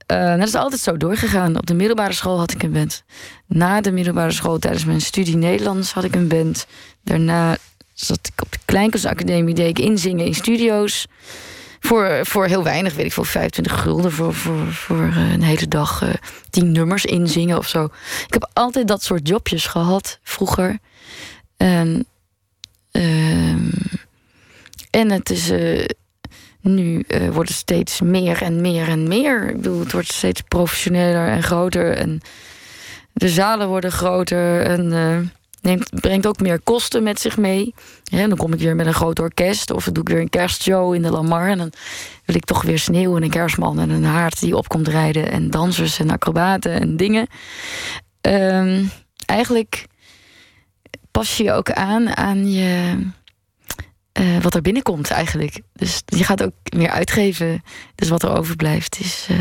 Eh, dat is altijd zo doorgegaan. Op de middelbare school had ik een band. Na de middelbare school, tijdens mijn studie Nederlands, had ik een band. Daarna zat ik op de Kleinkunstacademie, deed ik inzingen in studio's. Voor, voor heel weinig, weet ik veel, 25 gulden voor, voor, voor eh, een hele dag eh, tien nummers inzingen of zo. Ik heb altijd dat soort jobjes gehad vroeger. En, ehm, en het is. eh, nu wordt het steeds meer en meer en meer. Ik bedoel, het wordt steeds professioneler en groter. En de zalen worden groter. En neemt, brengt ook meer kosten met zich mee. Ja, dan kom ik weer met een groot orkest. Of dan doe ik weer een kerstshow in de Lamar. En dan wil ik toch weer sneeuw en een kerstman en een haard die opkomt rijden. En dansers en acrobaten en dingen. Ehm, eigenlijk pas je je ook aan aan je eh, wat er binnenkomt eigenlijk. Dus je gaat ook meer uitgeven. Dus wat er overblijft is. eh,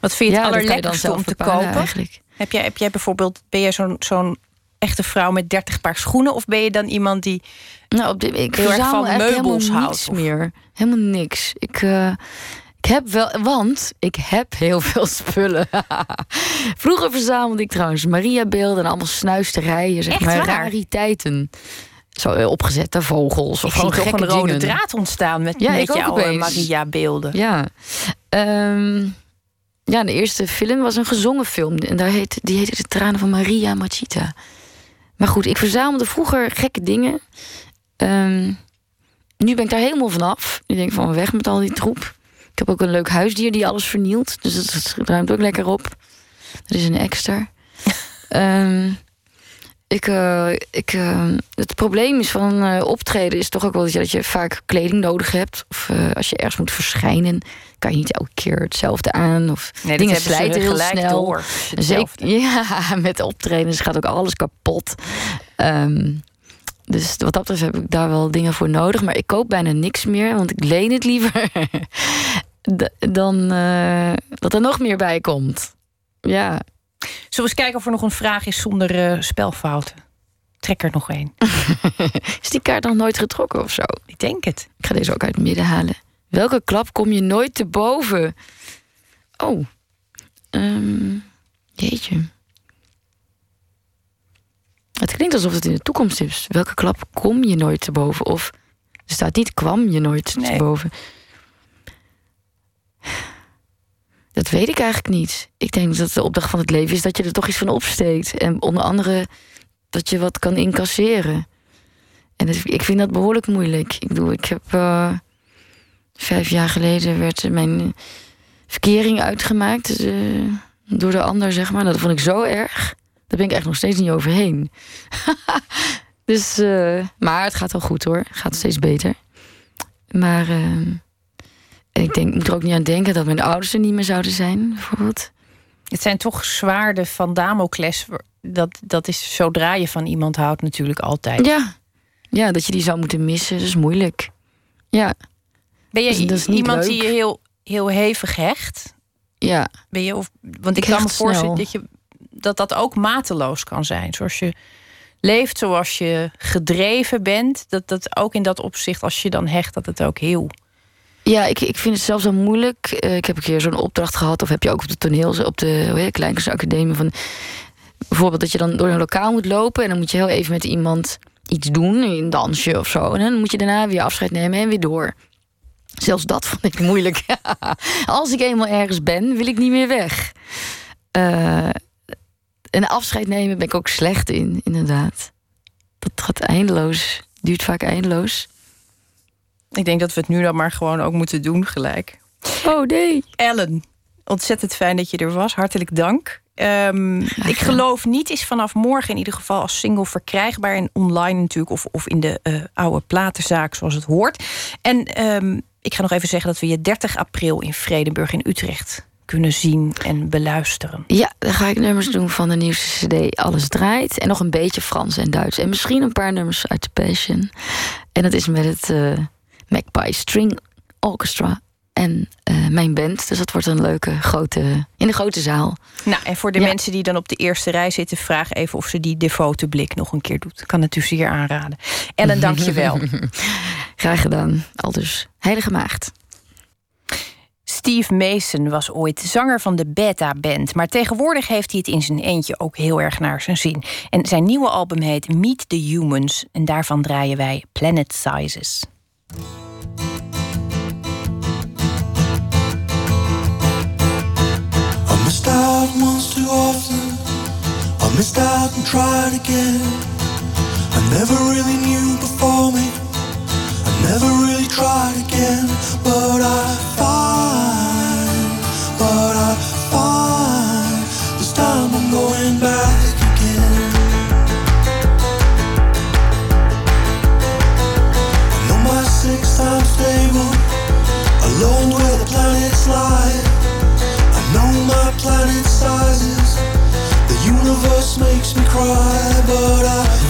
Wat vind je het ja, allerlekkerste om te kopen? Eigenlijk. Heb jij, heb jij bijvoorbeeld, ben jij zo'n zo'n echte vrouw met 30 paar schoenen? Of ben je dan iemand die Nou, op dit, ik heel erg van meubels houdt? niks meer. Helemaal niks. Ik, eh, ik heb wel, want ik heb heel veel [laughs] spullen. [laughs] Vroeger verzamelde ik trouwens Maria-beelden en allemaal snuisterijen, zeg Echt maar, waar? rariteiten. Zo eh, opgezette vogels of gewoon gekke een rode dingen. draad ontstaan met, Ja, met ik ook jouw eh. Maria-beelden. Ja. Ehm, ja, de eerste film was een gezongen film. En daar heette, die heette De Tranen van Maria Machita. Maar goed, ik verzamelde vroeger gekke dingen. Ehm, nu ben ik daar helemaal vanaf. Ik denk van weg met al die troep. Ik heb ook een leuk huisdier die alles vernielt. Dus dat, dat ruimt ook lekker op. Dat is een extra. [laughs] Ehm, ik, eh, ik, eh, het probleem is van eh, optreden is toch ook wel dat je, dat je vaak kleding nodig hebt. Of als je ergens moet verschijnen, kan je niet elke keer hetzelfde aan. Of Nee, dingen slijten heel snel. door. Zeker, [laughs] ja, met optredens gaat ook alles kapot. Ehm, dus wat dat betreft heb ik daar wel dingen voor nodig. Maar ik koop bijna niks meer, want ik leen het liever. [laughs] dan dat er nog meer bij komt. Ja. Zullen we eens kijken of er nog een vraag is zonder eh, spelfouten? Trek er nog één. [laughs] Is die kaart nog nooit getrokken of zo? Ik denk het. Ik ga deze ook uit het midden halen. Welke klap kom je nooit te boven? Oh. Ehm, jeetje. Het klinkt alsof het in de toekomst is. Welke klap kom je nooit te boven? Of er staat niet kwam je nooit te Nee. boven. Dat weet ik eigenlijk niet. Ik denk dat de opdracht van het leven is dat je er toch iets van opsteekt. En onder andere dat je wat kan incasseren. En ik vind dat behoorlijk moeilijk. Ik bedoel, ik heb eh, vijf jaar geleden werd mijn verkering uitgemaakt eh, door de ander, zeg maar. Dat vond ik zo erg. Daar ben ik echt nog steeds niet overheen. [laughs] dus, eh, maar het gaat wel goed hoor. Het gaat steeds beter. Maar eh, en ik denk, ik moet er ook niet aan denken dat mijn ouders er niet meer zouden zijn, bijvoorbeeld. Het zijn toch zwaarden van Damocles. Dat, dat is zodra je van iemand houdt natuurlijk altijd. Ja. ja, dat je die zou moeten missen, dat is moeilijk. Ja. Ben je Dus iemand leuk. die je heel, heel hevig hecht? Ja. Ben je, of, want ik, Ik kan me voorstellen dat, je, dat dat ook mateloos kan zijn. Zoals je leeft, zoals je gedreven bent. Dat dat ook in dat opzicht, als je dan hecht, dat het ook heel... Ja, ik, ik vind het zelfs wel moeilijk. Eh, ik heb een keer zo'n opdracht gehad, of heb je ook op de toneel, op de hoe Kleinkunstacademie, van bijvoorbeeld dat je dan door een lokaal moet lopen en dan moet je heel even met iemand iets doen, een dansje of zo. En dan moet je daarna weer afscheid nemen en weer door. Zelfs dat vond ik moeilijk. [laughs] Als ik eenmaal ergens ben, wil ik niet meer weg. Eh, en afscheid nemen ben ik ook slecht in, inderdaad. Dat gaat eindeloos, duurt vaak eindeloos. Ik denk dat we het nu dan maar gewoon ook moeten doen gelijk. Oh nee. Ellen, ontzettend fijn dat je er was. Hartelijk dank. Ehm, ik geloof niet is vanaf morgen in ieder geval als single verkrijgbaar. En online natuurlijk, of, of in de eh, oude platenzaak zoals het hoort. En ehm, ik ga nog even zeggen dat we je 30 april in Vredenburg in Utrecht kunnen zien en beluisteren. Ja, dan ga ik nummers doen van de nieuwste CD Alles Draait. En nog een beetje Frans en Duits. En misschien een paar nummers uit The Passion. En dat is met het eh Magpie String Orchestra en eh, mijn band. Dus dat wordt een leuke grote... in de grote zaal. Nou, en voor de mensen die dan op de eerste rij zitten, vraag even of ze die devote blik nog een keer doet. Ik kan het u zeer aanraden. Ellen, dank je wel. [laughs] Graag gedaan. Al dus Heilige Maagd. Steve Mason was ooit zanger van de Beta Band, maar tegenwoordig heeft hij het in zijn eentje ook heel erg naar zijn zin. En zijn nieuwe album heet Meet the Humans en daarvan draaien wij Planet Sizes. I missed out once too often. I missed out and tried again. I never really knew before me. I never really tried again. But I find, but I find this time I'm going back lie. I know my planet sizes. The universe makes me cry, but I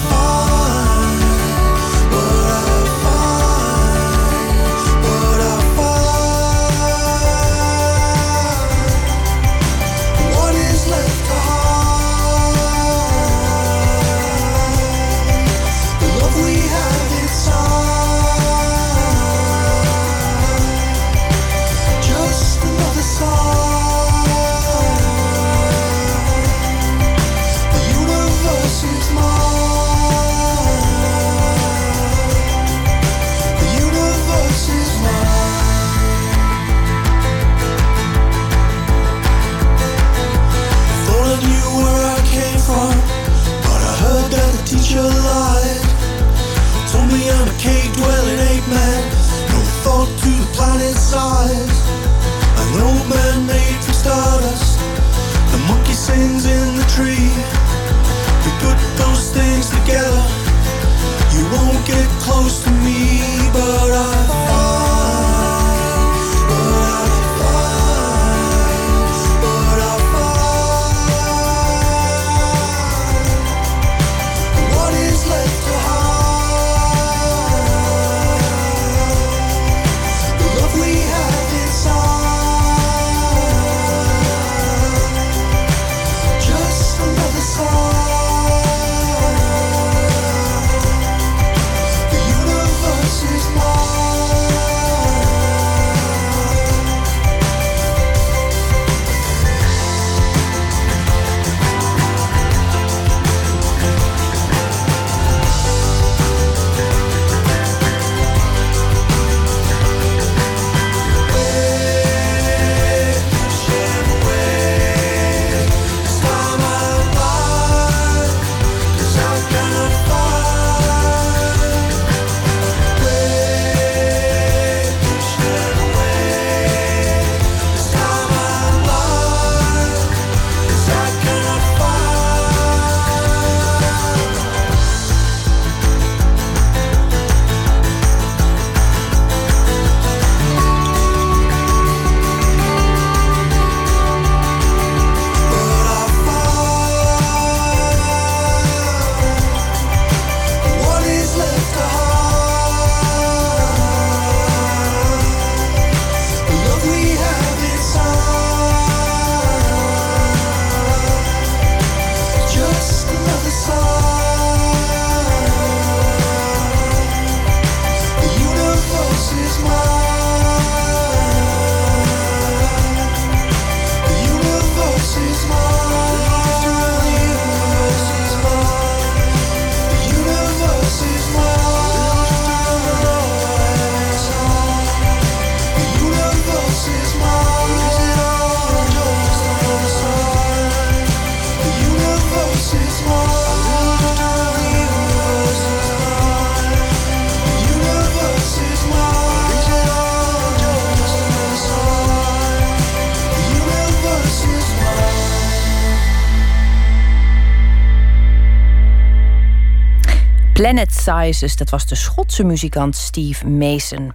Dat was de Schotse muzikant Steve Mason.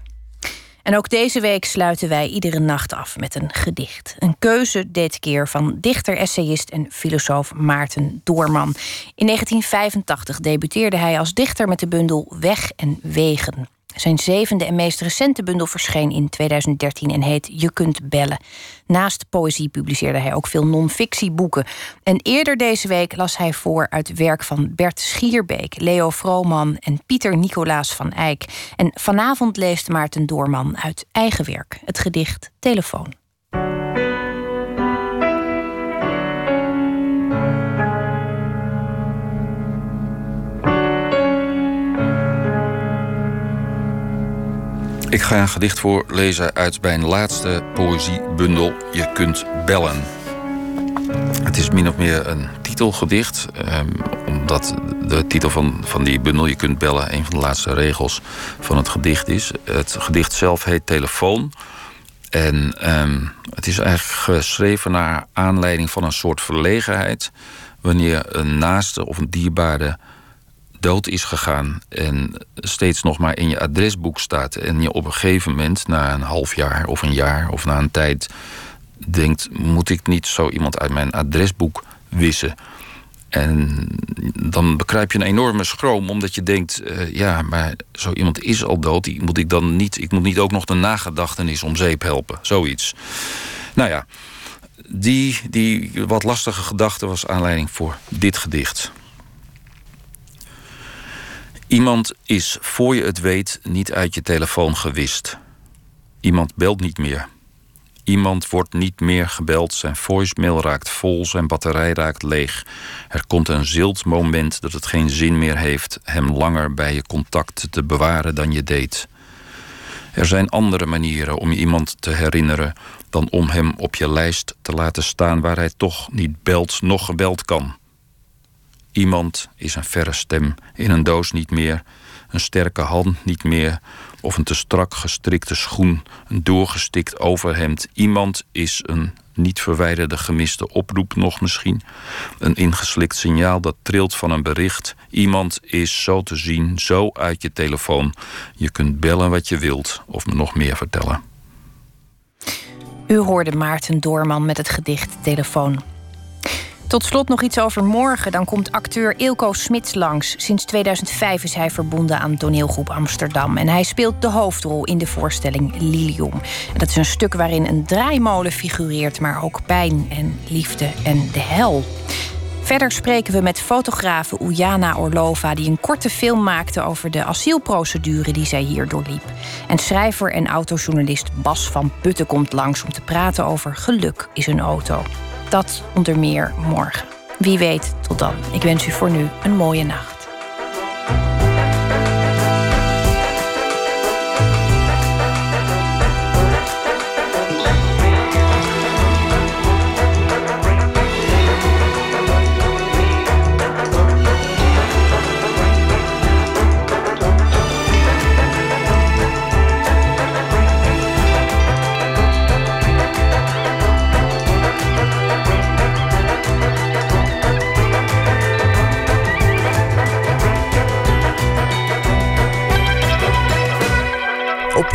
En ook deze week sluiten wij iedere nacht af met een gedicht. Een keuze dit keer van dichter, essayist en filosoof Maarten Doorman. In 1985 debuteerde hij als dichter met de bundel Weg en Wegen. Zijn zevende en meest recente bundel verscheen in 2013 en heet Je kunt bellen. Naast poëzie publiceerde hij ook veel non-fictieboeken. En eerder deze week las hij voor uit werk van Bert Schierbeek, Leo Vrooman en Pieter Nicolaas van Eyck. En vanavond leest Maarten Doorman uit eigen werk het gedicht Telefoon. Ik ga een gedicht voorlezen uit mijn laatste poëziebundel Je kunt bellen. Het is min of meer een titelgedicht, ehm, omdat de titel van, van die bundel Je kunt bellen een van de laatste regels van het gedicht is. Het gedicht zelf heet Telefoon. En ehm, het is eigenlijk geschreven naar aanleiding van een soort verlegenheid. Wanneer een naaste of een dierbare dood is gegaan en steeds nog maar in je adresboek staat en je op een gegeven moment na een half jaar of een jaar of na een tijd denkt: moet ik niet zo iemand uit mijn adresboek wissen? En dan bekruip je een enorme schroom, omdat je denkt: eh, ja, maar zo iemand is al dood. Die moet ik dan niet, ik moet niet ook nog de nagedachtenis om zeep helpen. Zoiets. Nou ja, die, die wat lastige gedachte was aanleiding voor dit gedicht. Iemand is voor je het weet niet uit je telefoon gewist. Iemand belt niet meer. Iemand wordt niet meer gebeld. Zijn voicemail raakt vol, zijn batterij raakt leeg. Er komt een zilt moment dat het geen zin meer heeft hem langer bij je contact te bewaren dan je deed. Er zijn andere manieren om je iemand te herinneren dan om hem op je lijst te laten staan waar hij toch niet belt, nog gebeld kan. Iemand is een verre stem in een doos niet meer, een sterke hand niet meer, of een te strak gestrikte schoen, een doorgestikt overhemd. Iemand is een niet verwijderde gemiste oproep nog misschien, een ingeslikt signaal dat trilt van een bericht. Iemand is zo te zien, zo uit je telefoon. Je kunt bellen wat je wilt of me nog meer vertellen. U hoorde Maarten Doorman met het gedicht Telefoon. Tot slot nog iets over morgen. Dan komt acteur Ilko Smits langs. Sinds 2005 is hij verbonden aan toneelgroep Amsterdam. En hij speelt de hoofdrol in de voorstelling Lilium. En dat is een stuk waarin een draaimolen figureert... maar ook pijn en liefde en de hel. Verder spreken we met fotografe Ujana Orlova... die een korte film maakte over de asielprocedure die zij hier doorliep. En schrijver en autojournalist Bas van Putten komt langs... om te praten over geluk is een auto. Dat onder meer morgen. Wie weet, tot dan. Ik wens u voor nu een mooie nacht.